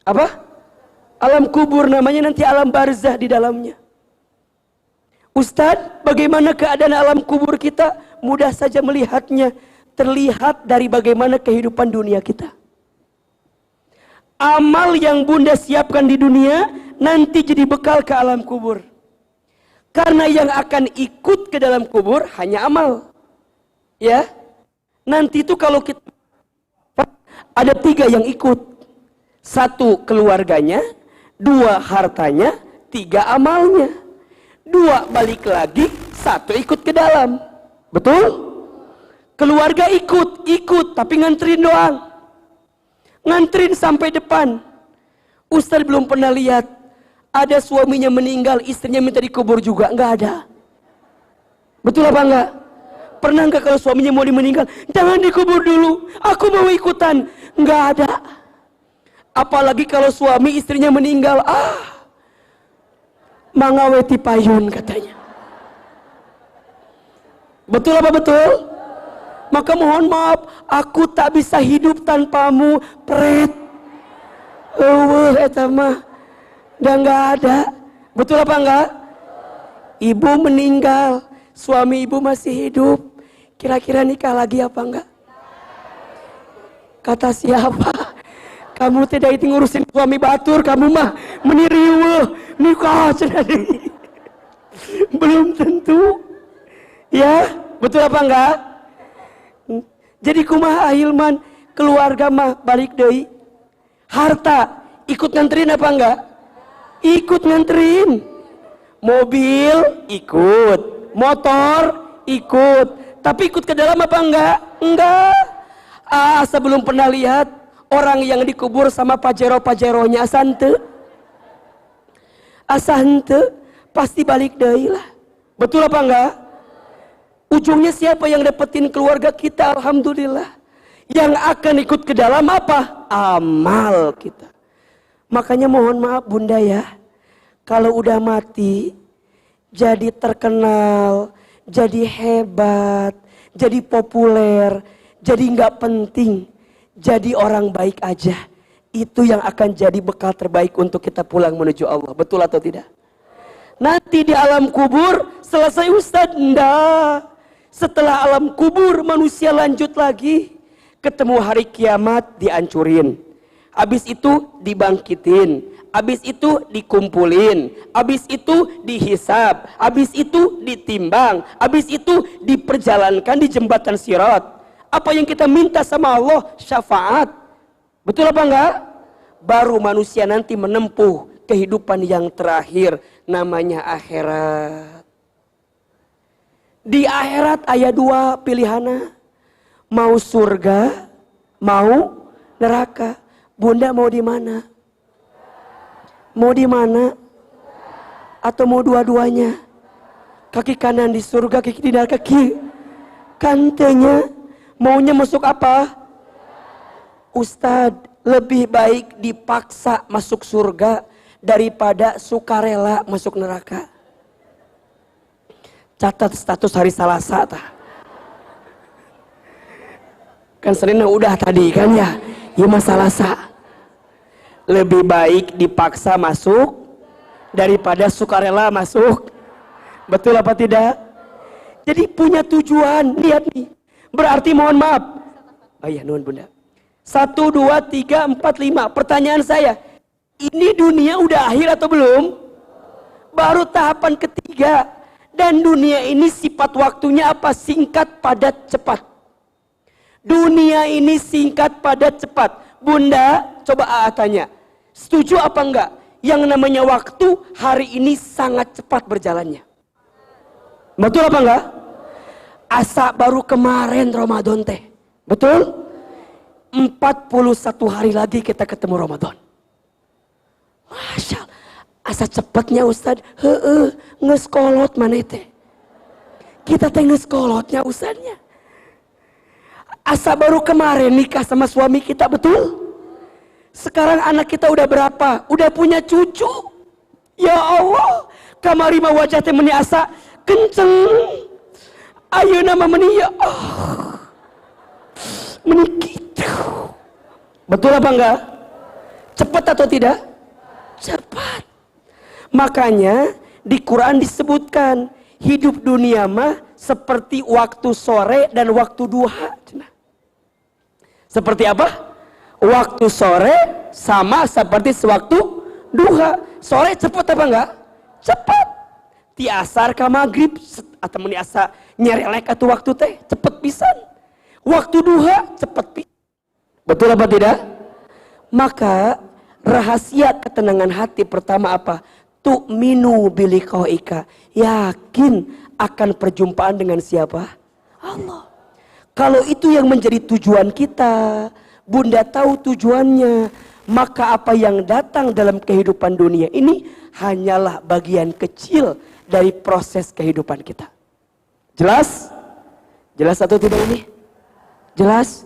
Apa? Alam kubur namanya nanti alam barzah di dalamnya. Ustadz, bagaimana keadaan alam kubur kita? Mudah saja melihatnya. Terlihat dari bagaimana kehidupan dunia kita. Amal yang bunda siapkan di dunia, nanti jadi bekal ke alam kubur. Karena yang akan ikut ke dalam kubur hanya amal. Ya. Nanti itu kalau kita Ada tiga yang ikut. Satu keluarganya, dua hartanya, tiga amalnya. Dua balik lagi, satu ikut ke dalam. Betul? Keluarga ikut, ikut, tapi nganterin doang. Nganterin sampai depan. Ustadz belum pernah lihat ada suaminya meninggal, istrinya minta dikubur juga. Enggak ada. Betul apa enggak? Pernah enggak kalau suaminya mau meninggal, jangan dikubur dulu, aku mau ikutan. Enggak ada. Apalagi kalau suami istrinya meninggal, ah, mangaweti payun katanya. Betul apa betul? Maka mohon maaf, aku tak bisa hidup tanpamu, pret. Eueuh eta mah udah ada. Betul apa enggak? Ibu meninggal, suami ibu masih hidup. Kira-kira nikah lagi apa enggak? Kata siapa? Kamu tidak itu ngurusin suami batur, kamu mah meniriwe nikah. Belum tentu. Ya, betul apa enggak? Jadi kumaha Ahilman keluarga mah balik deui. Harta ikut nganterin apa enggak? Ikut nganterin. Mobil ikut, motor ikut, tapi ikut ke dalam apa enggak? Enggak. Ah, sebelum pernah lihat orang yang dikubur sama pajero-pajeronya asante. Asante pasti balik deui lah. Betul apa enggak? Ujungnya siapa yang dapetin keluarga kita? Alhamdulillah. Yang akan ikut ke dalam apa? Amal kita. Makanya mohon maaf bunda ya. Kalau udah mati, jadi terkenal, jadi hebat, jadi populer, jadi nggak penting, jadi orang baik aja. Itu yang akan jadi bekal terbaik untuk kita pulang menuju Allah. Betul atau tidak? Nanti di alam kubur selesai Ustadz? Enggak. Setelah alam kubur manusia lanjut lagi. Ketemu hari kiamat diancurin. Habis itu dibangkitin. Habis itu dikumpulin. Habis itu dihisap. Habis itu ditimbang. Habis itu diperjalankan di jembatan sirat. Apa yang kita minta sama Allah? Syafaat. Betul apa enggak? Baru manusia nanti menempuh kehidupan yang terakhir namanya akhirat. Di akhirat ayat dua pilihannya mau surga, mau neraka. Bunda mau di mana? Mau di mana? Atau mau dua-duanya? Kaki kanan di surga, kaki di neraka, kaki kantenya maunya masuk apa? Ustadz, lebih baik dipaksa masuk surga daripada sukarela masuk neraka. Catat status hari Salasa tah. Kan Senin udah tadi kan ya. Ya masalah sa. Lebih baik dipaksa masuk daripada sukarela masuk. Betul apa tidak? Jadi punya tujuan. Lihat nih. Berarti mohon maaf. Oh iya nuhun bunda. Satu, dua, tiga, empat, lima. Pertanyaan saya. Ini dunia udah akhir atau belum? Baru tahapan ketiga. Dan dunia ini sifat waktunya apa? Singkat, padat, cepat. Dunia ini singkat, padat, cepat. Bunda, coba AA tanya. Setuju apa enggak? Yang namanya waktu hari ini sangat cepat berjalannya. Betul apa enggak? Asa baru kemarin Ramadan teh. Betul? 41 hari lagi kita ketemu Ramadan. Masya Allah. Asa cepatnya Ustaz. Heeh, ngeskolot mana teh. Kita teh ngeskolotnya Ustaznya. Asa baru kemarin nikah sama suami kita, betul? Sekarang anak kita udah berapa? Udah punya cucu. Ya Allah, kamari mah wajah teh meni asa kenceng. Ayo nama meni ya oh. Meni. Betul apa enggak? Cepat atau tidak? Cepat. Makanya di Quran disebutkan hidup dunia mah seperti waktu sore dan waktu duha. Seperti apa? Waktu sore sama seperti sewaktu duha. Sore cepat apa enggak? Cepat. Ti asar ke maghrib atau meni asa nyerelek atau waktu teh cepet pisan. Waktu duha cepet pisan. Betul apa tidak? Maka rahasia ketenangan hati pertama apa? Tu'minu biliqaika. Yakin akan perjumpaan dengan siapa? Allah. Kalau itu yang menjadi tujuan kita, Bunda tahu tujuannya, maka apa yang datang dalam kehidupan dunia ini hanyalah bagian kecil dari proses kehidupan kita. Jelas? Jelas atau tidak ini? Jelas?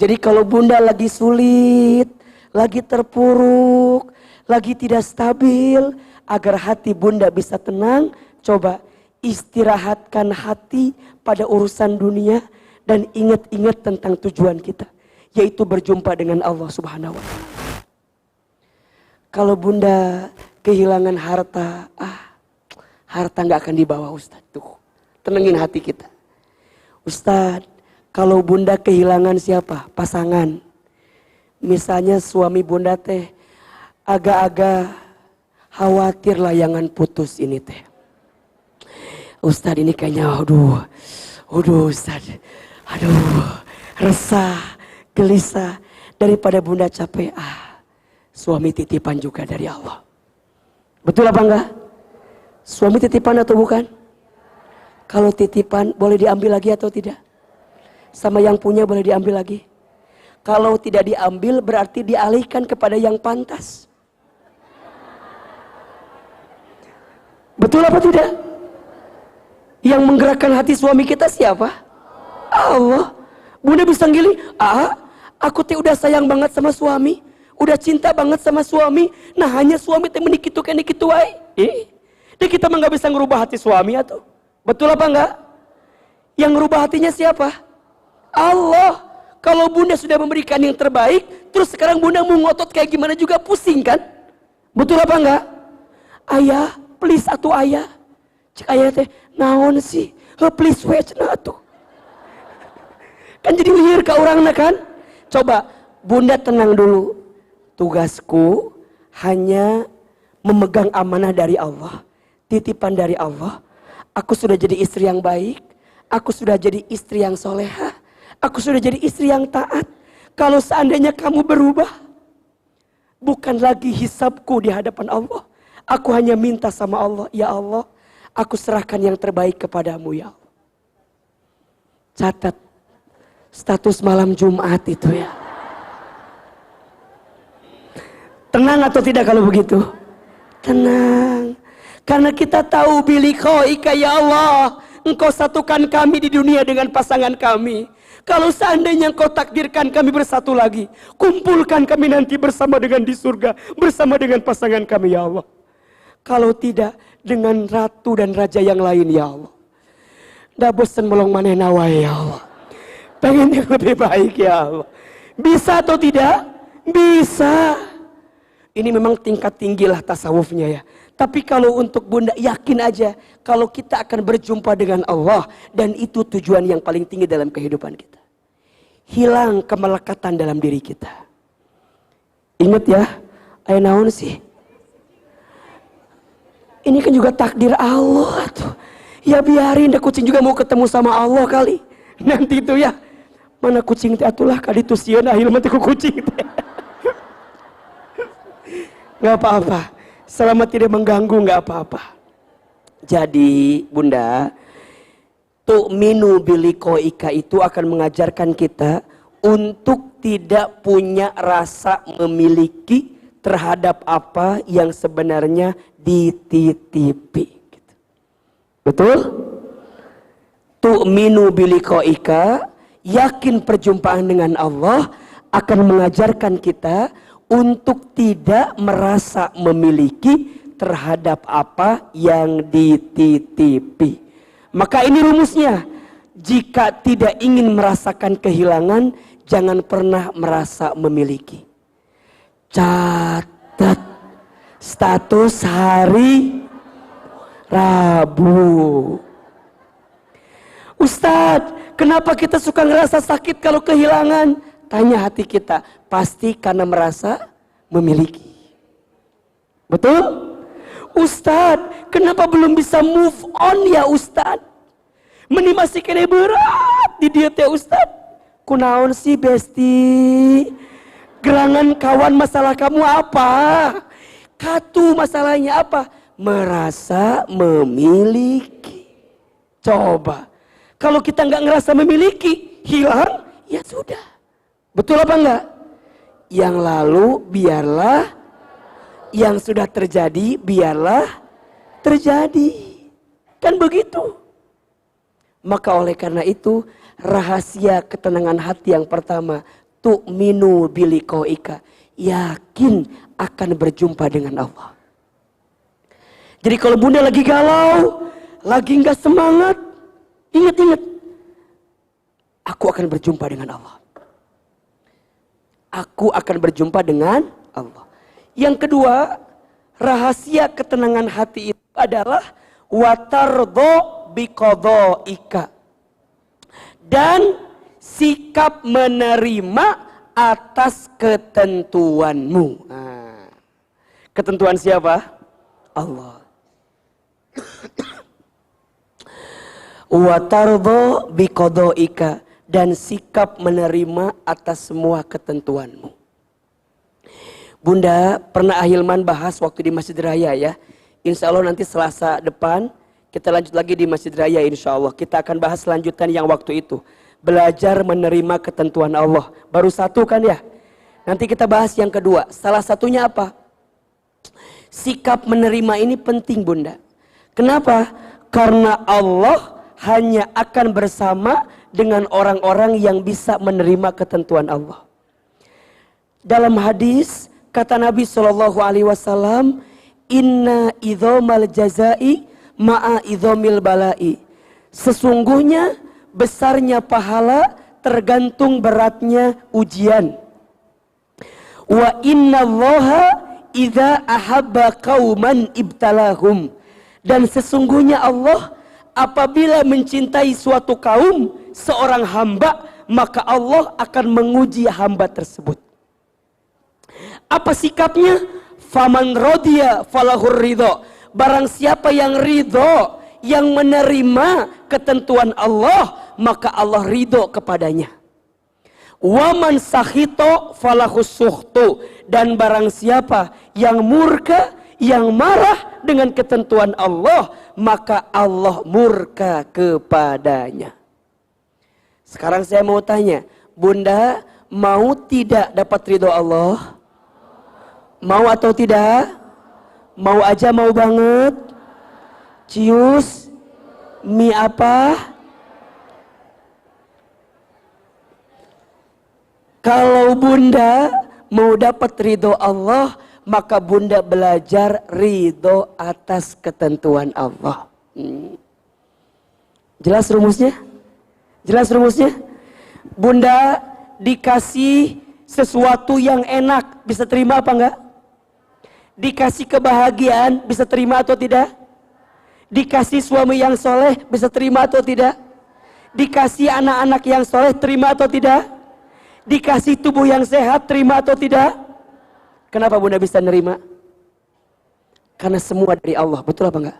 Jadi kalau bunda lagi sulit, lagi terpuruk, lagi tidak stabil, agar hati bunda bisa tenang, coba istirahatkan hati pada urusan dunia dan ingat-ingat tentang tujuan kita, yaitu berjumpa dengan Allah Subhanahu wa taala. Kalau bunda kehilangan harta, ah, harta nggak akan dibawa Ustaz. Tuh, tenangin hati kita. Ustaz, kalau bunda kehilangan siapa? Pasangan. Misalnya suami bunda teh agak-agak khawatir layangan putus ini teh. Ustaz ini kayaknya, aduh, aduh Ustaz, aduh, resah, gelisah. Daripada bunda capek, ah, suami titipan juga dari Allah. Betul apa enggak? Suami titipan atau bukan? Kalau titipan boleh diambil lagi atau tidak? Sama yang punya boleh diambil lagi? Kalau tidak diambil berarti dialihkan kepada yang pantas. Betul apa tidak? Yang menggerakkan hati suami kita siapa? Allah. Bunda bisa gili, ah, aku teh udah sayang banget sama suami, udah cinta banget sama suami. Nah hanya suami teh menikitu kayak. Eh, dia kita mah nggak bisa ngerubah hati suami atau? Betul apa enggak? Yang ngerubah hatinya siapa? Allah. Kalau bunda sudah memberikan yang terbaik, terus sekarang bunda mau ngotot kayak gimana juga pusing kan? Betul apa enggak? Ayah, please atuh ayah. Cik ayah teh, naon sih? Please wait nah tuh. Kan jadi liar ke orang kan? Coba bunda tenang dulu. Tugasku hanya memegang amanah dari Allah. Titipan dari Allah. Aku sudah jadi istri yang baik. Aku sudah jadi istri yang soleha. Aku sudah jadi istri yang taat. Kalau seandainya kamu berubah. Bukan lagi hisabku di hadapan Allah. Aku hanya minta sama Allah. Ya Allah. Aku serahkan yang terbaik kepadamu ya Allah. Catat. Status malam Jumat itu ya. Tenang atau tidak kalau begitu? Tenang. Karena kita tahu biliko ika ya Allah. Engkau satukan kami di dunia dengan pasangan kami. Kalau seandainya engkau takdirkan kami bersatu lagi. Kumpulkan kami nanti bersama dengan di surga. Bersama dengan pasangan kami ya Allah. Kalau tidak dengan ratu dan raja yang lain ya Allah. Dah bosan melong maneh nawai ya Allah. Pengen yang lebih baik ya Allah. Bisa atau tidak? Bisa. Ini memang tingkat tinggi lah tasawufnya ya. Tapi kalau untuk bunda yakin aja kalau kita akan berjumpa dengan Allah dan itu tujuan yang paling tinggi dalam kehidupan kita. Hilang kemelekatan dalam diri kita. Ingat ya, ayo naon sih? Ini kan juga takdir Allah tuh. Ya biarin deh kucing juga mau ketemu sama Allah kali. Nanti itu ya. Mana kucing teh atulah kali tuh sieun ahil kucing teh. Gak apa-apa. Selama tidak mengganggu gak apa-apa. Jadi bunda. Tu'minu biliko ika itu akan mengajarkan kita. Untuk tidak punya rasa memiliki terhadap apa yang sebenarnya dititipi. Gitu. Betul? Tu'minu biliko ika. Yakin perjumpaan dengan Allah akan mengajarkan kita untuk tidak merasa memiliki terhadap apa yang dititipi. Maka ini rumusnya. Jika tidak ingin merasakan kehilangan, jangan pernah merasa memiliki. Catat status hari Rabu. Ustadz, kenapa kita suka ngerasa sakit kalau kehilangan? Tanya hati kita, pasti karena merasa memiliki. Betul? Ustadz, kenapa belum bisa move on ya Ustadz? Meni masih kena berat di dia teh Ustadz. Kunaon sih besti? Gerangan kawan masalah kamu apa? Katu masalahnya apa? Merasa memiliki. Coba. Kalau kita nggak ngerasa memiliki, hilang, ya sudah. Betul apa enggak? Yang lalu biarlah, yang sudah terjadi biarlah terjadi. Kan begitu. Maka oleh karena itu, rahasia ketenangan hati yang pertama, tu'minu bilikoika. Yakin akan berjumpa dengan Allah. Jadi kalau bunda lagi galau, lagi nggak semangat, ingat-ingat, aku akan berjumpa dengan Allah. Aku akan berjumpa dengan Allah. Yang kedua, rahasia ketenangan hati itu adalah watardo ika dan sikap menerima atas ketentuanmu. Nah, ketentuan siapa? Allah. Watardo ika dan sikap menerima atas semua ketentuanmu. Bunda pernah Ahilman bahas waktu di Masjid Raya ya. Insya Allah nanti Selasa depan kita lanjut lagi di Masjid Raya insya Allah. Kita akan bahas lanjutan yang waktu itu. Belajar menerima ketentuan Allah. Baru satu kan ya. Nanti kita bahas yang kedua. Salah satunya apa? Sikap menerima ini penting bunda. Kenapa? Karena Allah hanya akan bersama dengan orang-orang yang bisa menerima ketentuan Allah. Dalam hadis kata Nabi Shallallahu Alaihi Wasallam, Inna idhomal jazai ma'a idhomil balai. Sesungguhnya besarnya pahala tergantung beratnya ujian. Wa inna allaha idha ahabba qauman ibtalahum. Dan sesungguhnya Allah apabila mencintai suatu kaum, seorang hamba, maka Allah akan menguji hamba tersebut. Apa sikapnya? Faman rodia falahur ridho. Barang siapa yang ridho, yang menerima ketentuan Allah, maka Allah ridho kepadanya. Waman sahito falahus suhtu. Dan barang siapa yang murka, yang marah dengan ketentuan Allah, maka Allah murka kepadanya. Sekarang saya mau tanya, Bunda mau tidak dapat ridho Allah? Mau atau tidak? Mau aja mau banget? Cius? Mie apa? Kalau bunda mau dapat ridho Allah, maka bunda belajar ridho atas ketentuan Allah. Hmm. Jelas rumusnya? Jelas rumusnya? Bunda dikasih sesuatu yang enak, bisa terima apa enggak? Dikasih kebahagiaan, bisa terima atau tidak? Dikasih suami yang soleh, bisa terima atau tidak? Dikasih anak-anak yang soleh, terima atau tidak? Dikasih tubuh yang sehat, terima atau tidak? Kenapa bunda bisa nerima? Karena semua dari Allah, betul apa enggak?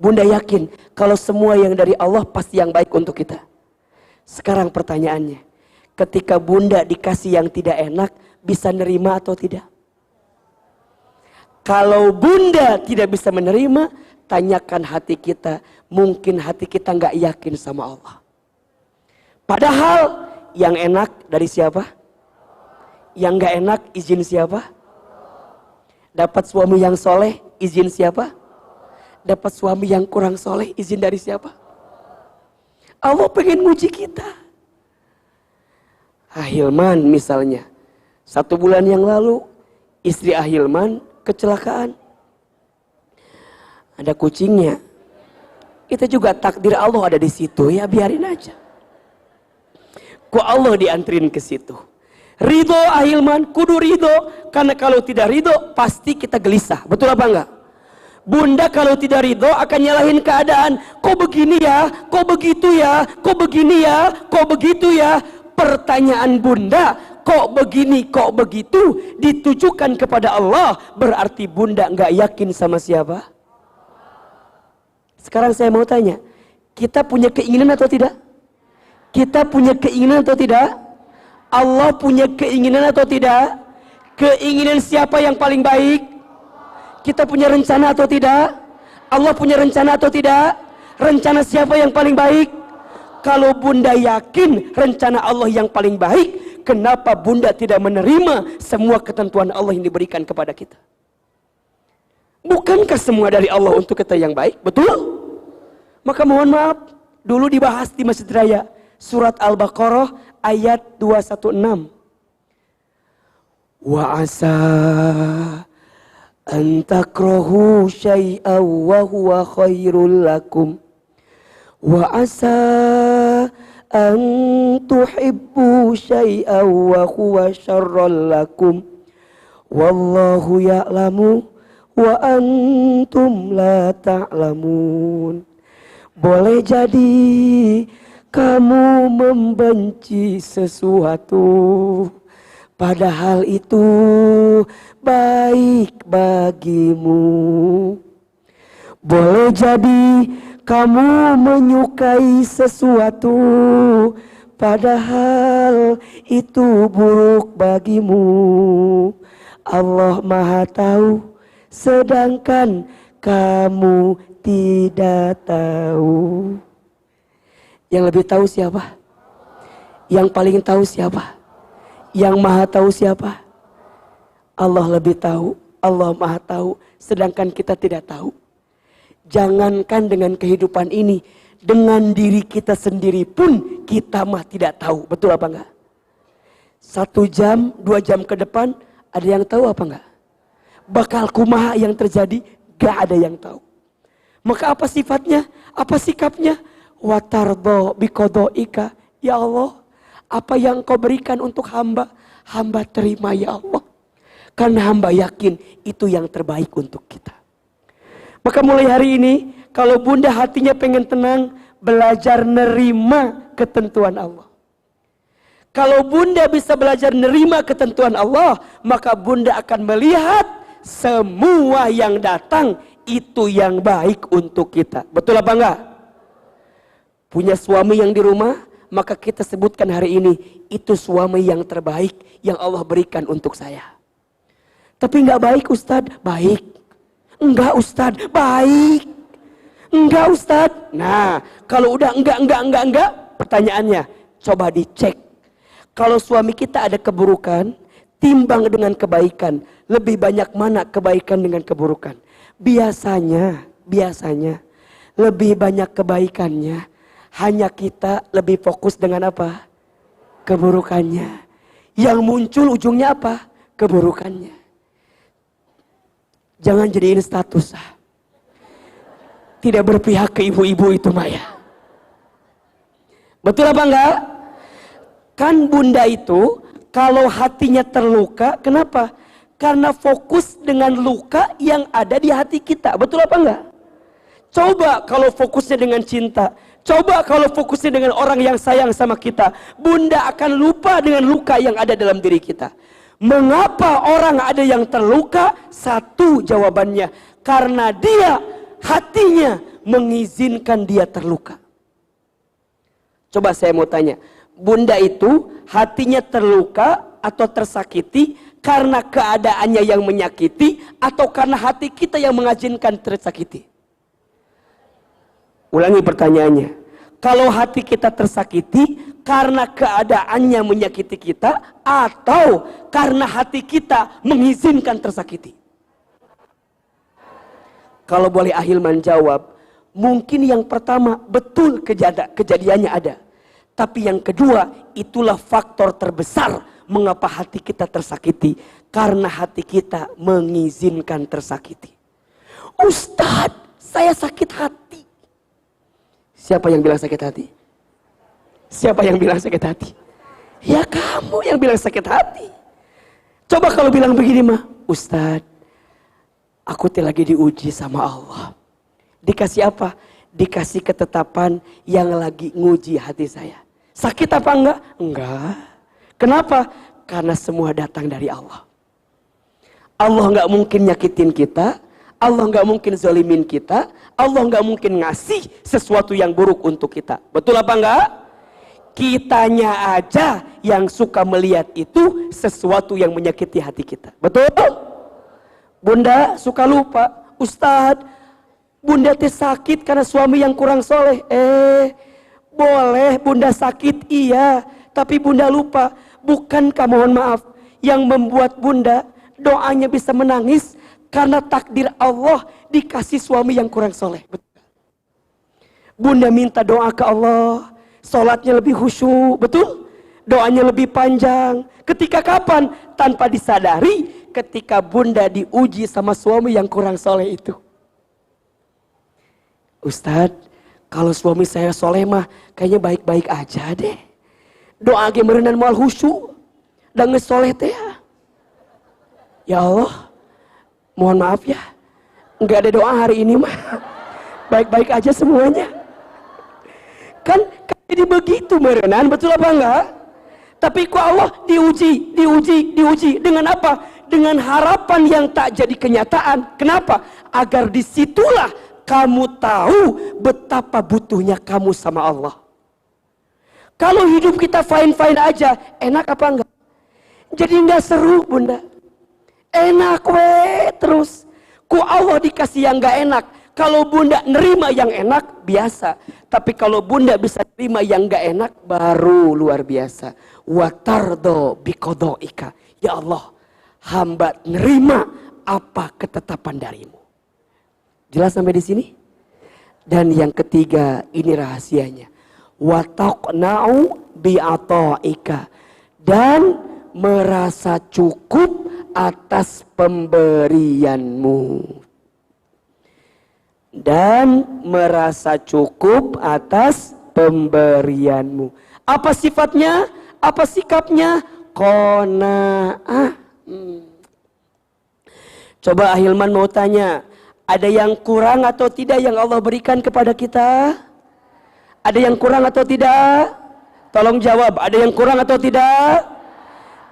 Bunda yakin kalau semua yang dari Allah pasti yang baik untuk kita. Sekarang pertanyaannya, ketika bunda dikasih yang tidak enak, bisa nerima atau tidak? Kalau bunda tidak bisa menerima, tanyakan hati kita. Mungkin hati kita nggak yakin sama Allah. Padahal yang enak dari siapa? Yang nggak enak izin siapa? Dapat suami yang soleh izin siapa? Dapat suami yang kurang soleh izin dari siapa? Allah pengen muji kita. Ahilman misalnya. Satu bulan yang lalu istri Ahilman kecelakaan. Ada kucingnya. Kita juga takdir Allah ada di situ ya biarin aja. Kok Allah diantrin ke situ? Ridho ahilman, kudu ridho. Karena kalau tidak ridho, pasti kita gelisah. Betul apa enggak? Bunda kalau tidak ridho akan nyalahin keadaan. Kok begini ya? Kok begitu ya? Kok begini ya? Kok begitu ya? Pertanyaan bunda, kok begini, kok begitu? Ditujukan kepada Allah. Berarti bunda nggak yakin sama siapa? Sekarang saya mau tanya. Kita punya keinginan atau tidak? Kita punya keinginan atau tidak? Allah punya keinginan atau tidak? Keinginan siapa yang paling baik? Kita punya rencana atau tidak? Allah punya rencana atau tidak? Rencana siapa yang paling baik? Kalau bunda yakin rencana Allah yang paling baik, kenapa bunda tidak menerima semua ketentuan Allah yang diberikan kepada kita? Bukankah semua dari Allah untuk kita yang baik? Betul? Maka mohon maaf, dulu dibahas di Masjid Raya. Surat Al-Baqarah ayat 216. Wa asa an takrahu syai'an wa huwa khairul lakum. Wa asa an tuhibbu syai'an wa huwa syarrul lakum. Wallahu ya'lamu wa antum la ta'lamun. Boleh jadi kamu membenci sesuatu padahal itu baik bagimu. Boleh jadi kamu menyukai sesuatu padahal itu buruk bagimu. Allah Maha Tahu sedangkan kamu tidak tahu. Yang lebih tahu siapa? Yang paling tahu siapa? Yang maha tahu siapa? Allah lebih tahu, Allah maha tahu, sedangkan kita tidak tahu. Jangankan dengan kehidupan ini, dengan diri kita sendiri pun kita mah tidak tahu. Betul apa enggak? Satu jam, dua jam ke depan, ada yang tahu apa enggak? Bakal kumaha yang terjadi, gak ada yang tahu. Maka apa sifatnya? Apa sikapnya? Watardo bikodo ika. Ya Allah, apa yang kau berikan untuk hamba, hamba terima ya Allah. Karena hamba yakin itu yang terbaik untuk kita. Maka mulai hari ini, kalau bunda hatinya pengen tenang, belajar nerima ketentuan Allah. Kalau bunda bisa belajar nerima ketentuan Allah, maka bunda akan melihat semua yang datang itu yang baik untuk kita. Betul apa enggak? Punya suami yang di rumah, maka kita sebutkan hari ini itu suami yang terbaik yang Allah berikan untuk saya. Tapi enggak baik Ustadz, baik. Enggak Ustadz, baik. Enggak Ustadz. Nah, kalau udah enggak, enggak, enggak, enggak, pertanyaannya, coba dicek. Kalau suami kita ada keburukan, timbang dengan kebaikan. Lebih banyak mana kebaikan dengan keburukan? Biasanya, biasanya lebih banyak kebaikannya. Hanya kita lebih fokus dengan apa? Keburukannya. Yang muncul ujungnya apa? Keburukannya. Jangan jadiin status. ah. Tidak berpihak ke ibu-ibu itu Maya. Betul apa enggak? Kan bunda itu kalau hatinya terluka, kenapa? Karena fokus dengan luka yang ada di hati kita. Betul apa enggak? Coba kalau fokusnya dengan cinta. Coba kalau fokusnya dengan orang yang sayang sama kita. Bunda akan lupa dengan luka yang ada dalam diri kita. Mengapa orang ada yang terluka? Satu jawabannya. Karena dia hatinya mengizinkan dia terluka. Coba saya mau tanya. Bunda itu hatinya terluka atau tersakiti karena keadaannya yang menyakiti atau karena hati kita yang mengazinkan tersakiti? Ulangi pertanyaannya. Kalau hati kita tersakiti karena keadaannya menyakiti kita atau karena hati kita mengizinkan tersakiti? Kalau boleh Ahilman jawab, mungkin yang pertama betul kejada, kejadiannya ada. Tapi yang kedua, itulah faktor terbesar mengapa hati kita tersakiti. Karena hati kita mengizinkan tersakiti. Ustadz, saya sakit hati. Siapa yang bilang sakit hati? Siapa yang bilang sakit hati? Ya kamu yang bilang sakit hati. Coba kalau bilang begini mah, Ustadz, aku lagi diuji sama Allah. Dikasih apa? Dikasih ketetapan yang lagi nguji hati saya. Sakit apa enggak? Enggak. Kenapa? Karena semua datang dari Allah. Allah nggak mungkin nyakitin kita, Allah nggak mungkin zalimin kita, Allah nggak mungkin ngasih sesuatu yang buruk untuk kita. Betul apa enggak? Kitanya aja yang suka melihat itu sesuatu yang menyakiti hati kita. Betul? Bunda suka lupa. Ustadz, bunda teh sakit karena suami yang kurang soleh. Eh, boleh bunda sakit iya. Tapi bunda lupa. Bukankah mohon maaf. Yang membuat bunda doanya bisa menangis. Karena takdir Allah dikasih suami yang kurang soleh. Betul. Bunda minta doa ke Allah Sholatnya lebih khusyuk, betul? Doanya lebih panjang. Ketika kapan? Tanpa disadari ketika bunda diuji sama suami yang kurang soleh itu. Ustadz, kalau suami saya soleh mah kayaknya baik-baik aja deh. Doa ge merenang mal khusyuk. Dan ngesoleh teh ya. Ya Allah, mohon maaf ya. Enggak ada doa hari ini mah. Baik-baik aja semuanya. Kan jadi begitu merenan, betul apa enggak? Tapi kok Allah diuji, diuji, diuji dengan apa? Dengan harapan yang tak jadi kenyataan. Kenapa? Agar di situlah kamu tahu betapa butuhnya kamu sama Allah. Kalau hidup kita fine-fine aja, enak apa enggak? Jadi enggak seru bunda. Enak we terus. Ku Allah dikasih yang enggak enak. Kalau bunda nerima yang enak, biasa. Tapi kalau bunda bisa terima yang gak enak, baru luar biasa. Watardo bikodo ika. Ya Allah, hamba nerima apa ketetapan darimu. Jelas sampai di sini? Dan yang ketiga, ini rahasianya. Wataqna'u bi'ata'ika. Dan merasa cukup atas pemberianmu dan merasa cukup atas pemberianmu. Apa sifatnya? Apa sikapnya? Kona'ah. Hmm. Coba Ahilman mau tanya, ada yang kurang atau tidak yang Allah berikan kepada kita? Ada yang kurang atau tidak? Tolong jawab, ada yang kurang atau tidak?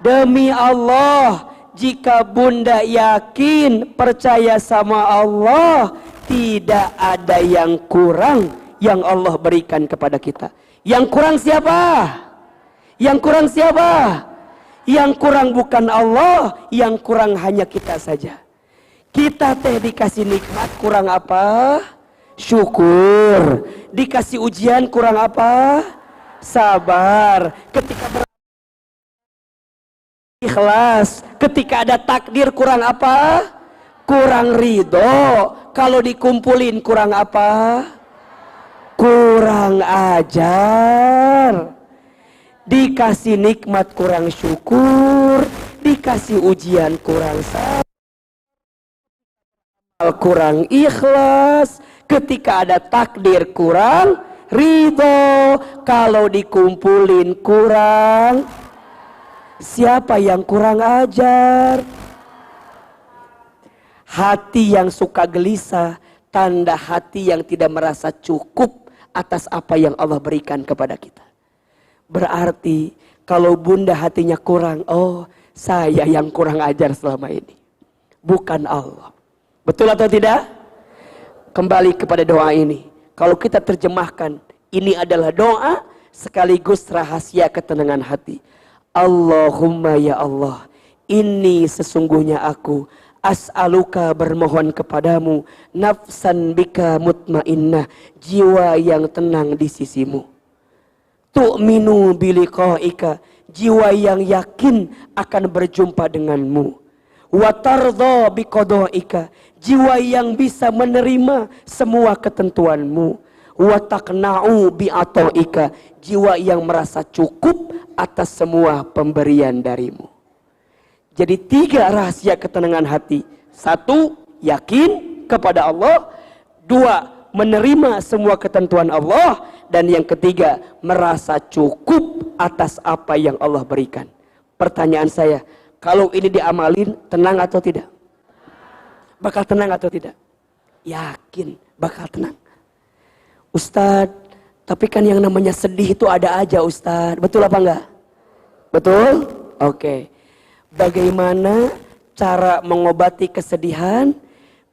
Demi Allah, jika bunda yakin percaya sama Allah, tidak ada yang kurang yang Allah berikan kepada kita. Yang kurang siapa? Yang kurang siapa? Yang kurang bukan Allah, yang kurang hanya kita saja. Kita teh dikasih nikmat kurang apa? Syukur. Dikasih ujian kurang apa? Sabar. Ketika ber ikhlas. Ketika ada takdir kurang apa? Kurang ridho kalau dikumpulin kurang apa? Kurang ajar. Dikasih nikmat kurang syukur, dikasih ujian kurang sabar, kurang ikhlas, ketika ada takdir kurang ridho, kalau dikumpulin kurang siapa yang kurang ajar? Hati yang suka gelisah, tanda hati yang tidak merasa cukup atas apa yang Allah berikan kepada kita. Berarti kalau bunda hatinya kurang, oh saya yang kurang ajar selama ini. Bukan Allah. Betul atau tidak? Kembali kepada doa ini. Kalau kita terjemahkan, ini adalah doa sekaligus rahasia ketenangan hati. Allahumma ya Allah, ini sesungguhnya aku as'aluka bermohon kepadamu nafsan bika mutmainnah jiwa yang tenang di sisimu. Tu'minu biliqaika jiwa yang yakin akan berjumpa denganmu. Watardha biqadaika jiwa yang bisa menerima semua ketentuanmu watakna'u bi'ataika jiwa yang merasa cukup atas semua pemberian darimu jadi tiga rahasia ketenangan hati. Satu, yakin kepada Allah. Dua, menerima semua ketentuan Allah. Dan yang ketiga, merasa cukup atas apa yang Allah berikan. Pertanyaan saya, kalau ini diamalin, tenang atau tidak? Bakal tenang atau tidak? Yakin, bakal tenang. Ustadz, tapi kan yang namanya sedih itu ada aja Ustadz. Betul apa enggak? Betul? Oke. Okay. Bagaimana cara mengobati kesedihan?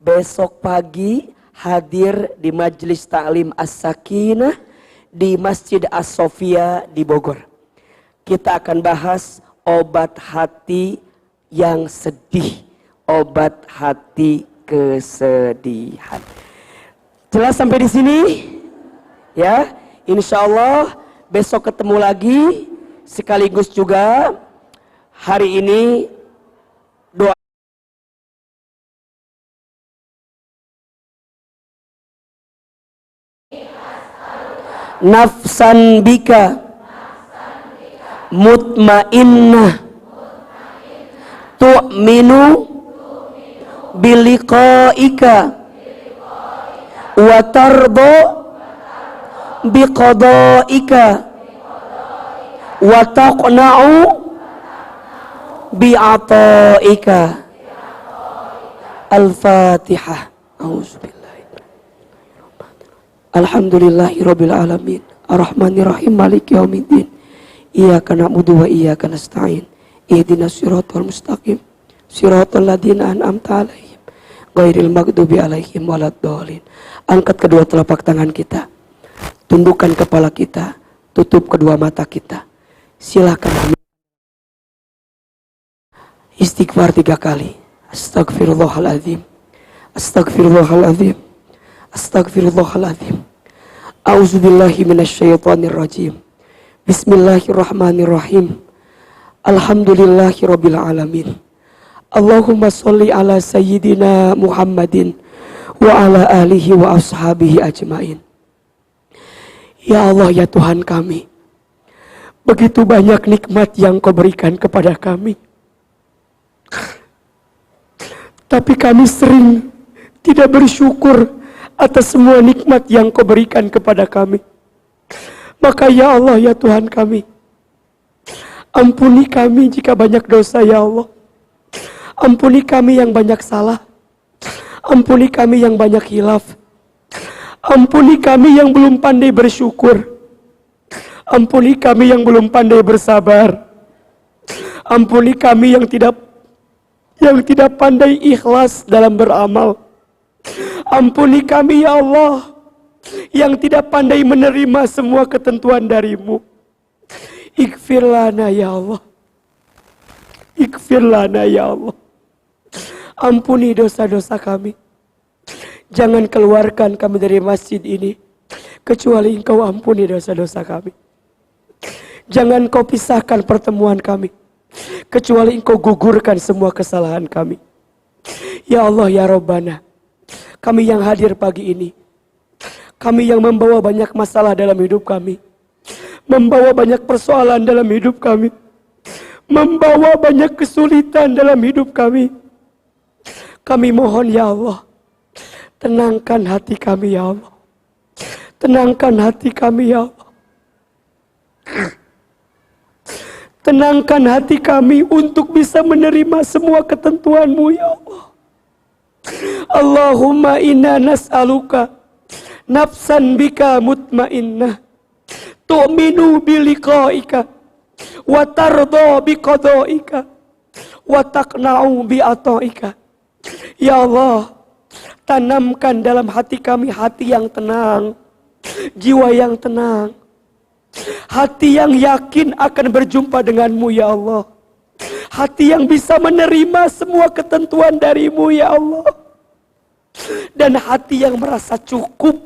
Besok pagi hadir di Majelis Ta'lim As-Sakinah di Masjid As-Sofia di Bogor. Kita akan bahas obat hati yang sedih, obat hati kesedihan. Jelas sampai di sini? Ya, insya Allah besok ketemu lagi sekaligus juga hari ini doa. Nafsan bika mutmainnah. Tu'minu biliqaika wa tardo biqadaika. Wa taqna'u bi'ataika al-fatihah Alhamdulillahi Rabbil Alamin. Ar-Rahmanir-Rahim Malik Yawmiddin Iyaka na'budu wa iyaka nasta'in. Ihdinas siratal mustaqim. Siratal ladina an'amta alaihim. Ghairil maghdubi alaihim waladdallin. Angkat kedua telapak tangan kita Tundukkan kepala kita Tutup kedua mata kita Silakan Istighfar tiga kali Astagfirullahaladzim Astagfirullahaladzim Astagfirullahaladzim. A'udzubillahi minasyaitonirrajim. Bismillahirrahmanirrahim. Alhamdulillahi rabbil alamin. Allahumma salli ala sayyidina Muhammadin wa ala alihi wa ashabihi ajmain. Ya Allah ya Tuhan kami. Begitu banyak nikmat yang kau berikan kepada kami. Tapi kami sering tidak bersyukur atas semua nikmat yang kau berikan kepada kami. Maka ya Allah ya Tuhan kami, ampuni kami jika banyak dosa ya Allah. Ampuni kami yang banyak salah. Ampuni kami yang banyak hilaf. Ampuni kami yang belum pandai bersyukur. Ampuni kami yang belum pandai bersabar. Ampuni kami yang tidak yang tidak pandai ikhlas dalam beramal. Ampuni kami ya Allah yang tidak pandai menerima semua ketentuan darimu. Lana ya Allah. Lana ya Allah. Ampuni dosa-dosa kami. Jangan keluarkan kami dari masjid ini. Kecuali engkau ampuni dosa-dosa kami. Jangan kau pisahkan pertemuan kami. Kecuali engkau gugurkan semua kesalahan kami. Ya Allah ya Rabbana. Kami yang hadir pagi ini. Kami yang membawa banyak masalah dalam hidup kami. Membawa banyak persoalan dalam hidup kami. Membawa banyak kesulitan dalam hidup kami. Kami mohon ya Allah. Tenangkan hati kami ya Allah. Tenangkan hati kami ya Allah. Tenangkan hati kami untuk bisa menerima semua ketentuanmu ya Allah. Allahumma inna nas'aluka nafsan bika mutmainnah tu'minu biliqaika wa tardo biqadaika wa taqna'u bi'ataika Ya Allah tanamkan dalam hati kami hati yang tenang jiwa yang tenang hati yang yakin akan berjumpa denganmu ya Allah. Hati yang bisa menerima semua ketentuan darimu ya Allah. Dan hati yang merasa cukup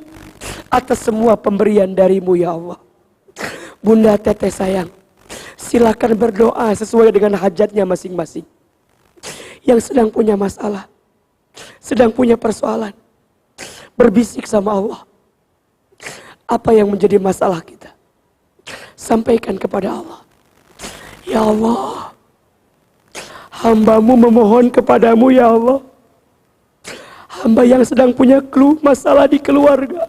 atas semua pemberian darimu ya Allah. Bunda Teteh sayang silakan berdoa sesuai dengan hajatnya masing-masing. Yang sedang punya masalah sedang punya persoalan. Berbisik sama Allah. Apa yang menjadi masalah kita? Sampaikan kepada Allah. Ya Allah hambamu memohon kepadamu ya Allah. Hamba yang sedang punya clue masalah di keluarga.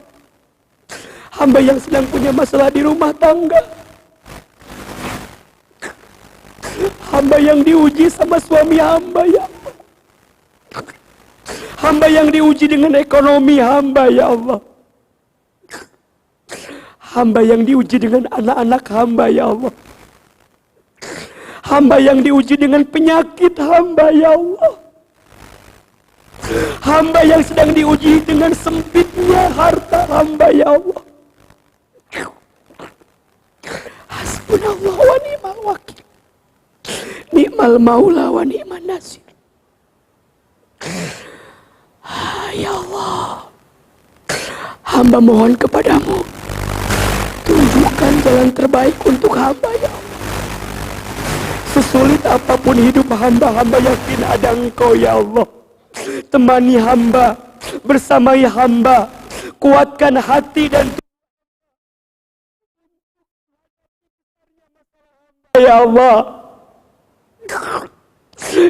Hamba yang sedang punya masalah di rumah tangga. Hamba yang diuji sama suami hamba ya hamba yang diuji dengan ekonomi hamba ya Allah hamba yang diuji dengan anak-anak hamba ya Allah hamba yang diuji dengan penyakit hamba ya Allah hamba yang sedang diuji dengan sempitnya harta hamba ya Allah Hasbunallah wa ni'mal wakil. Ni'mal maula wa ni'mal nasir. Ya Allah, hamba mohon kepadamu, tunjukkan jalan terbaik untuk hamba ya Allah. Sesulit apa pun hidup hamba, hamba yakin ada engkau ya Allah. Temani hamba, bersamai hamba, kuatkan hati dan Ya Allah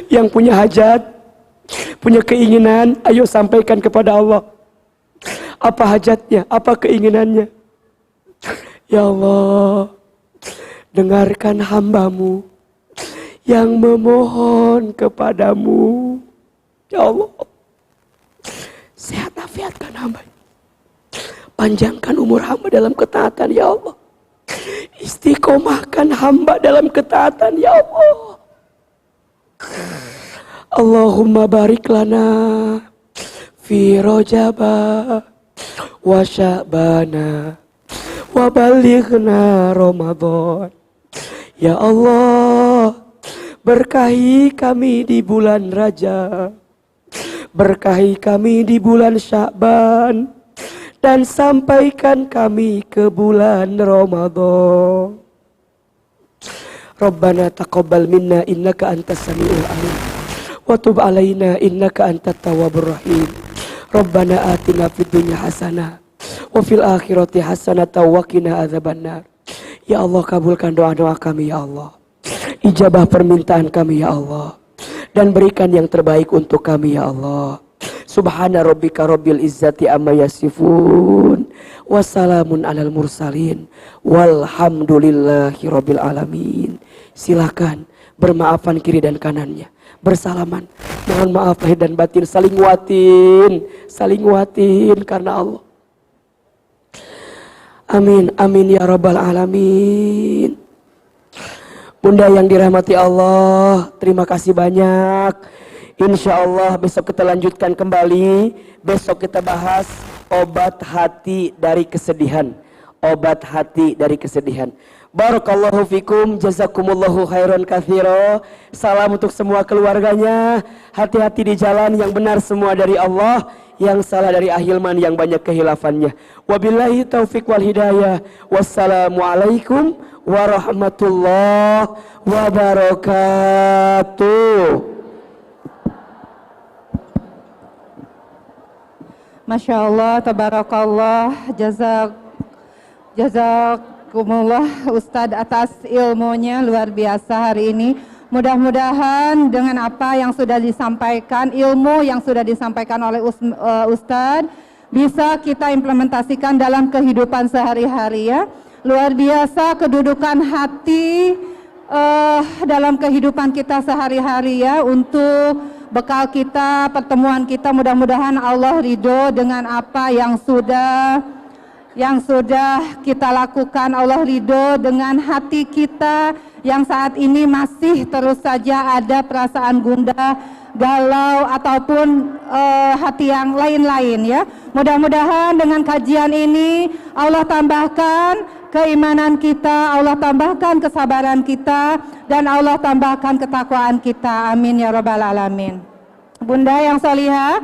Yang punya hajat Punya keinginan Ayo sampaikan kepada Allah. Apa hajatnya? Apa keinginannya? Ya Allah Dengarkan hambamu Yang memohon kepadamu. Ya Allah Sehat afiatkan hamba. Panjangkan umur hamba dalam ketaatan Ya Allah. Istiqomahkan hamba dalam ketaatan ya Allah. Allahumma barik lana fi rojaba wa sya'bana wa balighna Ramadan. Ya Allah, berkahi kami di bulan Rajab. Berkahi kami di bulan Sya'ban dan sampaikan kami ke bulan Ramadan. Rabbana taqabbal minna innaka antas samiul alim wa tub alaina innaka antat tawwabur rahim. Rabbana atina fid dunya hasanah wa fil akhirati hasanah wa qina adzabannar. Ya Allah kabulkan doa-doa kami ya Allah. Ijabah permintaan kami ya Allah dan berikan yang terbaik untuk kami ya Allah. Subhana rabbika rabbil izzati amma yasifun Wassalamun alal mursalin Walhamdulillahi rabbil alamin Silakan bermaafan kiri dan kanannya Bersalaman Mohon maaf lahir dan batin Saling watin Saling watin karena Allah Amin Amin ya rabbal alamin Bunda yang dirahmati Allah Terima kasih banyak Insya Allah besok kita lanjutkan kembali. Besok kita bahas obat hati dari kesedihan. Obat hati dari kesedihan. Barakallahu fikum, jazakumullahu khairan kathiro. Salam untuk semua keluarganya. Hati-hati di jalan yang benar semua dari Allah. Yang salah dari ahilman yang banyak kehilafannya. Wabillahi taufiq wal hidayah. Wassalamualaikum warahmatullahi wabarakatuh. Masya Allah, tabarakallah, jazak, jazakumullah Ustadz atas ilmunya luar biasa hari ini. Mudah-mudahan dengan apa yang sudah disampaikan, ilmu yang sudah disampaikan oleh uh, Ustadz, bisa kita implementasikan dalam kehidupan sehari-hari ya. Luar biasa kedudukan hati uh, dalam kehidupan kita sehari-hari ya untuk bekal kita, pertemuan kita mudah-mudahan Allah ridho dengan apa yang sudah yang sudah kita lakukan Allah ridho dengan hati kita yang saat ini masih terus saja ada perasaan gundah, galau ataupun uh, hati yang lain-lain ya. Mudah-mudahan dengan kajian ini Allah tambahkan keimanan kita, Allah tambahkan kesabaran kita, dan Allah tambahkan ketakwaan kita. Amin ya Rabbal Alamin. Bunda yang solihah,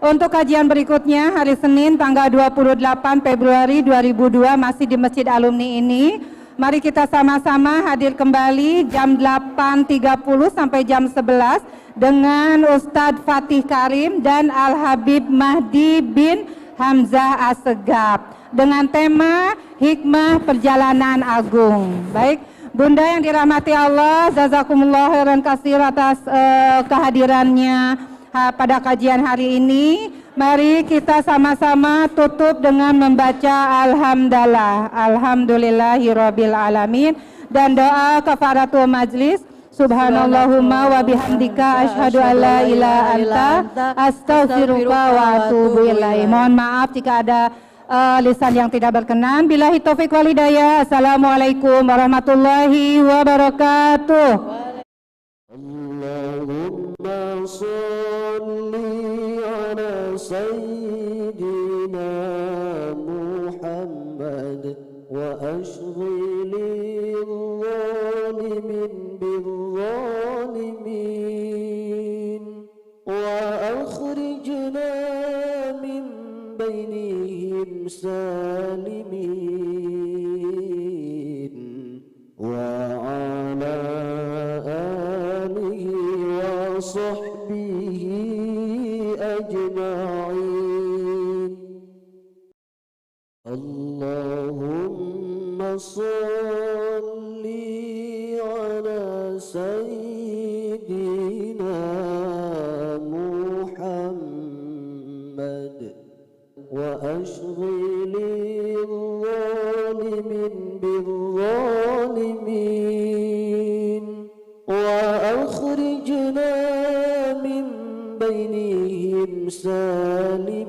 untuk kajian berikutnya hari Senin tanggal 28 Februari 2002 masih di Masjid Alumni ini. Mari kita sama-sama hadir kembali jam 8.30 sampai jam 11 dengan Ustadz Fatih Karim dan Al-Habib Mahdi bin Hamzah Asegab dengan tema hikmah perjalanan agung. Baik, Bunda yang dirahmati Allah, jazakumullah khairan kasir atas uh, kehadirannya pada kajian hari ini. Mari kita sama-sama tutup dengan membaca Alhamdulillah, Alhamdulillahirabbil alamin dan doa kafaratul majlis. Subhanallahumma wa bihamdika asyhadu an la ilaha anta astaghfiruka wa atubu ilaik. Mohon maaf jika ada uh, lisan yang tidak berkenan. Bila wal hidayah. Assalamualaikum warahmatullahi wabarakatuh. اللهم صل على سيدنا محمد وأشغل الظالمين بالظالمين وأخرجنا من بينهم سالمين. وعلى آله وصحبه أجمعين. اللهم صل على سيدنا وأشغل الظالمين بالظالمين وأخرجنا من بينهم سالمين.